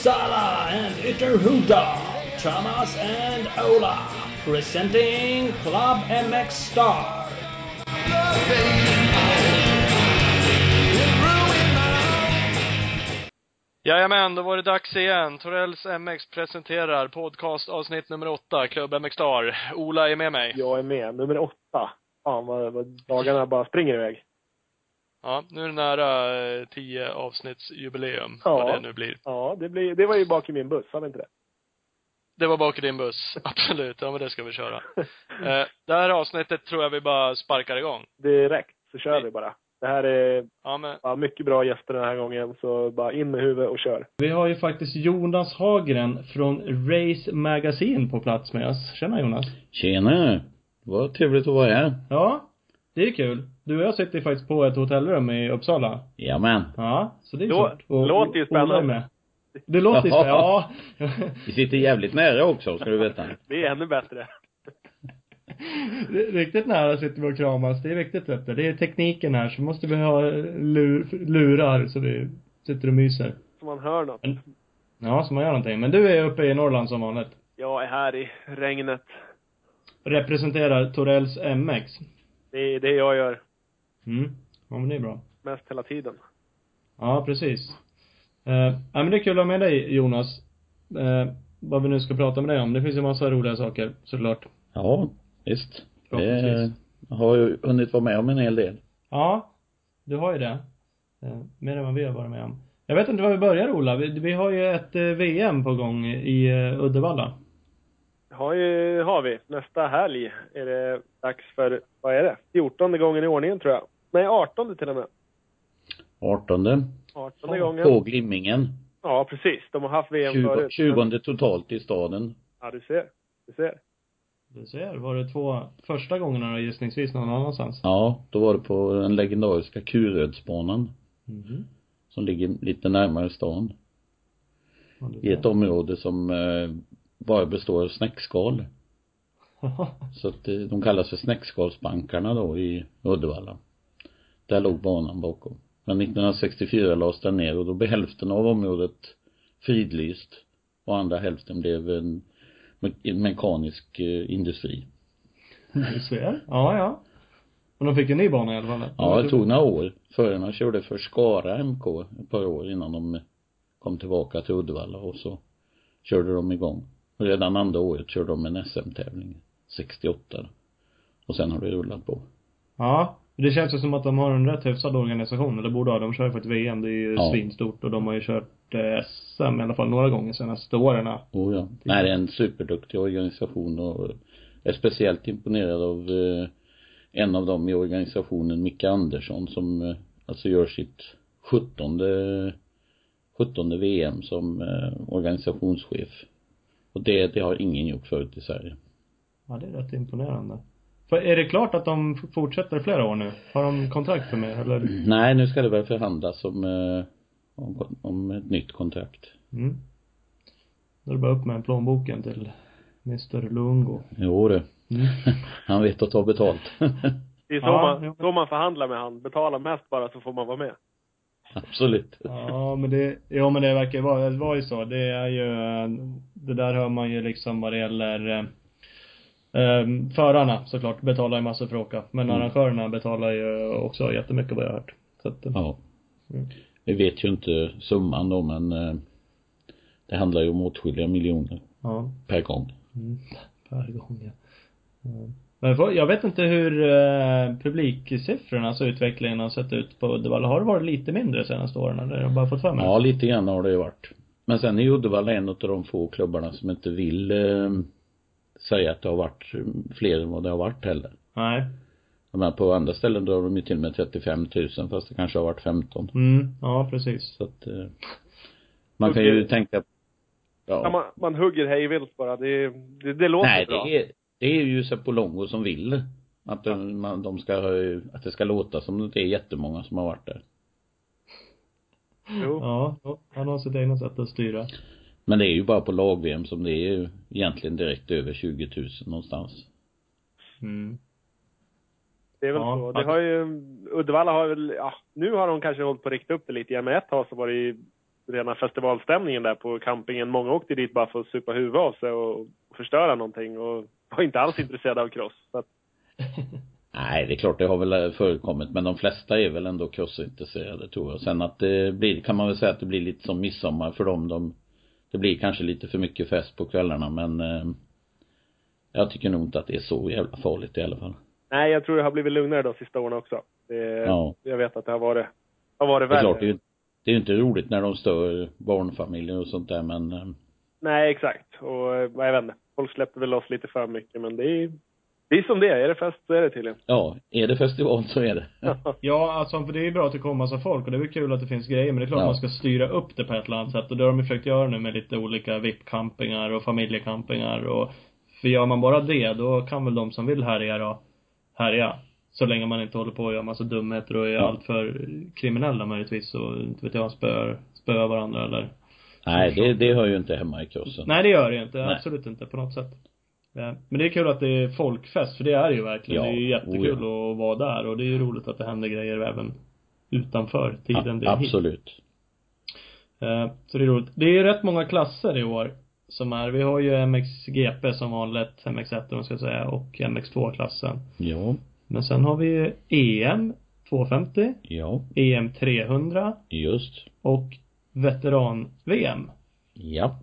Uppsala and Ytterhuda, Thomas and Ola, presenting Club MX Star. Jajamän, då var det dags igen. Torells MX presenterar podcast avsnitt nummer åtta, Klubb MX Star. Ola är med mig. Jag är med. Nummer åtta. Fan vad, vad dagarna bara springer iväg. Ja, nu är det nära eh, tio avsnittsjubileum, Ja. vad det nu blir. Ja, det, blir, det var ju bak i min buss, var det inte det? Det var bak i din buss, absolut. Ja, men det ska vi köra. Eh, det här avsnittet tror jag vi bara sparkar igång. Direkt så kör vi bara. Det här är Ja, men ja, mycket bra gäster den här gången, så bara in med huvudet och kör. Vi har ju faktiskt Jonas Hagren från Race Magazine på plats med oss. Tjena Jonas. Tjena! Vad trevligt att vara här. Ja, det är kul. Du och jag sitter faktiskt på ett hotellrum i Uppsala. Jajamän. Ja, så det är Lå- kört. Och- låter ju spännande. med. Det låter ju spännande, ja. Vi sitter jävligt nära också, ska du veta. Det är ännu bättre. Riktigt nära sitter vi och kramas. Det är viktigt vet du. Det är tekniken här, så måste vi ha lur, lurar så vi sitter och myser. Så man hör något. Ja, så man gör någonting. Men du är uppe i Norrland som vanligt. Jag är här i regnet. Representerar Torells MX. Det är det jag gör Mm. Ja, men det är bra. mest hela tiden. Ja, precis. Eh, ja, men det är kul att ha med dig, Jonas. Eh, vad vi nu ska prata med dig om. Det finns ju massa roliga saker, såklart. Ja, visst. Det Förhoppningsvis. har ju hunnit vara med om en hel del. Ja, du har ju det. Eh, mer än vad vi har varit med om. Jag vet inte var vi börjar, Ola. Vi, vi har ju ett eh, VM på gång i eh, Uddevalla. Har, ju, har vi. Nästa helg är det dags för, vad är det? 14 gången i ordningen tror jag. Nej, 18 till och med. 18. 18 gången. På Glimmingen. Ja, precis. De har haft VM 20, förut. 20 totalt i staden. Ja, du ser. Du ser. Du ser, var det två första gångerna då gissningsvis någon annanstans? Ja, då var det på den legendariska Kurödsbanan. Mhm. Som ligger lite närmare stan. Ja, I ett område som eh, bara består av snäckskal. Så att eh, de kallas för snäckskalsbankarna då i Uddevalla. Där låg banan bakom. Men 1964 lades den ner och då blev hälften av området fridlyst och andra hälften blev en, en mekanisk eh, industri. du ser. Ja, ja. Men de fick en ny bana i alla fall. Ja, det tog några år. Förarna körde för Skara MK ett par år innan de kom tillbaka till Uddevalla och så körde de igång. Redan andra året körde de en SM-tävling, 68. Och sen har det rullat på. Ja. Det känns ju som att de har en rätt hyfsad organisation, eller borde ha. De kör ju för ett VM, det är ju Ja. svinstort och de har ju kört eh, SM i alla fall några gånger senaste åren. Oh ja. Nej, det är en superduktig organisation och är speciellt imponerad av eh, en av dem i organisationen, Micke Andersson, som eh, alltså gör sitt sjuttonde, sjuttonde VM som eh, organisationschef. Och det, det har ingen gjort förut i Sverige. Ja, det är rätt imponerande. För är det klart att de fortsätter flera år nu? Har de kontrakt för mer, eller? Nej, nu ska det väl förhandlas om, eh, om, om ett nytt kontrakt. Mm. Då är det bara upp med plånboken till Mr Lungo. Jo du. Mm. Han vet att ta betalt. Det är så, Ja, man, så man förhandlar med han. Betala mest bara så får man vara med. Absolut. Ja, men det, ja men det verkar vara, det var ju så. Det är ju, det där hör man ju liksom vad det gäller eh, eh, förarna såklart betalar ju massor för att åka. Men Mm. arrangörerna betalar ju också jättemycket vad jag har hört. Så att, eh, Ja. Mm. Vi vet ju inte summan då men eh, det handlar ju om åtskilliga miljoner ja. per gång. Mm. Per gång ja. Ja. Men jag vet inte hur eh, publiksiffrorna, alltså utvecklingen har sett ut på Uddevalla. Har det varit lite mindre senaste åren eller har jag bara fått för mig? Ja, lite grann har det ju varit. Men sen är Uddevalla en av de få klubbarna som inte vill eh, säga att det har varit fler än vad det har varit heller. Nej. Men på andra ställen drar de ju till med 35 000 fast det kanske har varit 15. Mm, ja precis. Så att eh, man kan ju tänka Ja. Ja. man, man hugger hejvilt bara. Det, det, det låter Nej, bra. det är, det är ju Sepolongo som vill att de, man, de ska, ha- att det ska låta som det är jättemånga som har varit där. Jo. Ja, han har sitt egna sätt att styra. Men det är ju bara på lag-VM som det är ju egentligen direkt över 20 000 någonstans. Mm. Det är väl Ja, så. Det har ju, Uddevalla har väl, ja, nu har de kanske hållit på att rikta upp det lite grann. Men ett tag så var det ju rena festivalstämningen där på campingen. Många åkte dit bara för att supa huvudet av sig och förstöra någonting och var inte alls intresserade av cross. Så att, Nej, det är klart det har väl förekommit men de flesta är väl ändå crossintresserade tror jag. Sen att det blir, kan man väl säga att det blir lite som midsommar för dem. De, det blir kanske lite för mycket fest på kvällarna men eh, jag tycker nog inte att det är så jävla farligt i alla fall. nej, jag tror det har blivit lugnare de sista åren också. Det, Ja. Jag vet att det har varit, har varit Det är värre. klart, det är det är inte roligt när de stör barnfamiljer och sånt där men eh, Nej, exakt. Och eh, jag vet inte. Folk släpper väl loss lite för mycket, men det är, det är som det är. Är det fest så är det tydligen. ja, är det festival så är det. Ja, alltså för det är ju bra att det kommer massa folk och det är väl kul att det finns grejer men det är klart Ja. man ska styra upp det på ett eller annat sätt och det har de ju försökt göra nu med lite olika VIP-campingar och familjecampingar och för gör man bara det då kan väl de som vill härja då härja. Så länge man inte håller på och gör massa dumheter och är Ja. alltför kriminella möjligtvis och inte vet jag, spöar, spöar varandra eller Nej, det, det hör ju inte hemma i crossen. Nej det gör det ju inte, Nej. absolut inte på något sätt. Ja. Men det är kul att det är folkfest, för det är det ju verkligen. Ja, det är ju jättekul oh att vara där och det är ju roligt att det händer grejer även utanför tiden det Ja, är hit. absolut. Eh, Så det är roligt. Det är ju rätt många klasser i år som är, vi har ju MXGP som vanligt, MX1 om man ska säga, och MX2-klassen. Ja, Men sen har vi ju EM 250, ja, EM 300 just. och veteran-VM. Ja.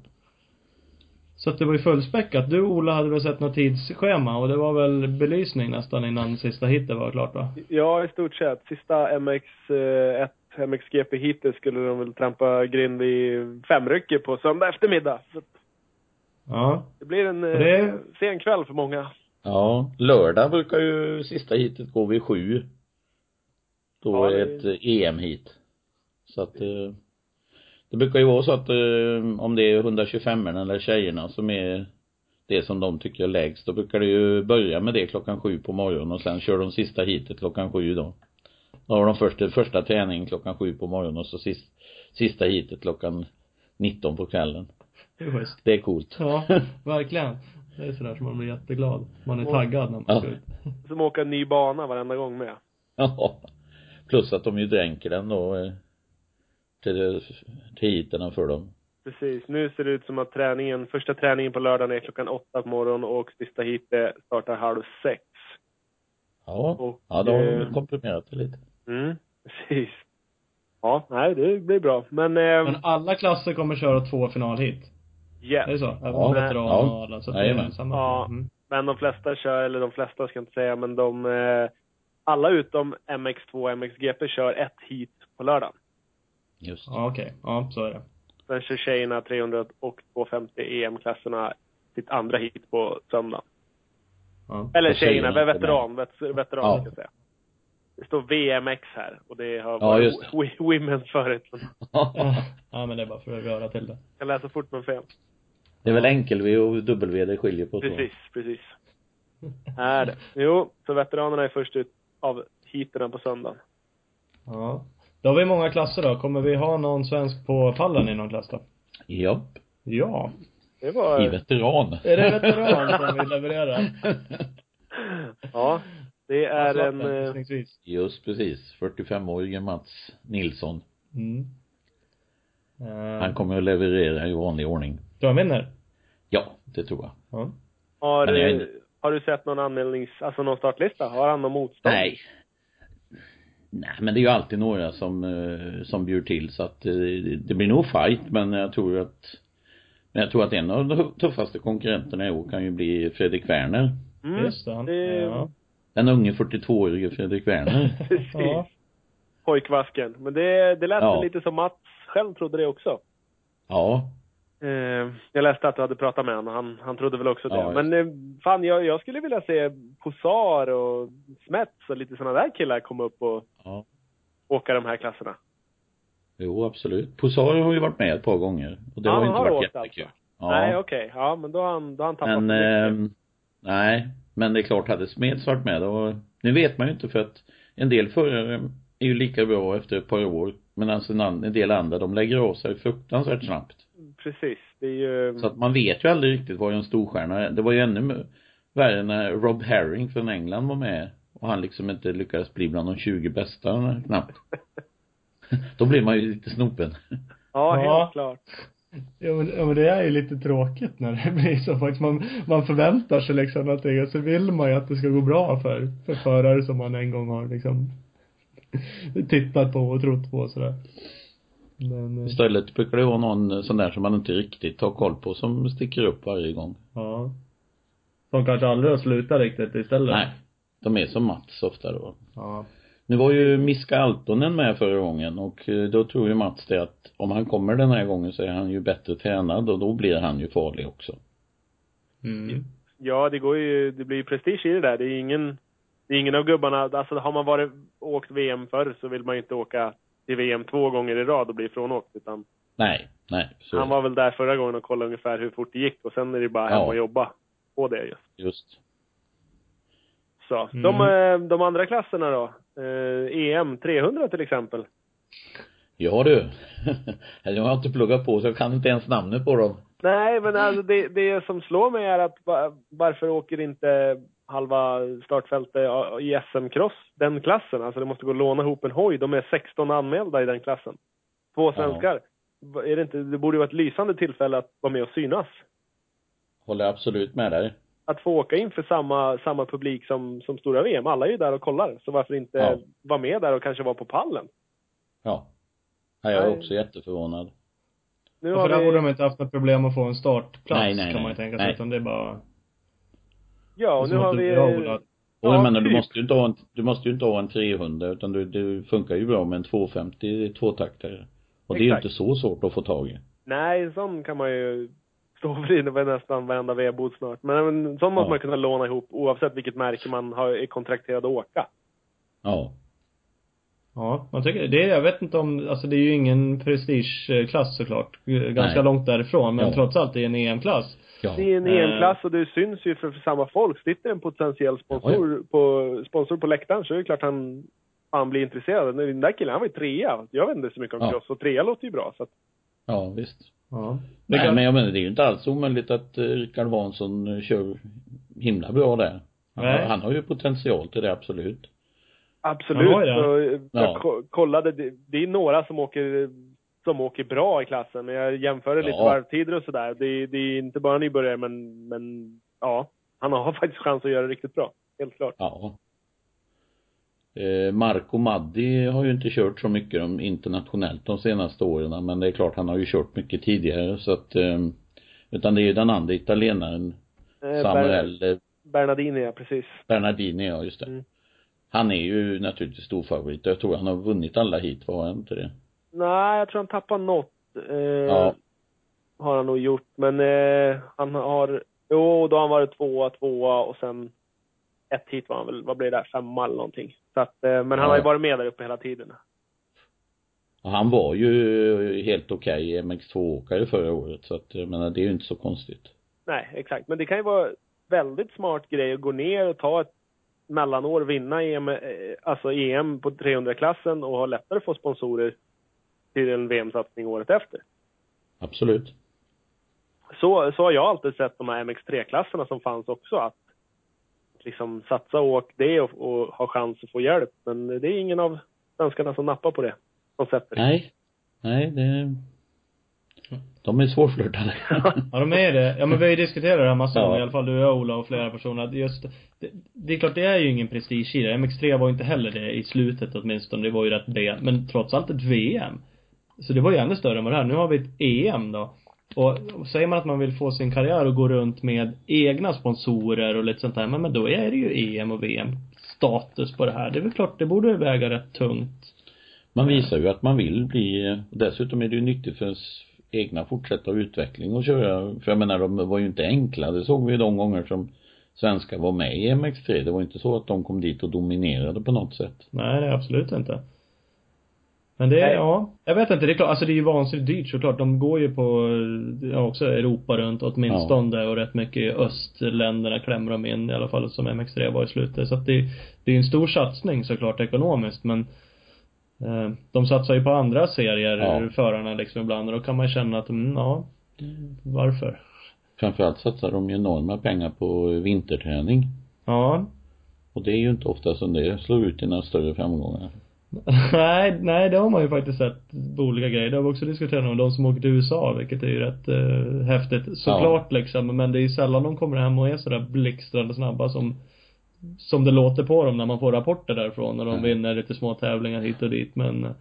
Så att det var ju fullspäckat. Du Ola hade väl sett något tidsschema och det var väl belysning nästan innan sista hitet var klart va? Ja, i stort sett. Sista MX1, MXGP hittills skulle de väl trampa grind i femrycket på söndag eftermiddag. Så Ja. det blir en eh, det- sen kväll för många. Ja, lördag brukar ju sista hitet gå vid sju. Då Ja, är det- ett eh, EM-hit. Så att eh, det brukar ju vara så att eh, om det är 125 eller tjejerna som är det som de tycker är lägst, då brukar det ju börja med det klockan sju på morgonen och sen kör de sista hitet klockan sju då. Då har de först, första träningen klockan sju på morgonen och så sist, sista hitet klockan 19 på kvällen. Det är schysst. Det är coolt. Ja, verkligen. Det är sådär som man blir jätteglad. Man är Och- taggad när man Ja. ska ut. Som åker en ny bana varenda gång med. Ja. Plus att de ju dränker den då eh, till, till heaterna för dem. Precis. Nu ser det ut som att träningen, första träningen på lördagen är klockan åtta på morgonen och sista hitet startar halv sex. Ja. Och, Ja, de har eh, väl komprimerat det lite. Mm, precis. Ja, nej, det blir bra. Men, eh, Men alla klasser kommer köra två finalhit. yes. Är det så? Även Ja, veteran ja. och alla. Så det är samma. Ja. Mm. Men de flesta kör, eller de flesta ska jag inte säga, men de, eh, alla utom MX2 och MXGP kör ett hit på lördagen. Just. Ja, okej. Ja, så är det. Sen kör tjejerna 300 och 250 EM-klasserna sitt andra hit på söndag. Ja. Eller tjejerna, tjejerna veteran, vet, veteran Ja. ska jag säga. Det står VMX här och det har Ja, varit just det. wi- Women förut. Men Ja, men det är bara för att röra till det. Jag läser fort men fel. det är väl enkel-V och W det skiljer på tror jag. Precis, precis. Är det. Jo, så veteranerna är först ut av heaterna på söndagen. Ja. Då har vi många klasser då. Kommer vi ha någon svensk på pallen i någon klass då? Ja. Ja. Det var... I veteran. Är det veteran som vi levererar? Ja. Det är Ja, en... eh. Just precis. 45-årige Mats Nilsson. Mm. Uh, Han kommer att leverera i vanlig ordning. Tror han vinner? Ja, det tror jag. Ja. Har, jag har du sett någon anmälnings... Alltså någon startlista? Har han någon motstånd? Nej. Nej, men det är ju alltid några som, eh, som bjuder till så att eh, det blir nog fight men jag tror att men jag tror att en av de tuffaste konkurrenterna i år kan ju bli Fredrik Werner. Mm. Just det. Han, Det- Ja. Den unge 42-årige Fredrik Werner. Precis. Ja. Pojkvasken. Men det, det lät Ja. lite som Mats själv trodde det också. Ja. Eh, jag läste att du hade pratat med honom. Han, han trodde väl också det. Ja, Men eh, fan, jag, jag skulle vilja se Posar och Smets och lite sådana där killar komma upp och Ja. åka de här klasserna. Jo, absolut. Posar har ju varit med ett par gånger. Och det Ja, har ju inte har varit jättekul. alltså. Ja. Nej, okej. Ja, men då har han, då har han tappat Men, eh, nej. Men det är klart, hade Smeds varit med då, nu vet man ju inte för att en del förare är ju lika bra efter ett par år. Men alltså en del andra, de lägger av sig fruktansvärt snabbt. Precis. Det är ju... Så att man vet ju aldrig riktigt vad en storstjärna är. Det var ju ännu värre när Rob Herring från England var med och han liksom inte lyckades bli bland de 20 bästa knappt. Då blir man ju lite snopen. Ja, Ja. helt klart. Ja men, ja men det är ju lite tråkigt när det blir så faktiskt. Man, man förväntar sig liksom någonting och så vill man ju att det ska gå bra för, för förare som man en gång har liksom tittat på och trott på och sådär. Men, eh, Istället brukar det vara någon sån där som man inte riktigt har koll på som sticker upp varje gång. ja. Som kanske aldrig har slutat riktigt istället. Nej. De är som Mats ofta då. Ja. Nu var ju Miska Altonen med förra gången och eh, då tror ju Mats det att om han kommer den här gången så är han ju bättre tränad och då blir han ju farlig också. Mm. Ja, det går ju, det blir ju prestige i det där. Det är ingen, det är ingen av gubbarna, alltså har man varit, åkt VM förr så vill man ju inte åka till VM två gånger i rad och bli frånåkt. Utan Nej, nej. Så, han var väl där förra gången och kollade ungefär hur fort det gick och sen är det bara hem Ja. och jobba på det just. just. Så. Mm. De, eh, de andra klasserna då? Eh, EM 300 till exempel. Ja du. Eller jag har inte pluggat på så jag kan inte ens namnet på dem. Nej, men alltså det, det som slår mig är att va- varför åker inte halva startfältet i SM-cross den klassen? Alltså det måste gå att låna ihop en hoj. De är 16 anmälda i den klassen. Två svenskar. Va- Är det inte, det borde ju vara ett lysande tillfälle att vara med och synas. Håller absolut med dig. Att få åka in för samma, samma publik som, som stora VM. Alla är ju där och kollar. Så varför inte Ja. vara med där och kanske vara på pallen? Ja. ja jag är Nej. också jätteförvånad. Nu Och har för där vi, borde de inte haft något problem att få en startplats Nej, nej, kan man nej. ju tänka sig. Nej. Utan det är bara ja, och nu har vi... du- Ola. Och Ja, jag menar, du typ. måste ju inte ha en, du måste ju inte ha en 300 utan du, det funkar ju bra med en 250 tvåtaktare. Och det är ju Exakt. inte så svårt att få tag i. Nej, en sån kan man ju stå för på nästan varenda vedbod snart. Men en sån måste Ja. man kunna låna ihop oavsett vilket märke man har, är kontrakterad att åka. Ja. Ja, man tycker det. är- Jag vet inte om, alltså det är ju ingen prestigeklass såklart. Ganska Nej. långt därifrån. Men Ja. trots allt det är en EM-klass. Ja. Det är en Eh. EM-klass och det syns ju för, för samma folk. Sitter en potentiell sponsor på, sponsor på läktaren så är det klart han, han blir intresserad. Den där killen, han var ju trea. Jag vet inte så mycket om Ja. cross och trea låter ju bra. Så att, Ja, visst. Ja. Det Nej, kan, men jag menar, det är ju inte alls omöjligt att eh, Rickard Vansson eh, kör himla bra där. Han, har, han har ju potential till det, absolut. absolut. Ja, ja. Så, eh, Ja. jag ko- kollade, det, det är några som åker som åker bra i klassen. Men jag jämförde lite Ja. varvtider och sådär. Det, det är inte bara nybörjare men, men ja. Han har faktiskt chans att göra det riktigt bra. Helt klart. Ja. Eh, Marco Maddi har ju inte kört så mycket de, internationellt de senaste åren men det är klart han har ju kört mycket tidigare så att eh, utan det är ju den andra italienaren Eh, Samuel eh, Bernardini, ja precis. Bernardini, ja just det. Mm. Han är ju naturligtvis stor favorit. Jag tror han har vunnit alla hit, var han inte det? Nej, jag tror han tappar något. Eh, Ja. Har han nog gjort. Men eh, han har, jo, då har han varit tvåa, tvåa och sen ett hit var han väl, vad blir det där, femma eller någonting. Så att, eh, men han Ja. har ju varit med där uppe hela tiden. Och han var ju helt okej MX2-åkare förra året så att jag menar det är ju inte så konstigt. Nej, exakt. Men det kan ju vara väldigt smart grej att gå ner och ta ett mellanår, vinna EM, eh, alltså EM på 300-klassen och ha lättare att få sponsorer till en VM-satsning året efter. Absolut. så, så har jag alltid sett de här MX3-klasserna som fanns också. Att liksom satsa och åk det och, och ha chans att få hjälp. Men det är ingen av svenskarna som nappar på det konceptet. Nej. Nej, det de är svårflörtade. Ja, de är det. Ja, men vi har ju diskuterat det här massor Ja. i alla fall du och Ola och flera personer, att just, det, det är klart det är ju ingen prestige i det. MX3 var ju inte heller det i slutet åtminstone, det var ju rätt B, men trots allt ett VM. Så det var ju ännu större än vad det här. Nu har vi ett EM då. Och säger man att man vill få sin karriär att gå runt med egna sponsorer och lite sånt där, men, då är det ju EM och VM status på det här. Det är väl klart, det borde väga rätt tungt. Man visar ju att man vill bli, dessutom är det ju nyttigt för ens egna fortsätta utveckling och köra, för jag menar de var ju inte enkla, det såg vi ju de gånger som svenskar var med i MX3, det var inte så att de kom dit och dominerade på något sätt. Nej, det absolut inte. Men det är, ja, jag vet inte, det är klart, alltså det är ju vansinnigt dyrt såklart. De går ju på, ja också Europa runt åtminstone och rätt mycket i östländerna klämmer de in i alla fall som MX3 var i slutet. Så att det, det är ju en stor satsning såklart ekonomiskt men eh, de satsar ju på andra serier, Ja. förarna liksom ibland och då kan man känna att, mm, ja, varför? Framförallt satsar de ju enorma pengar på vinterträning. Ja, Och det är ju inte ofta som det slår ut i några större framgångar. Nej, nej det har man ju faktiskt sett på olika grejer. Det har vi också diskuterat om de som åker till USA, vilket är ju rätt eh, häftigt. Såklart ja. liksom, men det är ju sällan de kommer hem och är sådär blixtrande snabba som som det låter på dem när man får rapporter därifrån när de mm. vinner lite små tävlingar hit och dit men eh,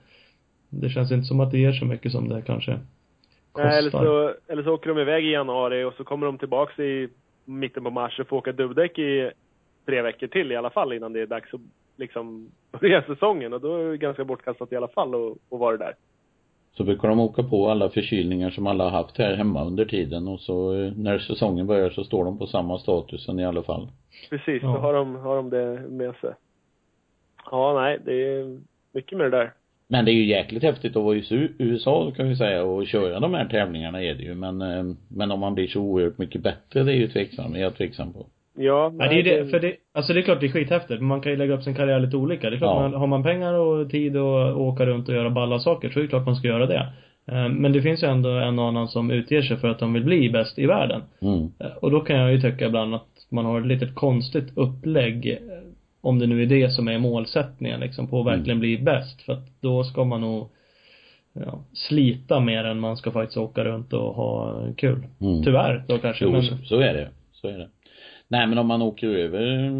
det känns inte som att det ger så mycket som det kanske kostar. Nej, eller så, eller så åker de iväg i januari och så kommer de tillbaks i mitten på mars och får åka dubbdäck i tre veckor till i alla fall innan det är dags att liksom börja säsongen och då är det ganska bortkastat i alla fall att, att vara där. Så brukar de åka på alla förkylningar som alla har haft här hemma under tiden och så eh, när säsongen börjar så står de på samma statusen i alla fall. Precis, ja. då har de, har de det med sig. Ja, nej, det är mycket med det där. Men det är ju jäkligt häftigt att vara i USA kan vi säga och köra de här tävlingarna är det ju men, eh, men om man blir så oerhört mycket bättre det är ju tveksam, är jag tveksam på. Ja. Nej, det är det, för det, alltså det är klart det är skithäftigt, men man kan ju lägga upp sin karriär lite olika. Det är klart, ja. man, har man pengar och tid och åka runt och göra balla saker så är det klart man ska göra det. Eh, men det finns ju ändå en och annan som utger sig för att de vill bli bäst i världen. Mm. Eh, och då kan jag ju tycka ibland att man har ett litet konstigt upplägg eh, om det nu är det som är målsättningen liksom, på att mm. verkligen bli bäst. För att då ska man nog ja, slita mer än man ska faktiskt åka runt och ha kul. Mm. Tyvärr då kanske. Jo, men... så är det. Så är det. Nej men om man åker över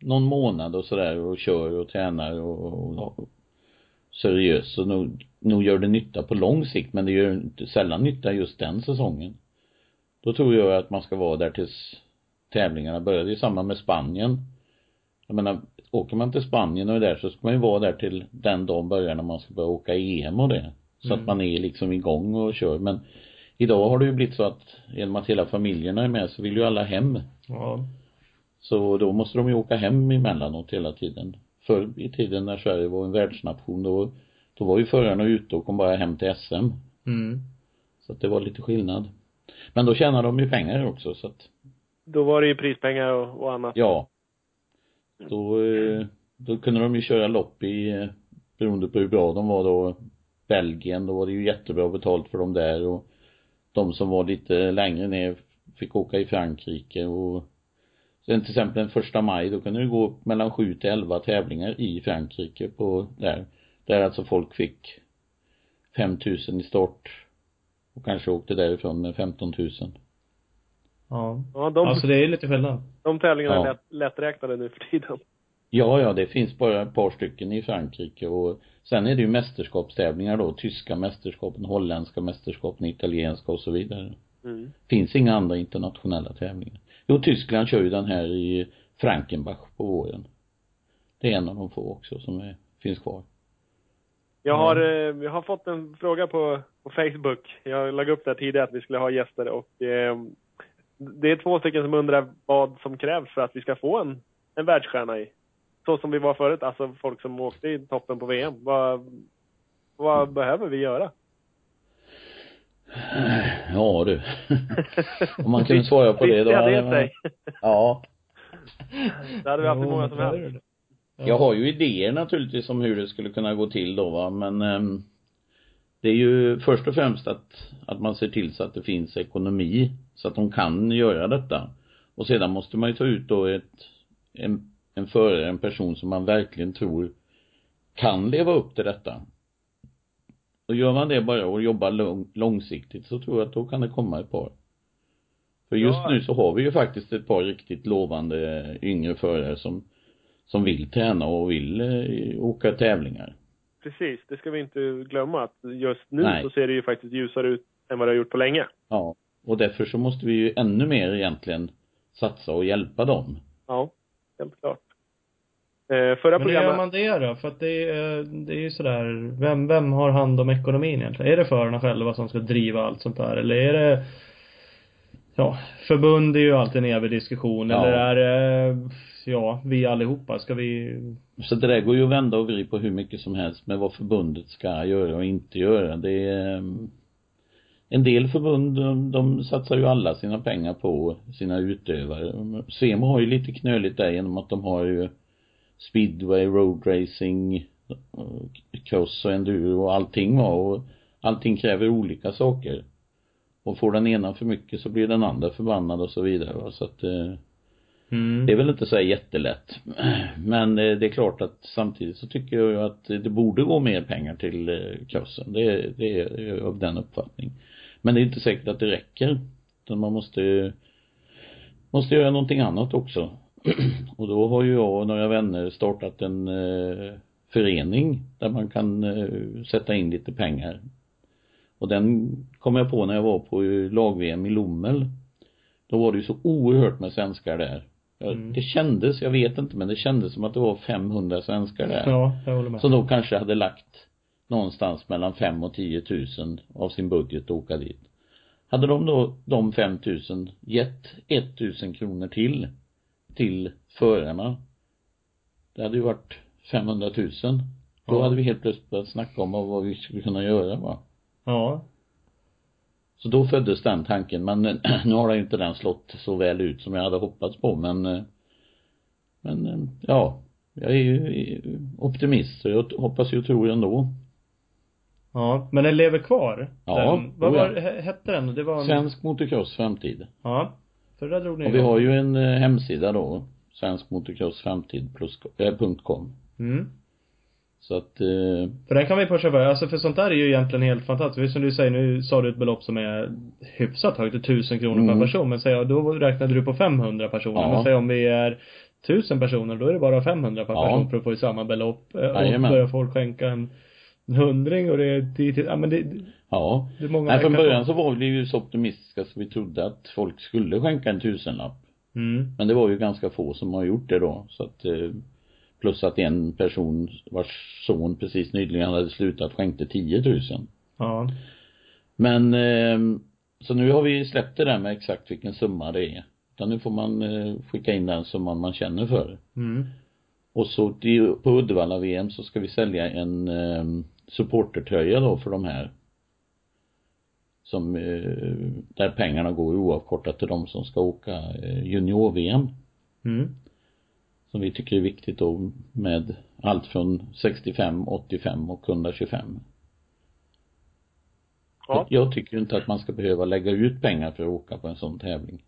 någon månad och sådär och kör och tränar och, och seriöst så nog, nog gör det nytta på lång sikt men det gör inte sällan nytta just den säsongen. Då tror jag att man ska vara där tills tävlingarna börjar. Det är samma med Spanien. Jag menar, åker man till Spanien och är där så ska man ju vara där till den dagen börjar när man ska börja åka EM och det. Så mm. att man är liksom igång och kör. Men idag har det ju blivit så att genom att hela familjerna är med så vill ju alla hem. Ja. Så då måste de ju åka hem emellanåt hela tiden. Förr i tiden när Sverige var en världsnation då, då var ju förarna ute och kom bara hem till SM. Mm. Så att det var lite skillnad. Men då tjänade de ju pengar också så att Då var det ju prispengar och, och annat. Ja. Då, eh, då kunde de ju köra lopp i, eh, beroende på hur bra de var då, Belgien, då var det ju jättebra betalt för dem där och de som var lite längre ner fick åka i Frankrike och sen till exempel den första maj då kunde det gå mellan sju till elva tävlingar i Frankrike på där där alltså folk fick 5000 i start och kanske åkte därifrån med 15 000 ja, ja de, alltså det är lite skillnad. De tävlingarna ja. är lätt, lätträknade nu för tiden. Ja, ja, det finns bara ett par stycken i Frankrike och sen är det ju mästerskapstävlingar då, tyska mästerskapen, holländska mästerskapen, italienska och så vidare. Mm. Finns inga andra internationella tävlingar. Jo, Tyskland kör ju den här i Frankenbach på våren. Det är en av de få också som är, finns kvar. Jag har, mm. jag har fått en fråga på, på Facebook. Jag lagt upp det tidigare att vi skulle ha gäster och eh, det är två stycken som undrar vad som krävs för att vi ska få en, en världsstjärna i så som vi var förut, alltså folk som åkte i toppen på VM. Vad, vad behöver vi göra? Ja du. Om man kunde svara på det då hade sig. Ja. Det hade vi haft hur många som helst. Jag har ju idéer naturligtvis om hur det skulle kunna gå till då va, men um, det är ju först och främst att, att man ser till så att det finns ekonomi så att de kan göra detta. Och sedan måste man ju ta ut då ett, en en förare, en person som man verkligen tror kan leva upp till detta. Och gör man det bara och jobbar lång, långsiktigt så tror jag att då kan det komma ett par. För just ja. nu så har vi ju faktiskt ett par riktigt lovande yngre förare som, som vill träna och vill eh, åka tävlingar. Precis, det ska vi inte glömma att just nu Nej. så ser det ju faktiskt ljusare ut än vad det har gjort på länge. Ja, och därför så måste vi ju ännu mer egentligen satsa och hjälpa dem. Ja helt klart. Eh, förra Men hur gör man det då? För att det är, det är ju sådär, vem, vem har hand om ekonomin egentligen? Är det förarna själva som ska driva allt sånt där? Eller är det, ja, förbund är ju alltid en evig diskussion. Ja. Eller är det, ja, vi allihopa, ska vi Så det där går ju att vända och vrida på hur mycket som helst med vad förbundet ska göra och inte göra. Det är en del förbund, de, de satsar ju alla sina pengar på sina utövare. Svemo har ju lite knöligt där genom att de har ju speedway, roadracing, cross och enduro och allting va och allting kräver olika saker. Och får den ena för mycket så blir den andra förbannad och så vidare va så att eh, Mm. Det är väl inte så här jättelätt. Men eh, det är klart att samtidigt så tycker jag ju att det borde gå mer pengar till eh, crossen. Det, det är av den uppfattning. Men det är inte säkert att det räcker. Utan man måste måste göra någonting annat också. Och då har ju jag och några vänner startat en eh, förening där man kan eh, sätta in lite pengar. Och den kom jag på när jag var på lag-VM i Lommel. Då var det ju så oerhört med svenskar där. Jag, Mm. Det kändes, jag vet inte, men det kändes som att det var 500 svenskar där. Ja, jag håller med. Som då kanske hade lagt någonstans mellan 5 och 10 000 av sin budget att åka dit. Hade de då, de 5 000 gett 1 000 kronor till, till förarna. Det hade ju varit 500 000. Då Ja. hade vi helt plötsligt börjat snacka om vad vi skulle kunna göra va. Ja. Så då föddes den tanken, men eh, nu har ju inte den slått så väl ut som jag hade hoppats på, men eh, men eh, ja, jag är ju optimist, så jag hoppas ju och tror ändå. Ja. Men den lever kvar? Ja, Den, vad var, he- hette den? Det var en, Svensk motocross framtid. Ja. Där drog ni Och vi igång. har ju en eh, hemsida då, svensk motocross framtid plus, äh, punkt com. Mm. Så att, eh, För den kan vi pusha för. Alltså för sånt där är ju egentligen helt fantastiskt. Som du säger, nu sa du ett belopp som är hyfsat högt, 1000 kronor Mm. per person. Men säg, ja, då räknade du på 500 personer. Ja. Men säg om vi är 1000 personer, då är det bara 500 per Ja. person för att få i samma belopp. Eh, Och Jajamän. börjar folk skänka en hundring och det är 10 till, ja men det, ja. Nej, från början så. var vi ju så optimistiska så vi trodde att folk skulle skänka en tusenlapp. Mm. Men det var ju ganska få som har gjort det då, så att eh, Plus att en person vars son precis nyligen hade slutat skänkte 10 000. Ja. Men eh, så nu har vi släppt det där med exakt vilken summa det är. Utan nu får man eh, skicka in den summan man känner för. Mm. Och så på Uddevalla-VM så ska vi sälja en supportertröja då för de här. Som, eh, där pengarna går oavkortat till de som ska åka eh, junior-VM. Mm. Som vi tycker är viktigt då med allt från 65, 85 och 125. Ja. Jag tycker inte att man ska behöva lägga ut pengar för att åka på en sån tävling.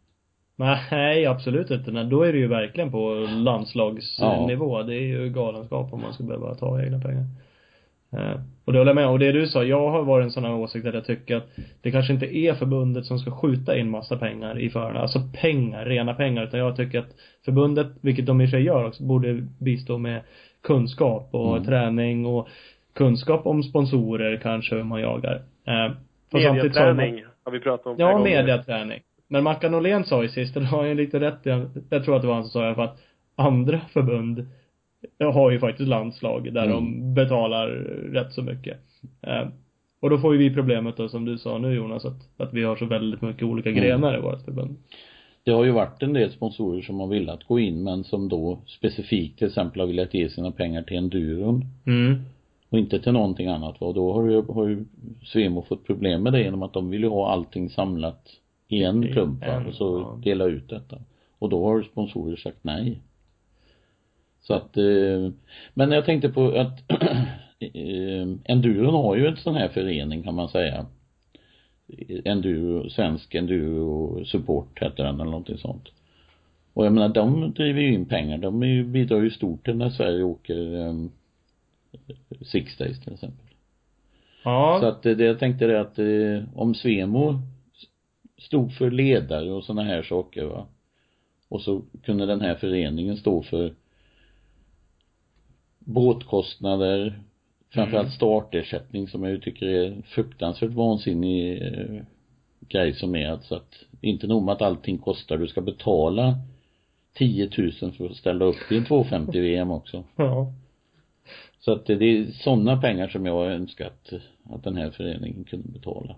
Nej, absolut inte. Nej, då är det ju verkligen på landslagsnivå. Ja. Det är ju galenskap om man ska behöva ta egna pengar. Eh, och det håller jag med Och det du sa, jag har varit en sån här åsikt att jag tycker att det kanske inte är förbundet som ska skjuta in massa pengar i förarna. Alltså pengar, rena pengar. Utan jag tycker att förbundet, vilket de i för sig gör också, borde bistå med kunskap och Mm. träning och kunskap om sponsorer kanske, hur man jagar. Eh, man- Mediaträning har vi pratat om Ja, mediaträning. Men Mackan Norlén sa ju sist, och det har ju lite rätt jag tror att det var han som sa alla fall, att andra förbund har ju faktiskt landslag där Mm. de betalar rätt så mycket. Eh, och då får ju vi problemet då, som du sa nu Jonas, att, att vi har så väldigt mycket olika Mm. grenar i vårt förbund. Det har ju varit en del sponsorer som har velat gå in men som då specifikt till exempel har velat ge sina pengar till enduron Mm. och inte till någonting annat och då har ju, har ju Svemo fått problem med det genom att de vill ju ha allting samlat i en klump va? och så dela ut detta. Och då har sponsorer sagt nej. Så att, eh, men jag tänkte på att eh, Enduron har ju en sån här förening kan man säga. Enduro, svensk enduro support heter den eller någonting sånt. Och jag menar de driver ju in pengar, de är ju, bidrar ju stort till när Sverige åker um, Six Days till exempel. Ja. Så att eh, det jag tänkte är att eh, om Svemo stod för ledare och sådana här saker va. Och så kunde den här föreningen stå för båtkostnader, framförallt Mm. startersättning som jag ju tycker är fruktansvärt vansinnig eh, grej som är alltså att inte nog med att allting kostar, du ska betala 10 000 för att ställa upp i en 250 VM också. ja. Så att det det är sådana pengar som jag önskat att den här föreningen kunde betala.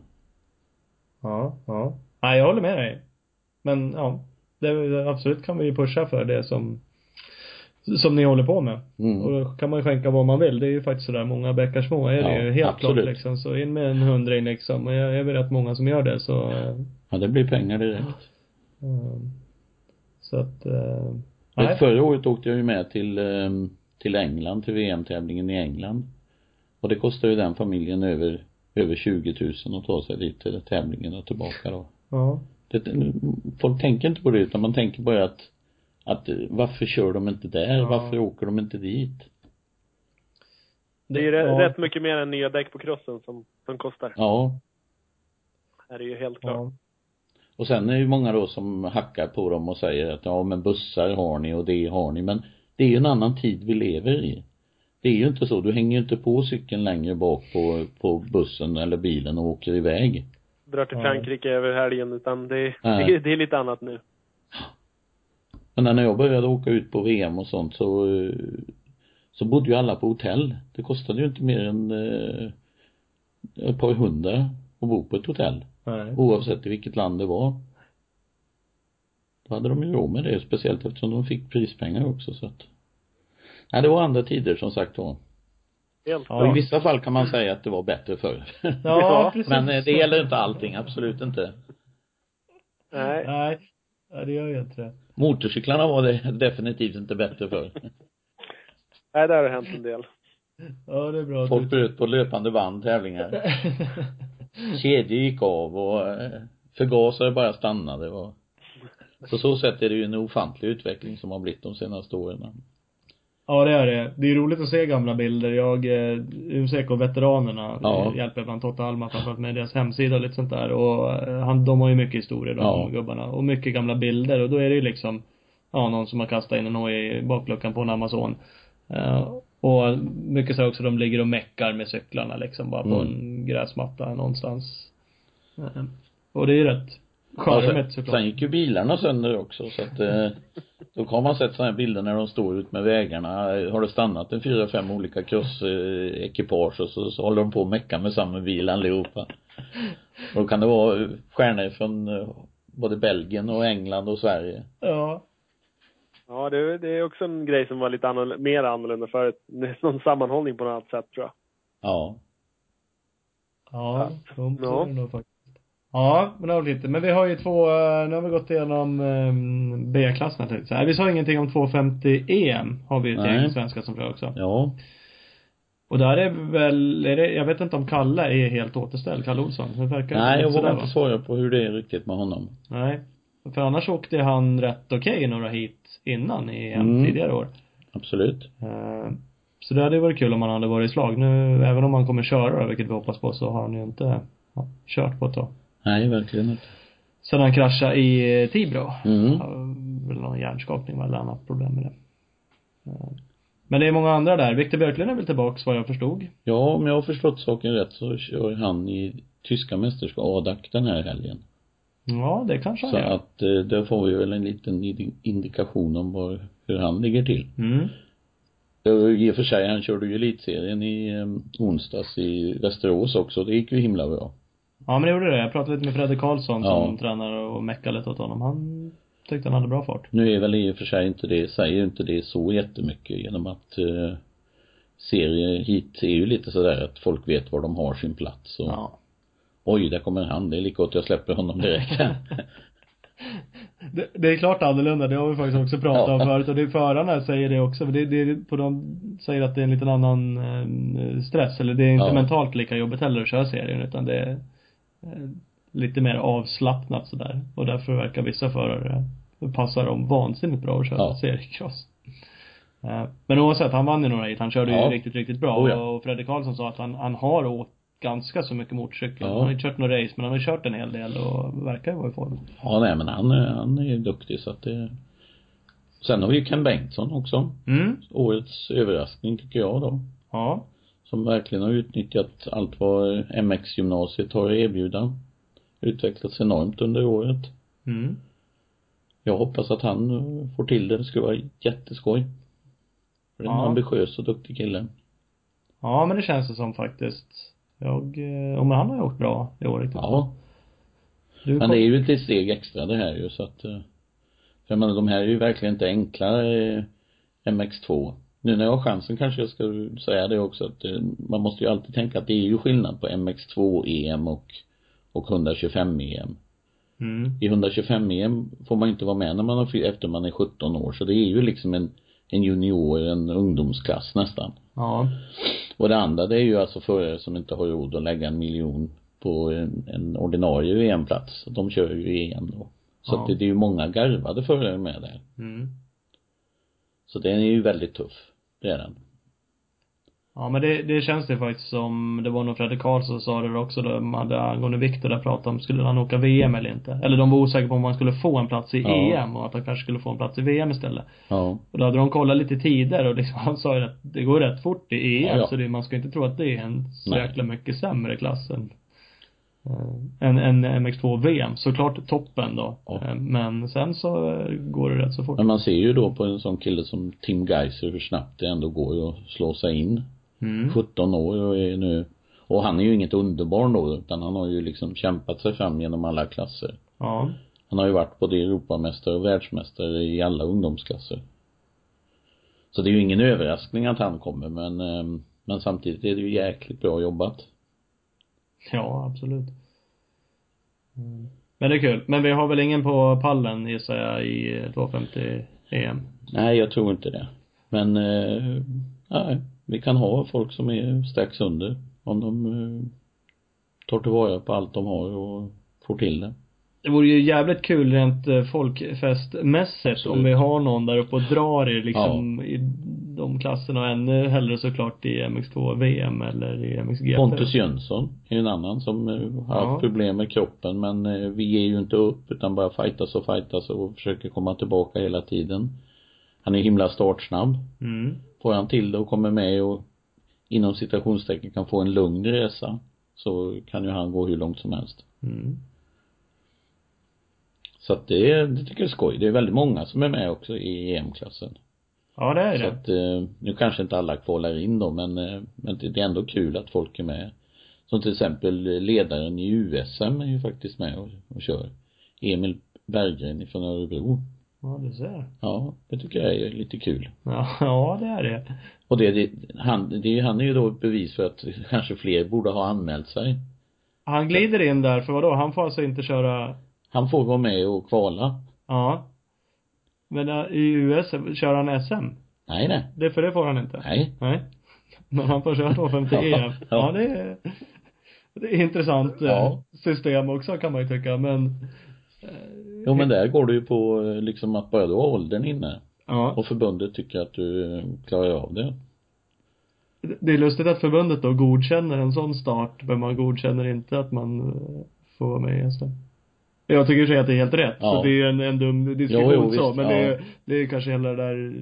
Ja, ja. Nej, jag håller med dig. Men ja, det, absolut kan vi ju pusha för det som som ni håller på med. Mm. Och då kan man ju skänka vad man vill. Det är ju faktiskt sådär, många bäckar små är det Ja, ju helt absolut. klart liksom. Så in med en hundring liksom. Och jag är väl rätt många som gör det så Ja, det blir pengar direkt. eh, Så att, eh, nej. Förra året åkte jag ju med till, eh, till England, till VM-tävlingen i England. Och det kostar ju den familjen över, över 20 000 att ta sig dit till tävlingen och tillbaka då. Ja. Det, folk tänker inte på det utan man tänker bara att att varför kör de inte där? Ja. Varför åker de inte dit? Det är ju ja. rätt mycket mer än nya däck på crossen som, som kostar. Ja. Är det ju helt klart. Ja. Och sen är det ju många då som hackar på dem och säger att ja men bussar har ni och det har ni men det är ju en annan tid vi lever i. Det är ju inte så, du hänger ju inte på cykeln längre bak på, på bussen eller bilen och åker iväg. Drar till Ja. Frankrike över helgen utan det, Nej. det, är- det är lite annat nu. Men när jag började åka ut på VM och sånt så så bodde ju alla på hotell. Det kostade ju inte mer än eh, ett par hundra att bo på ett hotell. Nej. Oavsett i vilket land det var. Då hade de ju råd med det, speciellt eftersom de fick prispengar också så att Nej, det var andra tider som sagt var. Helt Ja. Och i vissa fall kan man säga att det var bättre förr. Ja, Ja, precis. Men eh, det gäller inte allting, absolut inte. Nej. Nej. Ja, det gör ju inte det. Motorcyklarna var det definitivt inte bättre förr. Nej, där har hänt en del. Ja, det är bra. Folk du- bröt på löpande band tävlingar. Kedjor gick av och eh, förgasare bara stannade och på så sätt är det ju en ofantlig utveckling som har blivit de senaste åren. Ja, det är det. Det är roligt att se gamla bilder. Jag, eh, UMCK-veteranerna Ja. hjälper bland Totte Alma framförallt med deras hemsida och lite sånt där. Och eh, han, de har ju mycket historier de Ja. gubbarna. Och mycket gamla bilder. Och då är det ju liksom, ja, någon som har kastat in en hoj i bakluckan på en Amazon. Eh, och mycket så också de ligger och meckar med cyklarna liksom bara på Mm. en gräsmatta någonstans. Eh, och det är ju rätt Ja, sen, såklart. sen gick ju bilarna sönder också så att eh, då har man sett sådana här bilder när de står ut med vägarna. Har det stannat en fyra, fem olika crossekipage och så, så håller de på att mecka med samma bil allihopa. Och då kan det vara stjärnor från eh, både Belgien och England och Sverige. Ja. Ja, det, det är också en grej som var lite annorlunda, mer annorlunda förut. Någon sammanhållning på något annat sätt tror jag. Ja. Ja, så Ja. är det nog faktiskt. Ja, men det lite. Men vi har ju två, eh, nu har vi gått igenom um, B-klasserna tänkte jag säga. Vi sa ingenting om 250 EM, har vi ett Nej. gäng svenskar som kör också. Ja. Och där är väl, är det, jag vet inte om Kalle är helt återställd, Kalle Olsson. Det verkar Nej, jag vågar inte svara på hur det är riktigt med honom. Nej. För annars åkte han rätt okej i några hit innan i EM Mm. tidigare år. Absolut. Eh, Så det hade varit kul om han hade varit i slag. Nu, även om han kommer köra vilket vi hoppas på, så har han ju inte ja, kört på ett tag. Nej, verkligen inte. Sen han kraschade i eh, Tibro. Mm. Väl någon hjärnskakning eller annat problem med det. Eh, Men det är många andra där. Viktor Björklund är väl tillbaks vad jag förstod. Ja, om jag har förstått saken rätt så kör han i tyska mästerskap, ADAC den här helgen. Ja, det kanske han Så gör. att eh, där får vi väl en liten indi- indikation om var, hur han ligger till. Mm. I och för sig, han körde ju elitserien i onsdags i Västerås också. Det gick ju himla bra. Ja, men det gjorde det. Jag pratade lite med Fredrik Karlsson Ja. som tränare och meckade lite åt honom. Han tyckte han hade bra fart. Nu är väl i och för sig inte det, säger inte det så jättemycket genom att eh, serier hit är ju lite sådär att folk vet var de har sin plats och Ja. oj, där kommer han, det är lika gott jag släpper honom direkt. Det, det är klart annorlunda, det har vi faktiskt också pratat om förut och det är förarna säger det också, det, det på de säger att det är en liten annan eh, stress, eller det är inte Ja. mentalt lika jobbigt heller att köra serien utan det lite mer avslappnat sådär och därför verkar vissa förare passa dem vansinnigt bra att köra Ja. seriecross. Eh, Men oavsett, han vann ju några hit, han körde ju Ja. riktigt, riktigt bra Oh ja. och Fredrik Karlsson sa att han, han har åkt ganska så mycket motorcykel. Ja. Han har inte kört några race men han har kört en hel del och verkar ju vara i form. ja, nej men han, är- han är ju duktig så att det Sen har vi ju Ken Bengtsson också. Mm. Årets överraskning tycker jag då. Ja. Som verkligen har utnyttjat allt vad MX-gymnasiet har att erbjuda. Utvecklats enormt under året. Mm. Jag hoppas att han eh, får till det. Det skulle vara jätteskoj. För det är en Ja. ambitiös och duktig kille. Ja, men det känns det som faktiskt. Jag, eh, och men han har gjort bra i år riktigt. Ja. Du Men kom, det är ju ett steg extra det här ju så att eh, För jag menar de här är ju verkligen inte enkla eh, MX2 Nu när jag har chansen kanske jag ska säga det också att eh, man måste ju alltid tänka att det är ju skillnad på MX2 EM och och 125 EM mm. I 125 EM får man inte vara med när man har, efter man är 17 år så det är ju liksom en en junior, en ungdomsklass nästan. Ja. Och det andra det är ju alltså förare som inte har råd att lägga en miljon på en, en ordinarie VM-plats. De kör ju EM då. Så Ja. att det, det är ju många garvade förare med där. Mm. Så den är ju väldigt tuff. Det är den. Ja men det, det känns det faktiskt som, det var nog Fredrik Karlsson som sa det också då, de hade angående Viktor där pratade om, skulle han åka VM eller inte? Eller de var osäkra på om han skulle få en plats i Ja. EM och att han kanske skulle få en plats i VM istället. Ja. Och då hade de kollat lite tider och liksom, han sa ju att det går rätt fort i EM, Ja, ja. så det, man ska inte tro att det är en så jäkla mycket sämre klass än eh, än, än MX2 VM. Såklart toppen då. Ja. Eh, Men sen så eh, går det rätt så fort. Men man ser ju då på en sån kille som Tim Geiser hur snabbt det ändå går att slå sig in. Mm. 17 år och är nu och han är ju inget underbarn då utan han har ju liksom kämpat sig fram genom alla klasser. Ja. Han har ju varit både Europamästare och världsmästare i alla ungdomsklasser. Så det är ju ingen överraskning att han kommer men, ehm, men samtidigt är det ju jäkligt bra jobbat. Ja, absolut. Mm. Men det är kul. Men vi har väl ingen på pallen gissar jag i 250 EM? Nej, jag tror inte det. Men, eh, nej, vi kan ha folk som är strax under om de eh, tar tillvara på allt de har och får till det. Det vore ju jävligt kul rent eh, folkfestmässigt Absolut. om vi har någon där uppe och drar er liksom i de klasserna och ännu hellre såklart i MX2 VM eller i MXGP. Pontus Jönsson är en annan som eh, har Ja. haft problem med kroppen men vi ger ju inte upp utan bara fightas och fightas och försöker komma tillbaka hela tiden. Han är himla startsnabb. Mm. Får han till det och kommer med och inom citationstecken kan få en lugn resa så kan ju han gå hur långt som helst. Mm. Så att det, är- det tycker jag är skoj. Det är väldigt många som är med också i EM-klassen. Ja, det är Så det. att, eh, nu kanske inte alla kvalar in då men, eh, men det är ändå kul att folk är med. Som till exempel ledaren i USM är ju faktiskt med och, och kör. Emil Berggren från Örebro. Ja, du ser. Ja, det tycker jag är lite kul. Ja, ja det är det. Och det, det han, det, han är ju då ett bevis för att kanske fler borde ha anmält sig. Han glider in där, för vadå? Han får alltså inte köra, Han får vara med och kvala. ja. Men äh, i US kör han SM? Nej, nej. Det, för det får han inte? Nej. Nej. Men han får köra 250 Ja, EM. ja. Ja, det är, det är intressant eh, Ja. system också kan man ju tycka, men Jo men där går det ju på eh, liksom att bara du har åldern inne ja. och förbundet tycker att du eh, klarar av det. Det är lustigt att förbundet då godkänner en sån start, men man godkänner inte att man eh, får vara med i SM. Jag tycker i att det är helt rätt, Ja. så det är ju en, en dum diskussion Jo, jo, så, men det ja. är, det är kanske hela det där,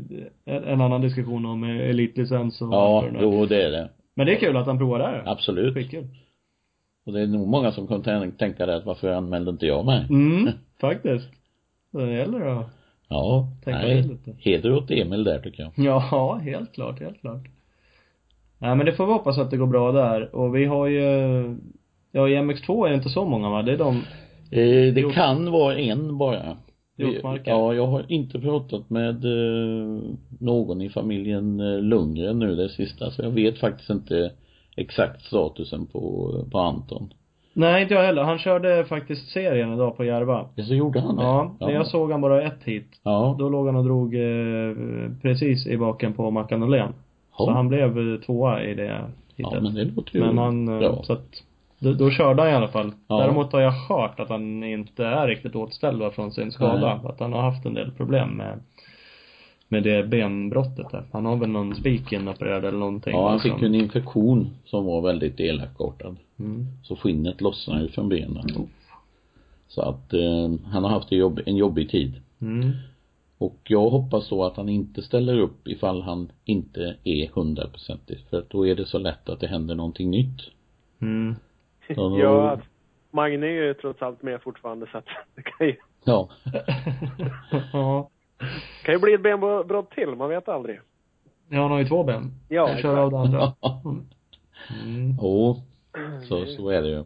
en, annan diskussion om eh, elitlicens och Ja, det jo det är det. Men det är kul att han provar där. Absolut. Skitkul. Och det är nog många som kommer tän- tänka det att varför anmälde inte jag mig? Mm, faktiskt. Det gäller att Ja, Tänka nej. lite. Heder åt Emil där tycker jag. Ja, helt klart, helt klart. Nej men det får vi hoppas att det går bra där. Och vi har ju, ja i MX2 är det inte så många va? Det är de, Eh, det Hjort- kan vara en bara. Hjortmarker. Ja, jag har inte pratat med eh, någon i familjen eh, Lundgren nu det sista, så jag vet faktiskt inte exakt statusen på, på Anton. nej inte jag heller. Han körde faktiskt serien idag på Järva. Ja, så gjorde han det? Ja, men jag såg han bara ett hit. Ja. Då låg han och drog eh, precis i baken på Mackan. Så Ja. han blev eh, tvåa i det hitet. Ja, men det låter ju Men han, bra. så att då, då körde han i alla fall. Ja. Däremot har jag hört att han inte är riktigt återställd från sin skada. Nej. Att han har haft en del problem med med det benbrottet där. Han har väl någon spik inopererad eller någonting. Ja, han fick ju en infektion som var väldigt elakartad. mm. Så skinnet lossnade ju från benen. Så att eh, han har haft en, jobb, en jobbig tid. Mm. Och jag hoppas då att han inte ställer upp ifall han inte är hundraprocentig. För att då är det så lätt att det händer någonting nytt. Mm. Så- Ja, Magne är ju trots allt med fortfarande så att det kan ju, Ja. ja. kan ju bli ett benbrott till, man vet aldrig. Ja, han har ju två ben. Ja, Jag kör av det andra. Mm. Jo, så, så är det ju.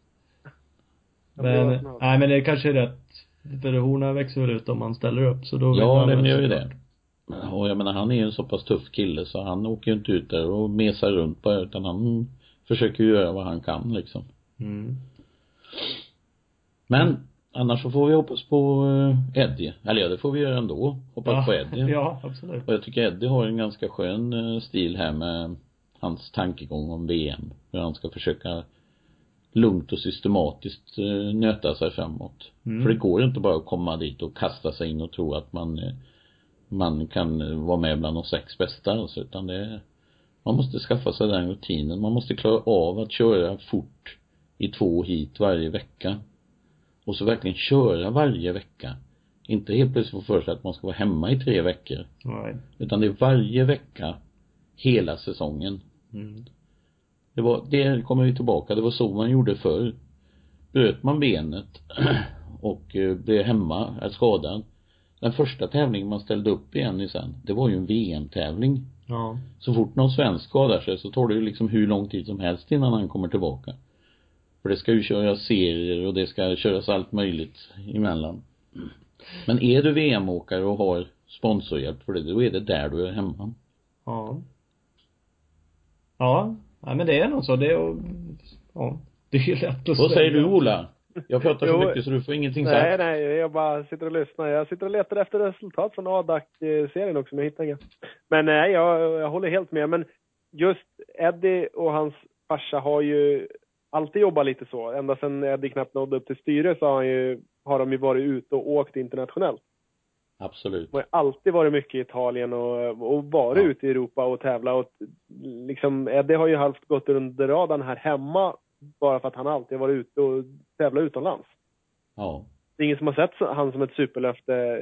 Men, nej men det kanske är rätt. För horna växer väl ut om man ställer upp, så då Ja, väl gör ju det. Och jag menar, han är ju en så pass tuff kille så han åker ju inte ut där och mesar runt bara utan han försöker ju göra vad han kan liksom. Mm. Men annars så får vi hoppas på eh, Eddie. Eller ja, det får vi göra ändå. Hoppas Ja, på Eddie. ja, absolut. Och jag tycker Eddie har en ganska skön eh, stil här med hans tankegång om VM. Hur han ska försöka lugnt och systematiskt eh, nöta sig framåt. Mm. För det går inte bara att komma dit och kasta sig in och tro att man man kan vara med bland de sex bästa alltså, utan det man måste skaffa sig den rutinen. Man måste klara av att köra fort i två hit varje vecka. Och så verkligen köra varje vecka. Inte helt plötsligt få för sig att man ska vara hemma i tre veckor. Nej. Utan det är varje vecka, hela säsongen. Mm. Det var, det kommer vi tillbaka, det var så man gjorde förr. Bröt man benet och eh, blev hemma, är skadad. Den första tävlingen man ställde upp igen i sen, det var ju en VM-tävling. Ja. Så fort någon svensk skadar sig så tar det ju liksom hur lång tid som helst innan han kommer tillbaka. För det ska ju köras serier och det ska köras allt möjligt emellan. Men är du VM-åkare och har sponsorhjälp för det, då är det där du är hemma. Ja. Ja. Nej men det är nog så. Det är ja. Det är ju lätt att Vad säger säga. du Ola? Jag pratar så mycket så du får ingenting Nej, sagt. nej, jag bara sitter och lyssnar. Jag sitter och letar efter resultat från ADAC-serien också, men jag hittar inga. Men nej, jag, jag håller helt med. Men just Eddie och hans farsa har ju alltid jobbat lite så. Ända sedan Eddie knappt nådde upp till styre så har, han ju, har de ju varit ute och åkt internationellt. Absolut. Ju alltid varit mycket i Italien och, och varit Ja. ute i Europa och tävlat. Och liksom, Eddie har ju halvt gått under radarn här hemma bara för att han alltid har varit ute och tävlat utomlands. Ja. Det är ingen som har sett han som ett superlöfte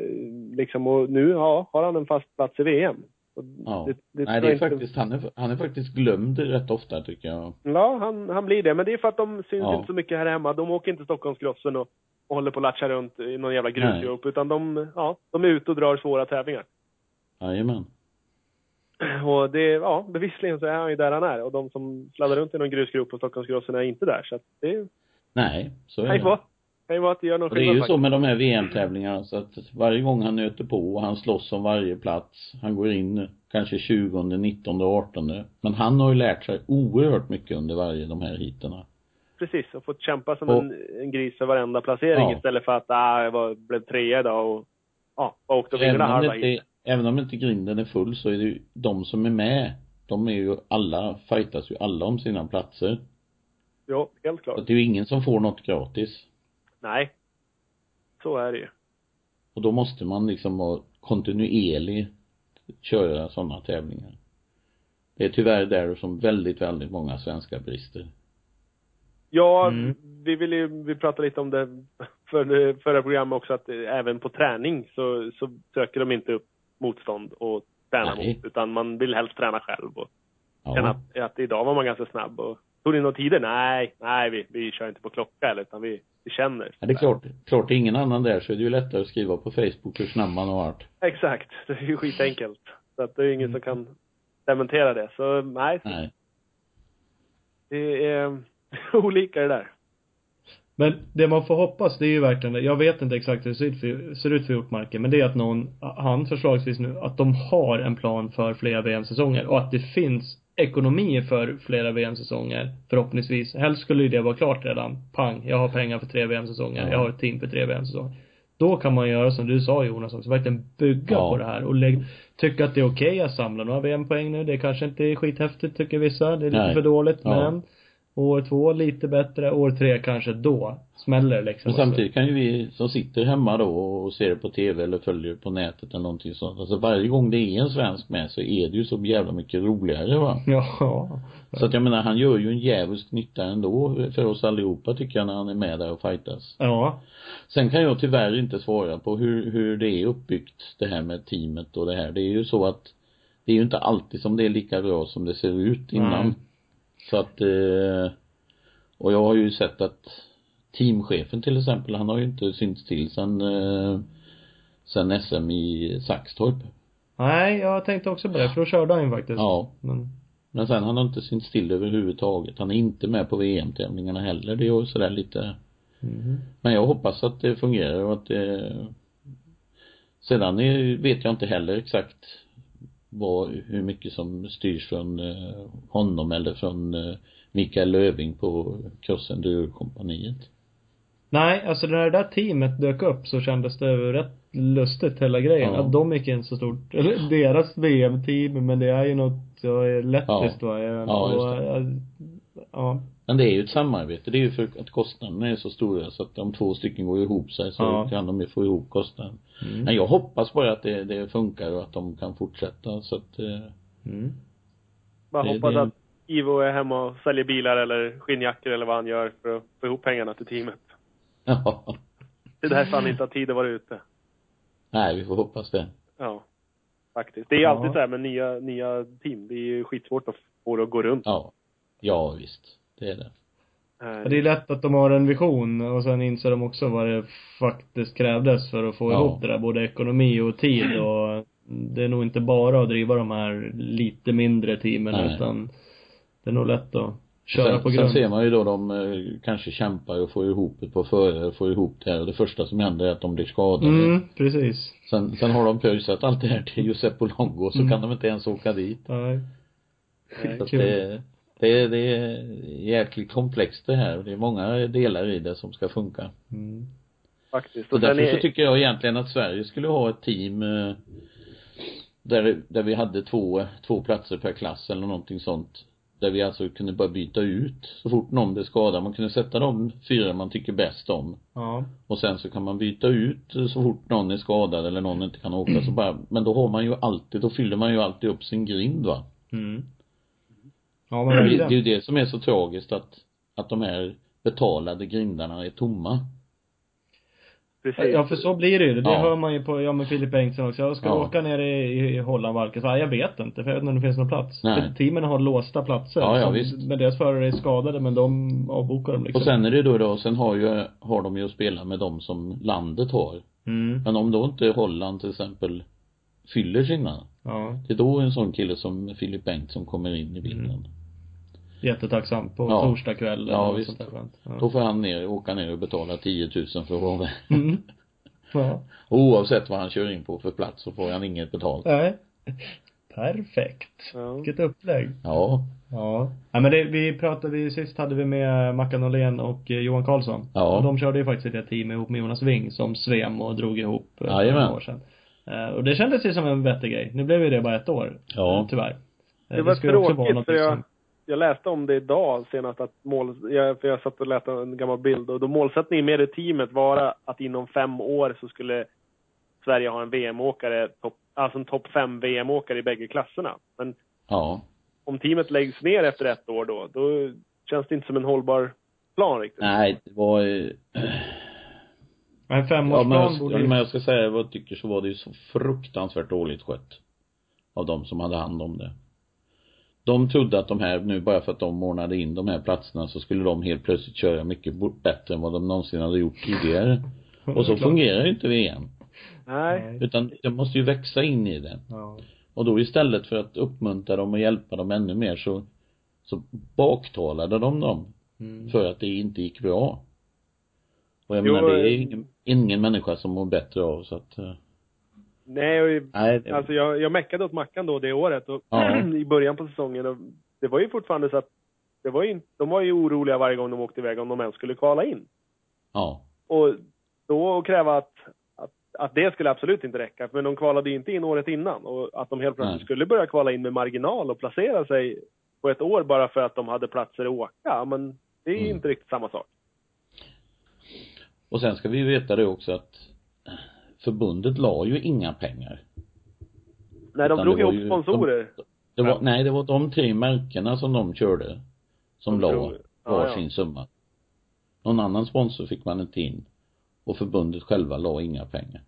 liksom och nu ja, har han en fast plats i VM. Och Ja. det, det Nej, det är inte- faktiskt, han är, han är faktiskt glömd rätt ofta tycker jag. Ja, han, han blir det. Men det är för att de syns Ja. inte så mycket här hemma. De åker inte Stockholmscrossen och, och håller på att latcha runt i någon jävla grusgrop. Utan de, ja, de är ute och drar svåra tävlingar. Jajamän. Och det, ja, bevisligen så är han ju där han är. Och de som sladdar runt i någon grusgrop på Stockholmscrossen är inte där. Så att det Nej, så är ju det. Kan ju vara att det gör någon Och det är ju skillnad så med de här VM-tävlingarna så att varje gång han nöter på och han slåss om varje plats, han går in kanske 20, 19, 18. Men han har ju lärt sig oerhört mycket under varje de här heaterna. Precis, och fått kämpa som Och- en, en gris för varenda placering Ja. istället för att, ah, jag var, blev trea idag och, ja, bara åkte och Även vinglade om, halva hit. inte, även om inte grinden är full så är det ju de som är med, de är ju alla, fightas ju alla om sina platser. Jo, helt Så klart. att det är ju ingen som får något gratis. Nej. Så är det ju. Och då måste man liksom vara kontinuerlig köra sådana tävlingar. Det är tyvärr där som väldigt, väldigt många svenskar brister. Ja, Mm. vi vill ju, vi pratade lite om det för förra programmet också, att även på träning så, så söker de inte upp motstånd och träna Nej. mot, utan man vill helst träna själv och känna Ja. att, att idag var man ganska snabb och tog ni några tider? Nej, nej, vi, vi kör inte på klocka eller, utan vi, vi känner. ja det är klart, klart det är ingen annan där så är det ju lättare att skriva på Facebook hur snabb man har varit. Exakt, det är ju skitenkelt. Så att det är ingen som kan dementera det. Så nej, Nej. det är olika det där. Men det man får hoppas, det är ju verkligen. Jag vet inte exakt hur det ser ut för, ser ut för Hjortmarken, men det är att någon, han förslagsvis nu, att de har en plan för flera VM-säsonger och att det finns ekonomi för flera VM-säsonger förhoppningsvis. Helst skulle ju det vara klart redan. Pang, jag har pengar för tre VM-säsonger, Ja. jag har ett team för tre VM-säsonger. Då kan man göra som du sa Jonas också, verkligen bygga Ja. på det här och lägg, tycka att det är okej att samla några VM-poäng nu. Det kanske inte är skithäftigt tycker vissa. Det är lite Nej. för dåligt Ja. men År två lite bättre, år tre kanske då smäller det liksom. Men samtidigt kan ju vi som sitter hemma då och ser det på tv eller följer på nätet eller någonting sånt. Alltså varje gång det är en svensk med så är det ju så jävla mycket roligare va. Ja. Så att jag menar han gör ju en djävulsk nytta ändå för oss allihopa tycker jag när han är med där och fightas. Ja. Sen kan jag tyvärr inte svara på hur, hur det är uppbyggt det här med teamet och det här. Det är ju så att det är ju inte alltid som det är lika bra som det ser ut innan. Nej. Så att eh, och jag har ju sett att teamchefen till exempel, han har ju inte synts till sen eh, sen SM i Saxtorp. Nej, jag tänkte också på det, för då körde han ju faktiskt. Ja. Men, Men sen han har inte synts till överhuvudtaget. Han är inte med på VM-tävlingarna heller. Det är ju sådär lite mhm. Men jag hoppas att det fungerar och att det Sedan är, vet jag inte heller exakt vad, hur mycket som styrs från eh, honom eller från eh, Mikael Löving på Cross Enduro-kompaniet. Nej, alltså när det där teamet dök upp så kändes det rätt lustigt hela grejen. Ja. Att de gick in så stort, eller deras VM-team, men det är ju något ja, lettiskt va? Ja, just och, ja, ja. Men det är ju ett samarbete. Det är ju för att kostnaderna är så stora så att om två stycken går ihop sig så Ja. kan de ju få ihop kostnaden. Mm. Men jag hoppas bara att det, det funkar och att de kan fortsätta så att eh, Mm. Bara Det- hoppas det- att Ivo är hemma och säljer bilar eller skinnjackor eller vad han gör för att få ihop pengarna till teamet. ja. Det är därför han inte har tid att vara ute. Nej, vi får hoppas det. Ja. Faktiskt. Det är ju Ja. alltid så här med nya, nya team. Det är ju skitsvårt att få det att gå runt. Ja. Ja, visst. Det är det. Eh, Ja, Det är lätt att de har en vision och sen inser de också vad det faktiskt krävdes för att få Ja. ihop det där, både ekonomi och tid och det är nog inte bara att driva de här lite mindre teamen Nej. utan det är nog lätt att köra sen, på sen grund. ser man ju då de eh, kanske kämpar och får ihop ett par förare, får ihop det här och det första som händer är att de blir skadade. Mm, precis. Sen, sen har de pröjsat allt det här till Giuseppe Longo så Mm. kan de inte ens åka dit. Nej. Nej, Så att kul. det, det, det är jäkligt komplext det här och det är många delar i det som ska funka. Mm. Faktiskt. Så Och sen därför så är, tycker jag egentligen att Sverige skulle ha ett team eh, där, där vi hade två, två platser per klass eller någonting sånt. Där vi alltså kunde bara byta ut så fort någon blev skadad. Man kunde sätta de fyra man tycker bäst om. Ja. Och sen så kan man byta ut så fort någon är skadad eller någon inte kan åka så bara, men då har man ju alltid, då fyller man ju alltid upp sin grind va. Mm. Ja men Det, det är ju det som är så tragiskt att, att de här betalade grindarna är tomma. precis. Ja för så blir det ju. Det Ja. hör man ju på, ja men Filip Bengtsson också. Jag ska Ja. åka ner i, i Holland Valken. Så, ja, jag vet inte för jag vet inte om det finns någon plats. Nej. För teamen har låsta platser. Ja, ja, visst. Men deras förare är skadade men de avbokar dem liksom. Och sen är det då då, sen har ju, har de ju att spela med de som landet har. Mm. Men om då inte Holland till exempel fyller sina, Ja. det är då en sån kille som Filip Bengtsson kommer in i bilden. Mm. Jättetacksam på Ja. torsdag kväll Ja, eller visst. sånt där. Ja. Då får han ner, åka ner och betala 10 000 för att vara med. Mm. Ja. Oavsett vad han kör in på för plats så får han inget betalt. Nej. Perfekt. Ja. Vilket upplägg. Ja. Ja. Ja men det, vi pratade, vi, sist hade vi med Mackan Åhlén och eh, Johan Karlsson. Ja. Och de körde ju faktiskt ett team ihop med Jonas Wing som svem och drog ihop eh, för Jajamän. några år sedan. Eh, Och det kändes ju som en vettig grej. Nu blev ju det bara ett år. Ja. Tyvärr. Eh, Det var skulle också vara tråkigt något för jag, som- jag läste om det idag senast att mål, jag, för jag satt och läste en gammal bild och då målsättningen med det teamet var att inom fem år så skulle Sverige ha en VM-åkare, alltså en topp fem VM-åkare i bägge klasserna. Men Ja. om teamet läggs ner efter ett år då, då känns det inte som en hållbar plan riktigt. Nej, det var eh, Men en Ja femårsplan men, borde ja, ju... men jag ska säga vad jag tycker så var det ju så fruktansvärt dåligt skött. Av de som hade hand om det. De trodde att de här, nu bara för att de ordnade in de här platserna så skulle de helt plötsligt köra mycket bättre än vad de någonsin hade gjort tidigare. Och så fungerar ju inte VM. Nej. Utan det måste ju växa in i det. Ja. Och då istället för att uppmuntra dem och hjälpa dem ännu mer så, så baktalade de dem. Mm. För att det inte gick bra. Och jag Jo, menar det är eh, ingen, ingen människa som mår bättre av så att eh, Nej, och Nej, det, alltså jag, jag meckade åt Mackan då det året och Ja. i början på säsongen och det var ju fortfarande så att det var ju, de var ju oroliga varje gång de åkte iväg om de ens skulle kvala in. ja. Och då att kräva att, att, att det skulle absolut inte räcka. Men de kvalade ju inte in året innan. Och att de helt plötsligt Nej. skulle börja kvala in med marginal och placera sig på ett år bara för att de hade platser att åka. Men det är ju Mm. inte riktigt samma sak. Och sen ska vi veta det också att förbundet la ju inga pengar. Nej, de Utan drog ihop ju- sponsorer. Det var, Ja. nej det var de tre märkena som de körde. Som De la drog- ja, var ja. summa. Någon annan sponsor fick man inte in. Och förbundet själva la inga pengar.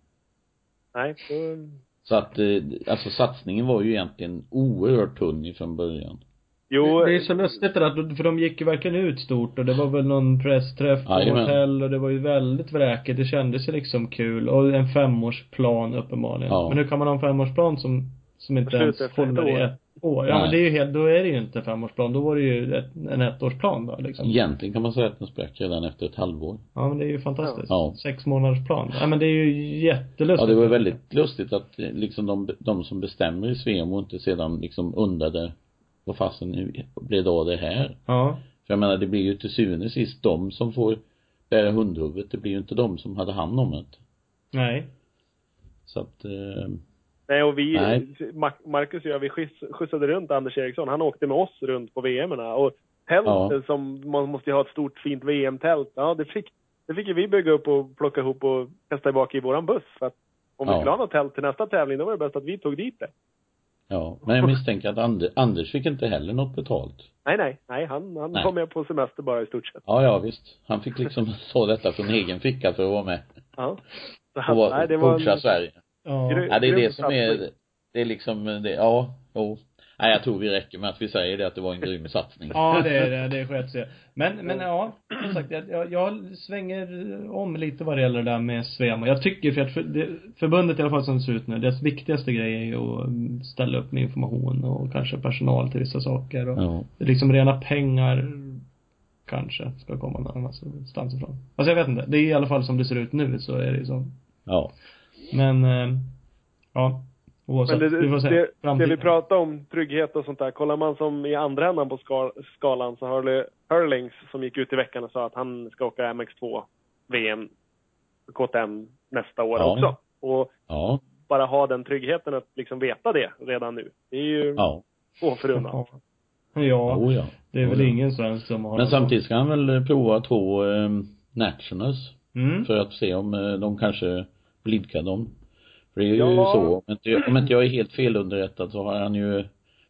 Nej, då, Så att, eh, alltså satsningen var ju egentligen oerhört tunn ifrån början. Jo, Det är så lustigt det där, för de gick ju verkligen ut stort och det var väl någon pressträff på Jajamän. hotell och det var ju väldigt vräkigt. Det kändes ju liksom kul. Och en femårsplan uppenbarligen. Ja. Men hur kan man ha en femårsplan som, som inte Slut ens håller i ett år? Ja Nej. men det är ju helt, då är det ju inte en femårsplan. Då var det ju ett, en ettårsplan då liksom. Egentligen kan man säga att den sprack redan efter ett halvår. Ja men det är ju fantastiskt. Ja. Sex månaders plan. Ja men det är ju jättelustigt. Ja, det var väldigt lustigt att eh, liksom de, de som bestämmer i Svemo inte sedan liksom undrade vad fasen nu blev det av det här? Ja. För jag menar, det blir ju till syvende och sist de som får bära hundhuvudet. Det blir ju inte de som hade hand om det. Nej. Så att, eh, nej och vi, Nej. Ma- Marcus och jag, vi skjuts, skjutsade runt Anders Eriksson. Han åkte med oss runt på VM-erna och tält Ja. som, man måste ju ha ett stort fint VM-tält. Ja, det fick, det fick ju vi bygga upp och plocka ihop och kasta bak i våran buss. För att om vi Ja. skulle ha något tält till nästa tävling, då var det bäst att vi tog dit det. Ja. Men jag misstänker att Ander, Anders fick inte heller något betalt. Nej, nej, nej, han, han Nej. kom med på semester bara i stort sett. Ja, ja visst. Han fick liksom ta detta från egen ficka för att vara med. Ja. Så Och han, vara, nej, det var en, Sverige. Ja. Gry- Ja, det är grym det som är, det är liksom det, ja, jo. Nej, jag tror vi räcker med att vi säger det, att det var en grym satsning. Ja, det är det. Det sköt sig. Men, men ja, som sagt, jag, jag, jag svänger om lite vad det gäller det där med Svemo. Jag tycker för att för, det, förbundet i alla fall som det ser ut nu, deras viktigaste grej är ju att ställa upp med information och kanske personal till vissa saker och Ja. liksom rena pengar kanske ska komma någon annanstans ifrån. Alltså jag vet inte. Det är i alla fall som det ser ut nu så är det ju så. Ja. Men, eh, ja. Oavsett. Men det, det, det Framtiden. vi pratar om, trygghet och sånt där. Kollar man som i andra änden på ska, skalan så har du Hurlings som gick ut i veckan och sa att han ska åka MX2 VM KTM nästa år Ja. också. Och Ja. bara ha den tryggheten att liksom veta det redan nu. Det är ju Ja. förunnat. Ja. Ja. Oh, ja. Det är väl Oh, ja. ingen svensk som har Men samtidigt ska han väl prova två eh, nationals Mm. för att se om eh, de kanske blidkar dem. För det är ju Ja. så, om inte, om inte jag är helt felunderrättad så har han ju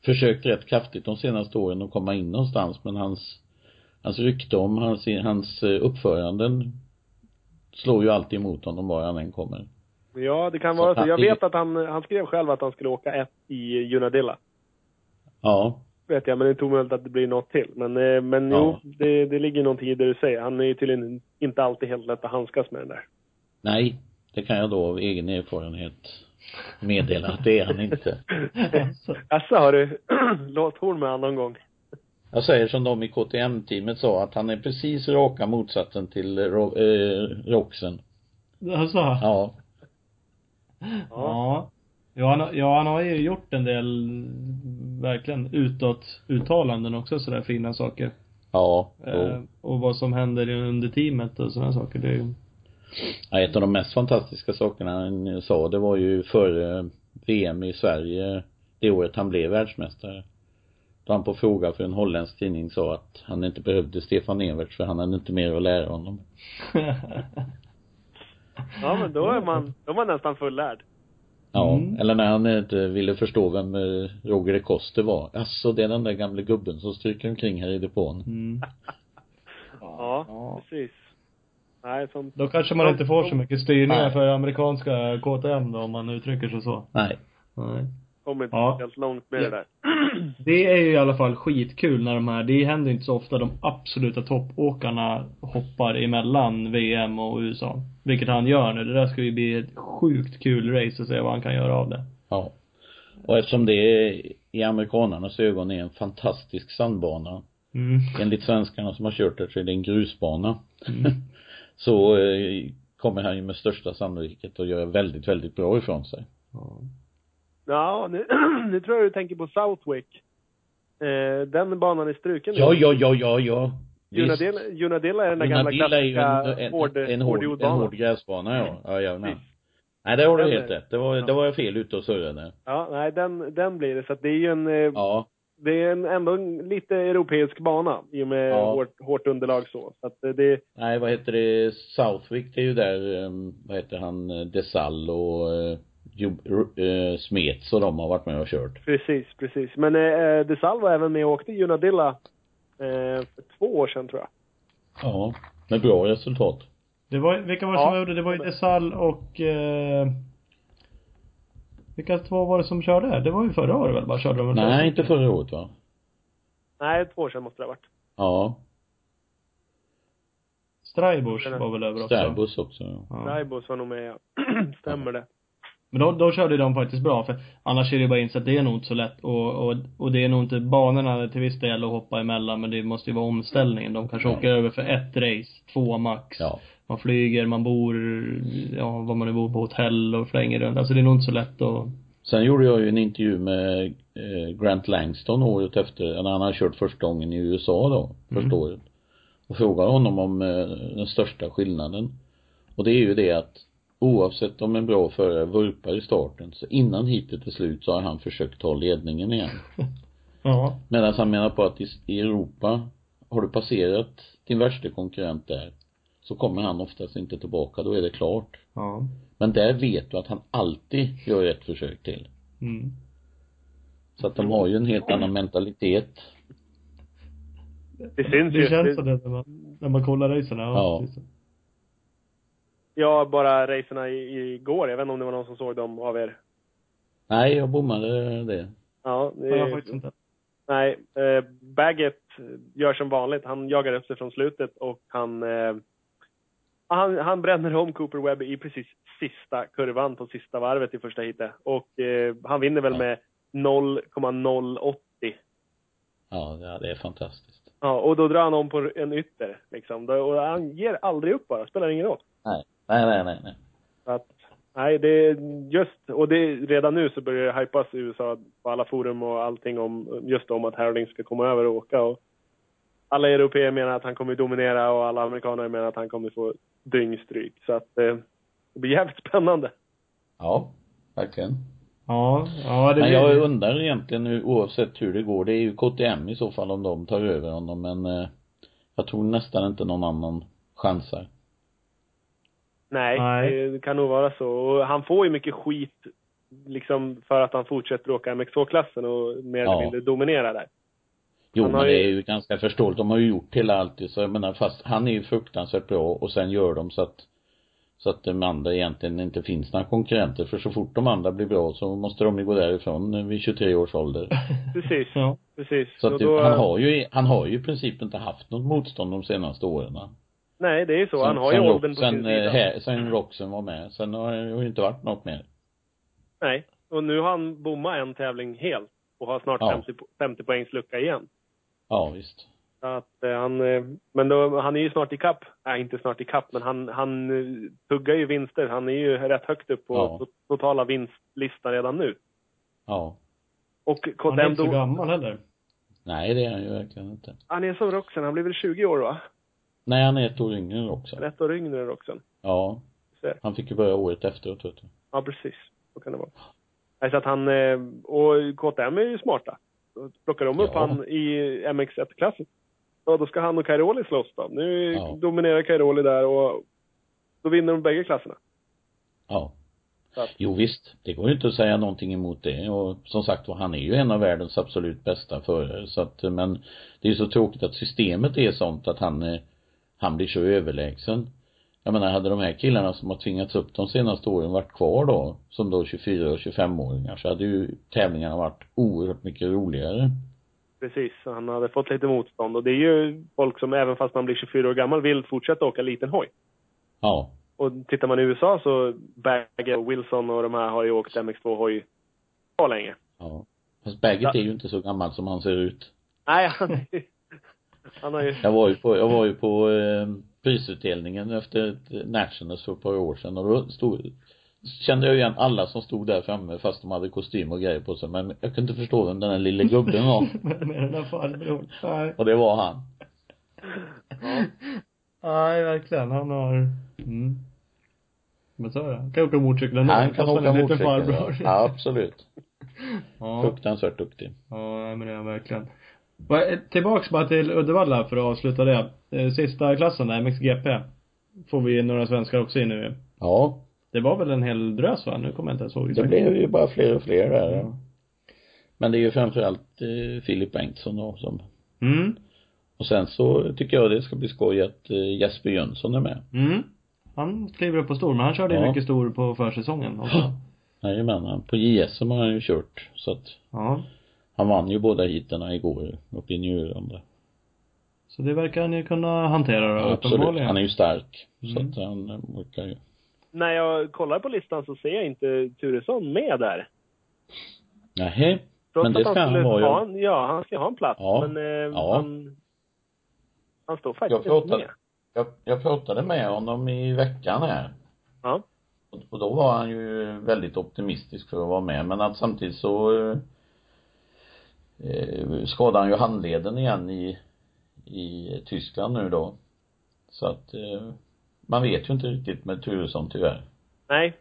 försökt rätt kraftigt de senaste åren att komma in någonstans men hans hans rykte om hans, hans eh, uppföranden slår ju alltid emot honom var han än kommer. Ja, det kan Så vara så. Jag vet att han, han skrev själv att han skulle åka ett i Unadilla. Ja. Vet jag, men det är omöjligt att det blir något till. Men, eh, men Ja. jo, det, det ligger någonting i det du säger. Han är ju tydligen inte alltid helt lätt att handskas med den där. Nej, det kan jag då av egen erfarenhet meddela att det är han inte. Alltså. Jaså, har du låt horn med han någon gång? Jag säger som de i KTM-teamet sa att han är precis raka motsatsen till ro, eh, Roxen. Alltså. Ja. Ja. Ja han, ja, han har ju gjort en del verkligen utåt uttalanden också sådär fina saker. Ja. Eh, och vad som händer under teamet och sådana saker. Det är ju, ja. Ett av de mest fantastiska sakerna han sa det var ju före VM i Sverige det året han blev världsmästare. Då han på fråga för en holländsk tidning sa att han inte behövde Stefan Everts för han hade inte mer att lära honom. Ja, men då är man, då är man nästan fullärd. Ja, Mm. eller när han inte ville förstå vem eh, Roger de Koster var. Alltså det är den där gamle gubben som stryker omkring här i depån. mm. Ja, Ja. precis. Nej, sånt. Då kanske man inte får så mycket styrningar Nej. för amerikanska KTM då, om man uttrycker sig så. Nej. Nej. kommer inte Ja. helt långt med Ja. det där. Det är ju i alla fall skitkul när de här, det händer inte så ofta de absoluta toppåkarna hoppar emellan VM och USA. Vilket han gör nu. Det där ska ju bli ett sjukt kul race att se vad han kan göra av det. Ja. Och eftersom det är, i amerikanernas ögon är en fantastisk sandbana. Mm. Enligt svenskarna som har kört där så är det en grusbana. Mm. Så eh, kommer han ju med största sannolikhet att göra väldigt, väldigt bra ifrån sig. Ja. Ja, nu, nu tror jag du tänker på Southwick. Eh, den banan är struken nu. Ja, ja, ja, ja, ja. Junadilla, Junadilla är den där gamla klassiska en, en, hård, en, hård, en hård gräsbana ja. Ja, ja, nej. Det har du helt är- rätt. Det var, det var jag fel ute och surrade. Ja, nej, den, den blir det. Så att det är ju en, eh, Ja. Det är en, ändå en lite europeisk bana i och med Ja. hårt, hårt underlag så. Så att eh, det, Nej, vad heter det? Southwick, det är ju där, um, vad heter han, eh, Desall och uh, uh, Smets och de har varit med och kört. precis, precis. Men eh, DeSalle var även med och åkte Junadilla eh, för två år sedan tror jag. Ja. Med bra resultat. Det var, vilka var det Ja. som gjorde det? Det var ju Desal och eh, Vilka två var det som körde? Det var ju förra året väl? Bara körde de Nej, inte förra året va? Nej, två år sedan måste det ha varit. Ja. Straibusch var väl över också? Stärbus också. Ja. Ja. Raibos var nog med, ja. Stämmer det. Men då, då körde de faktiskt bra för annars är det ju bara insett att det är nog inte så lätt och, och, och det är nog inte banorna till viss del att hoppa emellan men det måste ju vara omställningen. De kanske Ja. åker över för ett race, två max. Ja. Man flyger, man bor, ja vad man nu bor på hotell och flänger runt. Alltså det är nog inte så lätt att Sen gjorde jag ju en intervju med eh, Grant Langston året efter, när han hade kört första gången i USA då, första Mm. året. Och frågade honom om eh, den största skillnaden. Och det är ju det att oavsett om en bra förare vurpar i starten, så innan hitet är slut så har han försökt ta ledningen igen. Ja. Medan han menar på att i Europa har du passerat din värsta konkurrent där så kommer han oftast inte tillbaka, då är det klart. Ja. Men där vet du att han alltid gör ett försök till. Mm. Så att de har ju en helt annan mentalitet. Det syns ju. Det känns Det- så det när man, när man kollar racerna. Ja. precis. Ja, bara racerna i- igår. Jag vet inte om det var någon som såg dem av er. Nej, jag bommade det. Ja, det, Ja, jag har faktiskt inte. Nej, eh, Baggett gör som vanligt. Han jagar upp sig från slutet och han, eh, han, han bränner om Cooper Webb i precis sista kurvan på sista varvet i första heatet. Och eh, han vinner väl Ja. med 0,080. Ja, ja, det är fantastiskt. Ja, och då drar han om på en ytter liksom. Och han ger aldrig upp bara, spelar ingen roll. Nej, nej, nej, nej, att, nej, det är just, och det redan nu så börjar det hypas i USA på alla forum och allting om, just om att Harling ska komma över och åka och alla europeer menar att han kommer dominera och alla amerikaner menar att han kommer få dyngstryk. Så att eh, det blir jävligt spännande. Ja, verkligen. Ja, ja det Men blir jag undrar egentligen nu, oavsett hur det går, det är ju KTM i så fall om de tar över honom men eh, jag tror nästan inte någon annan chansar. Nej, Nej. det kan nog vara så. Och han får ju mycket skit liksom för att han fortsätter åka MX2-klassen och mer eller Ja. mindre dominera där. Jo Han men det är ju ganska förståeligt, de har ju gjort hela allt så jag menar fast han är ju fruktansvärt bra och sen gör de så att så att de andra egentligen inte finns några konkurrenter för så fort de andra blir bra så måste de ju gå därifrån vid 23 års ålder. Precis, Ja. precis. Så att då- han har ju, han har ju i princip inte haft något motstånd de senaste åren. Nej, det är ju så. Han har ju sen, åldern på sen, sin sida. eh, här, sen Roxen var med. Sen har det ju inte varit något mer. Nej, och nu har han bommat en tävling helt och har snart Ja. 50, po- 50 poängs lucka igen. Ja, visst. Att eh, han, eh, men då, han är ju snart i kapp. Nej, inte snart i kapp, men han, han eh, tuggar ju vinster. Han är ju rätt högt upp på Ja. to- totala vinstlistan redan nu. Ja. Och Han är inte så gammal heller. Nej, det är han ju verkligen inte. han är som Roxen, han blir väl 20 år va? Nej, han är ett år yngre än är ett år yngre än Roxen. Ja. Han fick ju börja året efteråt, vet du. Ja, precis. Så kan det vara. Nej, så att han, och KTM är ju smarta. Plockar de upp Ja. han i MX1-klassen. Ja, då ska han och Cairoli slåss då. Nu Ja. dominerar Cairoli där och då vinner de bägge klasserna. Ja. Att- Jo visst, det går ju inte att säga någonting emot det och som sagt var, han är ju en av världens absolut bästa förare så att, men det är ju så tråkigt att systemet är sånt att han, eh, han blir så överlägsen. Jag menar, hade de här killarna som har tvingats upp de senaste åren varit kvar då, som då 24 och 25-åringar, så hade ju tävlingarna varit oerhört mycket roligare. Precis, han hade fått lite motstånd. Och det är ju folk som även fast man blir 24 år gammal vill fortsätta åka liten hoj. Ja. Och tittar man i USA så Bagge och Wilson och de här har ju åkt MX2-hoj så länge. Ja. Fast Baggett är ju inte så gammal som han ser ut. Nej, han, han har ju... Jag var ju på, jag var ju på eh, prisutdelningen efter ett Nationals för ett par år sedan och då stod, kände jag igen alla som stod där framme fast de hade kostym och grejer på sig men jag kunde inte förstå vem den där lille gubben var. Med den där farbrorn. Nej. Och det var han. Nej, verkligen. Han har, mm. Men så är det. Han kan åka motorcykel ändå. Han kan åka motorcykel. Ja. farbror. ja, absolut. Ja. Fruktansvärt duktig. Ja, men det är han verkligen. Eh, Tillbaks bara till Uddevalla för att avsluta det. Eh, Sista klassen där, MXGP. Får vi några svenskar också in nu. Ja, Det var väl en hel drös va? Nu kommer jag inte ens ihåg det blev ju bara fler och fler där. Ja. Men det är ju framförallt eh, Filip Bengtsson då som Mm. och sen så tycker jag det ska bli skoj att eh, Jesper Jönsson är med. Mm. Han kliver upp på stor, men han körde ju Ja. mycket stor på försäsongen också. Jajamän, han- på JSM har han ju kört så att Ja. Han vann ju båda heaterna igår uppe i Njurunda. Så det verkar han ju kunna hantera då, Absolut, uppenbarligen. han är ju stark. Så Mm. att han eh, orkar ju. När jag kollar på listan så ser jag inte Turesson med där. Nähä. Trots Men det han ska han skulle ha, ha ja. en, ja, han ska ha en plats. Ja. Men eh, Ja. han, han står faktiskt Jag pratade, med. jag, jag pratade med honom i veckan här. Ja. Och, och då var han ju väldigt optimistisk för att vara med. Men att samtidigt så eh, skadade han ju handleden igen i, i Tyskland nu då. Så att eh, man vet ju inte riktigt med Turesson tyvärr. Nej,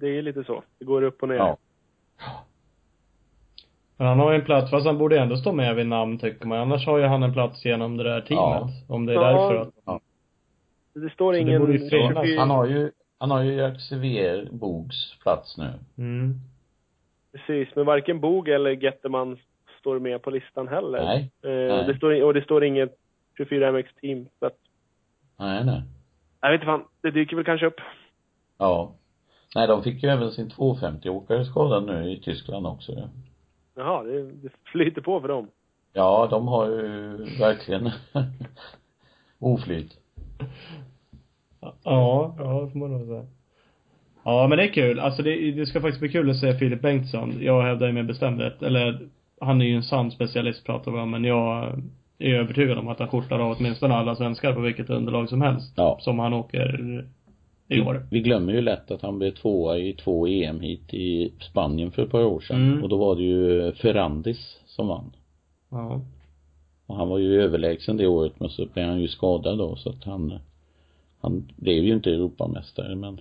det är lite så. Det går upp och ner. Ja. Men han har ju en plats, fast han borde ändå stå med vid namn tycker man. Annars har ju han en plats genom det där teamet. Om det är Ja. därför att, Det står Så det ingen... Fyra- Han har ju, han har ju Xavier Bogs plats nu. mm. Precis, men varken Bog eller Getterman står med på listan heller. Nej. Eh, Nej. Det står, och det står inget 24MX-team. Så att, Nej, nej. jag vet inte fan, det dyker väl kanske upp. Ja. Nej, de fick ju även sin 250-åkare skadad nu i Tyskland också ju. Jaha, det, det flyter på för dem. Ja, de har ju verkligen oflyt. Ja, ja, får man nog säga. Ja, men det är kul. Alltså det, det ska faktiskt bli kul att se Filip Bengtsson. Jag hävdar ju med bestämdhet, eller han är ju en sann specialist pratar vi om, men jag är övertygad om att han skjortar av åtminstone alla svenskar på vilket underlag som helst. Ja. Som han åker i år. Vi glömmer ju lätt att han blev tvåa i två EM hit i Spanien för ett par år sedan. Mm. Och då var det ju Ferrandis som vann. Ja. Och han var ju överlägsen det året men så blev han ju skadad då så att han han blev ju inte Europamästare men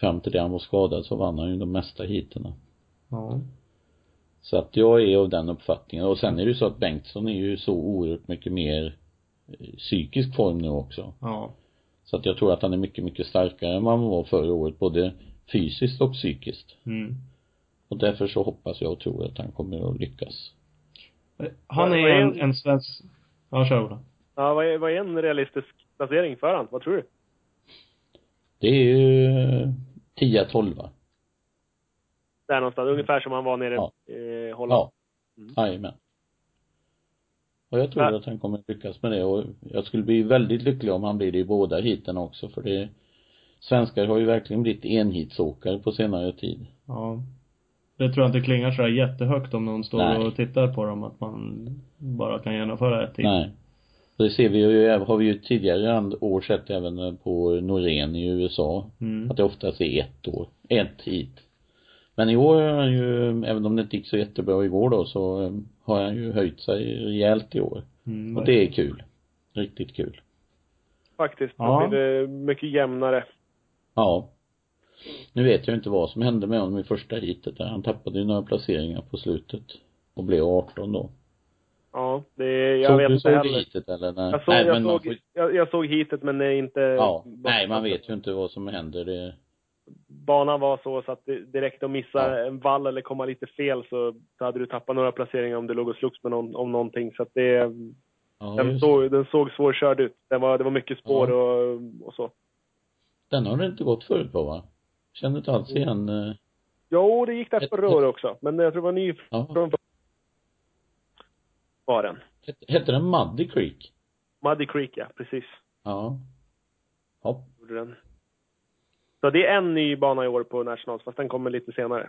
fram till det han var skadad så vann han ju de mesta heaterna. Ja. Så att jag är av den uppfattningen. Och sen är det ju så att Bengtsson är ju så oerhört mycket mer eh, psykisk form nu också. Ja. Så att jag tror att han är mycket, mycket starkare än vad han var förra året, både fysiskt och psykiskt. Mm. Och därför så hoppas jag och tror att han kommer att lyckas. Han Vad- är en- en svensk, ja kör Ola. Ja, vad är, vad är en realistisk placering för han? Vad tror du? Det är ju 10-12 Där någonstans, ungefär som han var nere Ja. i Holland. Ja. Mm. Jajamän. Och jag tror Ja. att han kommer lyckas med det och jag skulle bli väldigt lycklig om han blir det i båda heaten också för det Svenskar har ju verkligen blivit enhitsåkare på senare tid. Ja. Det tror jag inte klingar sådär jättehögt om någon står Nej. och tittar på dem, att man bara kan genomföra ett till. Nej. Det ser vi ju, har vi ju tidigare år sett även på Norén i USA. Mm. Att det oftast är ett år, ett hit. Men i år har han ju, även om det inte gick så jättebra igår då, så eh, har han ju höjt sig rejält i år. Mm, Och det är kul. Riktigt kul. Faktiskt. Ja. Då blir det mycket jämnare. Ja. Nu vet jag inte vad som hände med honom i första hitet där. Han tappade ju några placeringar på slutet. Och blev 18 då. Ja, det, jag såg vet du inte såg heller. hitet eller? Nej, Jag såg, nej jag, såg, får, jag, jag såg hitet men det är inte... Ja. Nej, man vet ju inte vad som händer. Det, Banan var så, så att det, det räckte att missa en vall eller komma lite fel så, så hade du tappat några placeringar om du låg och slogs med någon, om någonting. Så att det, ja, den, såg, den såg svårkörd ut. Den var, det var mycket spår Ja. och, och så. den har det inte gått förut på va? Känner inte alls igen, eh, Jo, det gick där förra året också. Men jag tror det var ny ja. från var den. Hette- den Muddy Creek? Muddy Creek, ja. Precis. Ja. Ja. Gjorde den. Så det är en ny bana i år på Nationals, fast den kommer lite senare.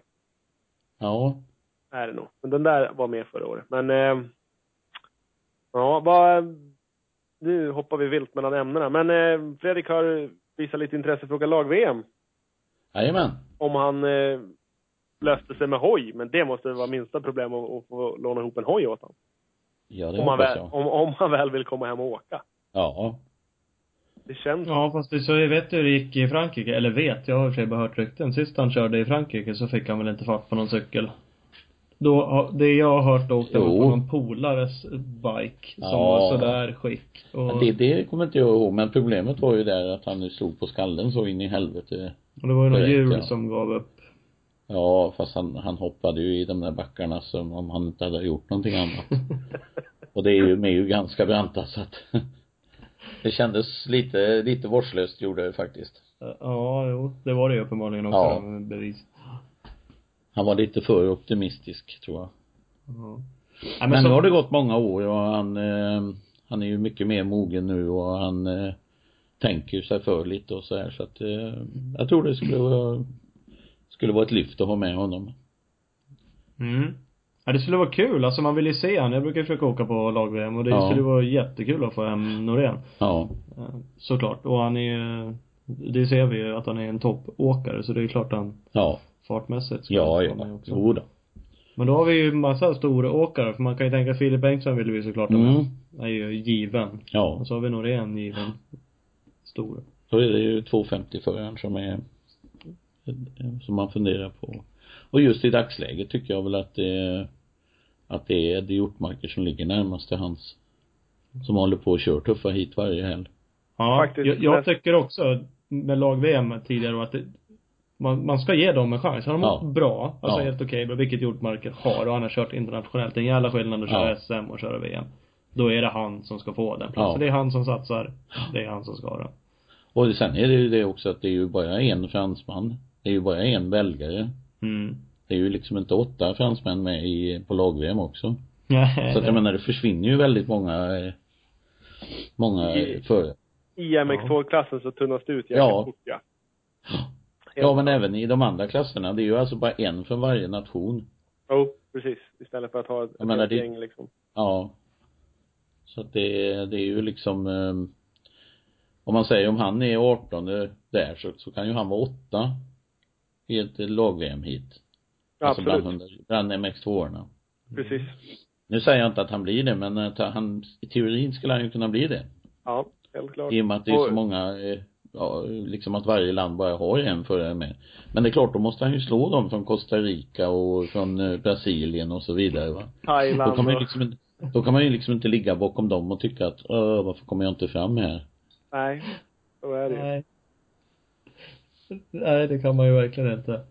Ja. Är det nog. Men den där var med förra året. Men, eh, ja, vad, nu hoppar vi vilt mellan ämnena. Men eh, Fredrik har visat lite intresse för att åka lag-VM. Jajamän. Om han eh, löste sig med hoj. Men det måste vara minsta problem att, att få låna ihop en hoj åt honom. Ja, det Om han, väl, jag. om, om han väl vill komma hem och åka. Ja. Det känns... Ja, fast det, så jag vet hur det gick i Frankrike. Eller vet, jag har i och för sig bara hört rykten. Sist han körde i Frankrike så fick han väl inte fatt på någon cykel. Då, det jag har hört åkte han på någon polares bike som Ja. var sådär skick. Och, Det, det kommer inte jag ihåg, men problemet var ju där att han nu slog på skallen så in i helvete. och det var ju något hjul ja. som gav upp. Ja, fast han, han hoppade ju i de där backarna som om han inte hade gjort någonting annat. Och det är ju, de är ju ganska branta så att det kändes lite, lite vårdslöst gjorde det faktiskt. Ja, jo, det var det uppenbarligen också Ja. bevis. Han var lite för optimistisk tror jag. Ja. Ja, Men, så- nu har det gått många år och han, eh, han är ju mycket mer mogen nu och han eh, tänker sig för lite och så här så att eh, jag tror det skulle vara, skulle vara ett lyft att ha med honom. Mm. Ja, det skulle vara kul. Alltså man vill ju se han. Jag brukar försöka åka på lag-VM och det Ja. skulle vara jättekul att få hem Norén. Ja. Eh, Såklart. Och han är ju, det ser vi ju att han är en toppåkare så det är klart han Ja. fartmässigt ska Ja, ja. med också. Jo då. Men då har vi ju massa stora åkare för man kan ju tänka Filip Bengtsson vill vi såklart ha med. Mm. Han är ju given. Ja. Och så har vi Norén given. Stor. Då är det ju 250 föraren som är som man funderar på. Och just i dagsläget tycker jag väl att det att det är de hjortmarker som ligger närmast till hans som håller på och kör tuffa hit varje helg. Ja, Faktiskt. jag, jag tycker också med lag-VM tidigare att det, man, man ska ge dem en chans. Har de Ja. ja. bra, alltså Ja. helt okej, okay, vilket Hjortmarker har och han har kört internationellt. Det är en jävla skillnad att köra Ja. SM och köra VM. Då är det han som ska få den platsen. Ja. Det är han som satsar. Det är han som ska ha den. Och sen är det ju det också att det är ju bara en fransman. Det är ju bara en belgare. Mm. Det är ju liksom inte åtta fransmän med i, på lag-VM också. Nej, Så att jag menar det försvinner ju väldigt många, många I- för I MX2-klassen så tunnas det ut jäkligt Ja. fort ja. Ja men även i de andra klasserna, det är ju alltså bara en från varje nation. Jo, precis. Istället för att ha ett Jag menar, det- gäng liksom. Ja. Så att det, det är ju liksom eh, om man säger om han är 18 där så, så kan ju han vara åtta i ett lag-VM hit. Ja, Alltså absolut. bland, 100 bland MX2-orna. Precis. Nu säger jag inte att han blir det men att han, i teorin skulle han ju kunna bli det. Ja, helt klart. I och med att det är så många, eh, ja, liksom att varje land bara har en förare med. Men det är klart, då måste han ju slå dem från Costa Rica och från eh, Brasilien och så vidare va. Då Thailand kan man ju liksom inte, då kan man ju liksom inte ligga bakom dem och tycka att, Åh, varför kommer jag inte fram här? Nej, så är det ju. Nej. Nej, det kan man ju verkligen inte.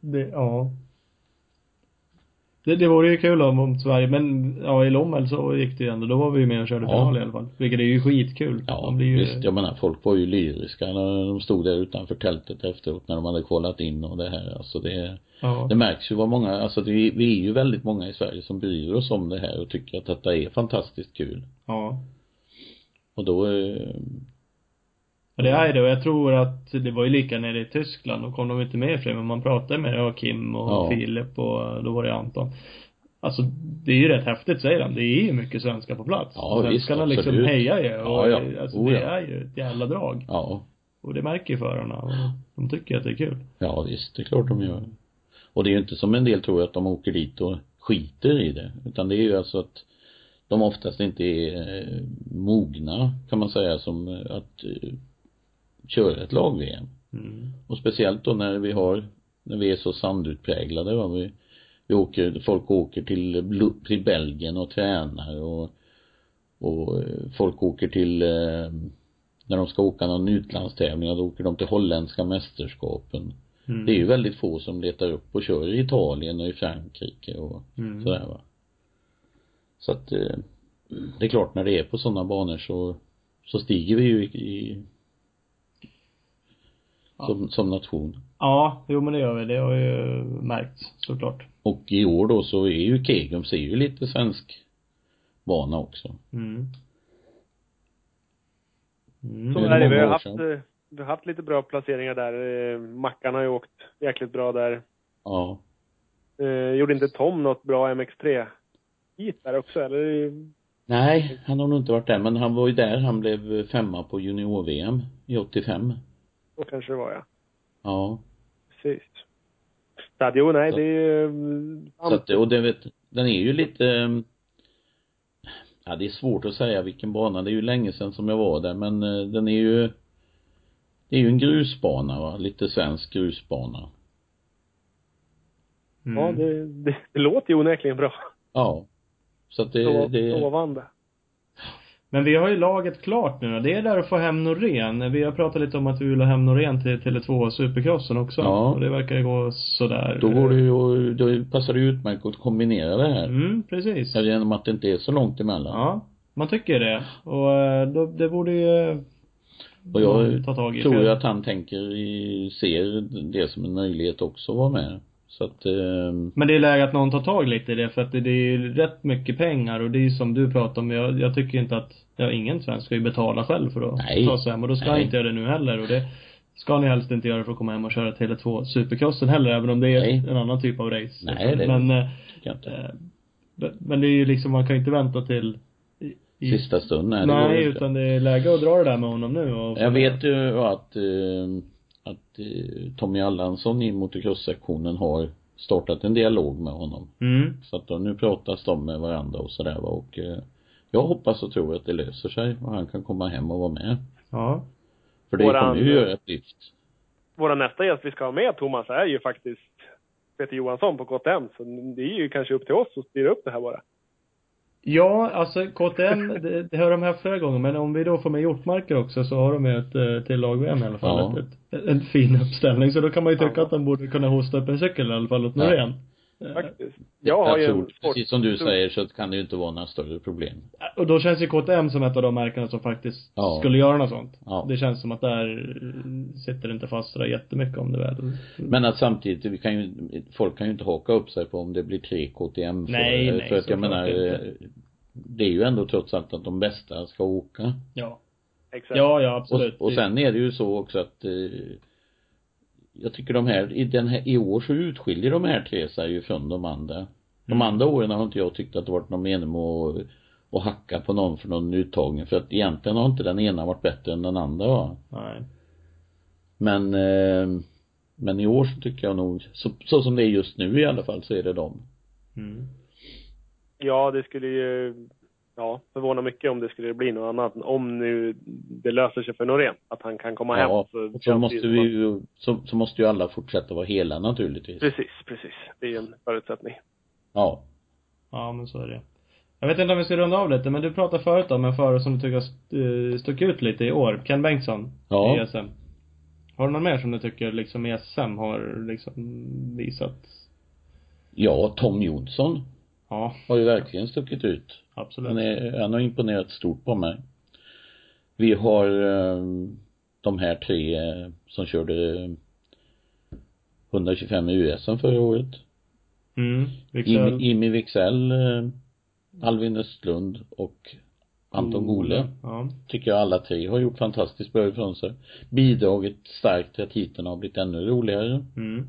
Det, ja. Det, det vore ju kul om, om Sverige, men ja i Lommel så gick det ju ändå. Då var vi ju med och körde Ja. final i alla fall. Vilket är ju skitkul. Ja, Man blir ju, visst. Jag menar, folk var ju lyriska när de stod där utanför tältet efteråt när de hade kvalat in och det här. Alltså det, ja. det märks ju vad många, alltså det, vi är ju väldigt många i Sverige som bryr oss om det här och tycker att detta är fantastiskt kul. ja. Och då, eh, Ja, det är det och jag tror att det var ju lika nere i Tyskland. Då kom de inte med fler, men man pratade med ja, Kim och Ja. Filip och då var det Anton. Alltså, det är ju rätt häftigt säger han. Det är ju mycket svenskar på plats. Ja, visst, Svenskarna liksom absolut. hejar ju och Ja, ja. alltså Oh, det ja. är ju ett jävla drag. ja, Och det märker ju förarna och de tycker att det är kul. ja visst, det är klart de gör. Och det är ju inte som en del tror att de åker dit och skiter i det. Utan det är ju alltså att de oftast inte är eh, mogna, kan man säga, som att eh, köra ett lag-VM. Mm. Och speciellt då när vi har, när vi är så sandutpräglade va, vi, vi åker, folk åker till, till Belgien och tränar och, och eh, folk åker till, eh, när de ska åka någon utlandstävling, då åker de till holländska mästerskapen. Mm. Det är ju väldigt få som letar upp och kör i Italien och i Frankrike och Mm. sådär va. Så att eh, det är klart när det är på sådana banor så, så stiger vi ju i, i som, som nation. Ja, jo men det gör vi. Det har ju märkts såklart. Och i år då så är ju Kegums är ju lite svensk bana också. Mm. Så Mm. Det är det. Vi har haft, eh, vi har haft lite bra placeringar där. Eh, Mackan har ju åkt jäkligt bra där. Ja. Eh, gjorde inte Tom något bra MX3 hit där också eller? Nej, han har nog inte varit där, men han var ju där, han blev femma på junior-VM i 85. Så kanske det var ja. Ja. Precis. Så att, jo, nej, Så- det är eh, Så att, och det vet, den är ju lite um, Ja det är svårt att säga vilken bana, det är ju länge sedan som jag var där men eh, den är ju Det är ju en grusbana va, lite svensk grusbana. Mm. Ja, det, det, det låter ju onekligen bra. Ja. Så att det, Så, det Sovande. Men vi har ju laget klart nu. Det är där att få hem Norén. Vi har pratat lite om att vi vill ha hem Norén till Tele2 Supercrossen också. Ja. Och det verkar ju gå sådär. Då går det ju, då passar det utmärkt att kombinera det här. Mm, precis. Genom att det inte är så långt emellan. Ja. Man tycker det. Och eh, då, det borde ju Och jag ta tag i. tror ju att han tänker i, ser det som en möjlighet också att vara med. Så att, eh, Men det är läge att någon tar tag lite i det för att det, det är ju rätt mycket pengar och det är ju som du pratar om, jag, jag tycker inte att, ja ingen svensk ska ju betala själv för att Nej. ta sig hem och då ska han Nej. inte göra det nu heller och det ska ni helst inte göra för att komma hem och köra Tele2 Supercrossen heller även om det är Nej. en annan typ av race. Nej, det- Men, eh, eh, men- det är ju liksom, man kan ju inte vänta till i, Sista stund, nej, det utan det är läge att dra det där med honom nu och Jag vet ju att, eh, att eh, Tommy Allansson i motocross-sektionen har startat en dialog med honom. Mm. Så att då, nu pratas de med varandra och sådär va och jag hoppas och tror att det löser sig och han kan komma hem och vara med. Ja. För det Våran- kommer ju göra ett lyft. Våra nästa gäst vi ska ha med, Thomas, är ju faktiskt Peter Johansson på KTM. Så det är ju kanske upp till oss att styra upp det här bara. Ja, alltså KTM, det, det har de haft flera gånger, men om vi då får med Hjortmarker också så har de ju ett eh, till lag-VM i alla fall. Ja. Ett, ett, en fin uppställning, så då kan man ju tycka Ja. att de borde kunna hosta upp en cykel i alla fall åt Ja. Norén. Eh, Faktiskt. Jag har jag ju tror, precis som du säger så kan det ju inte vara några större problem. Och då känns ju KTM som ett av de märkena som faktiskt Ja. skulle göra något sånt. Ja. Det känns som att där sitter det inte fast sådär jättemycket om det väl. Men att samtidigt, vi kan ju, folk kan ju inte haka upp sig på om det blir tre KTM för, Nej, nej, för att jag menar, inte. eh, det är ju ändå trots allt att de bästa ska åka. Ja. Exakt. Ja, ja absolut. Och, och sen är det ju så också att eh, jag tycker de här, i den här, i år så utskiljer de här tre sig ju från de andra. De Mm. andra åren har inte jag tyckt att det varit någon mening med att, att hacka på någon för någon uttagning för att egentligen har inte den ena varit bättre än den andra va. Nej. Men eh, men i år så tycker jag nog, så, så som det är just nu i alla fall så är det de. Mm. Ja, det skulle ju ja, förvåna mycket om det skulle bli något annat. Om nu det löser sig för Norén, att han kan komma hem. Ja, känns så det måste vi ju, så, så måste ju alla fortsätta vara hela naturligtvis. Precis, precis. Det är ju en förutsättning. Ja. Ja, men så är det. Jag vet inte om vi ska runda av lite, men du pratade förut om en förare som du tycker har eh, stuckit ut lite i år. Ken Bengtsson. Ja. I SM. Har du någon mer som du tycker liksom i SM har liksom visat? Ja, Tom Jonsson Ja, har ju verkligen stuckit ut. Absolut. Han, är, han har imponerat stort på mig. Vi har eh, de här tre eh, som körde 125 i USM förra året. Mm. Wicksell. Jimmy, Wicksell, eh, Alvin Östlund och Anton Gole. Ja. Tycker jag alla tre har gjort fantastiskt bra ifrån sig. Bidragit starkt till att heaten har blivit ännu roligare. Mm.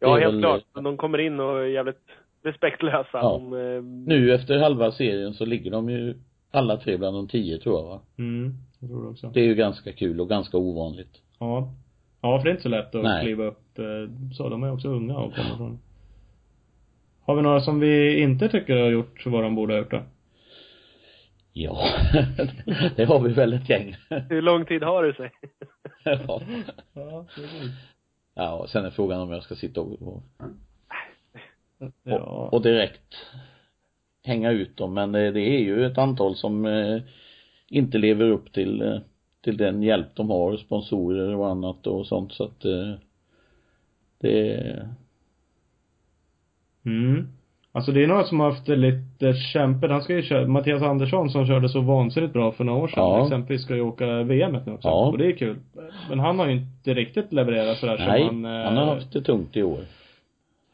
Ja, helt väl- klart. De kommer in och är jävligt respektlösa. Ja. De, eh, Nu efter halva serien så ligger de ju alla tre bland de tio tror jag va. Mm. Jag tror det också. Det är ju ganska kul och ganska ovanligt. Ja. Ja, för det är inte så lätt att Nej. kliva upp. eh, Så, de är också unga och kommer från. Har vi några som vi inte tycker har gjort vad de borde ha gjort då? Ja, det har vi väl ett gäng. hur lång tid har det sig? ja. Ja, sen är frågan om jag ska sitta och, och, Ja. och, och direkt hänga ut dem. Men det, det är ju ett antal som eh, inte lever upp till, eh, till den hjälp de har, sponsorer och annat och sånt så att eh, det Mm. Alltså det är några som har haft lite kämpigt. Han ska ju köra, Mattias Andersson som körde så vansinnigt bra för några år sedan. Ja. Exempelvis ska ju åka VM nu också. Ja. Och det är kul. Men han har ju inte riktigt levererat sådär Nej, som han, eh, han har haft det tungt i år.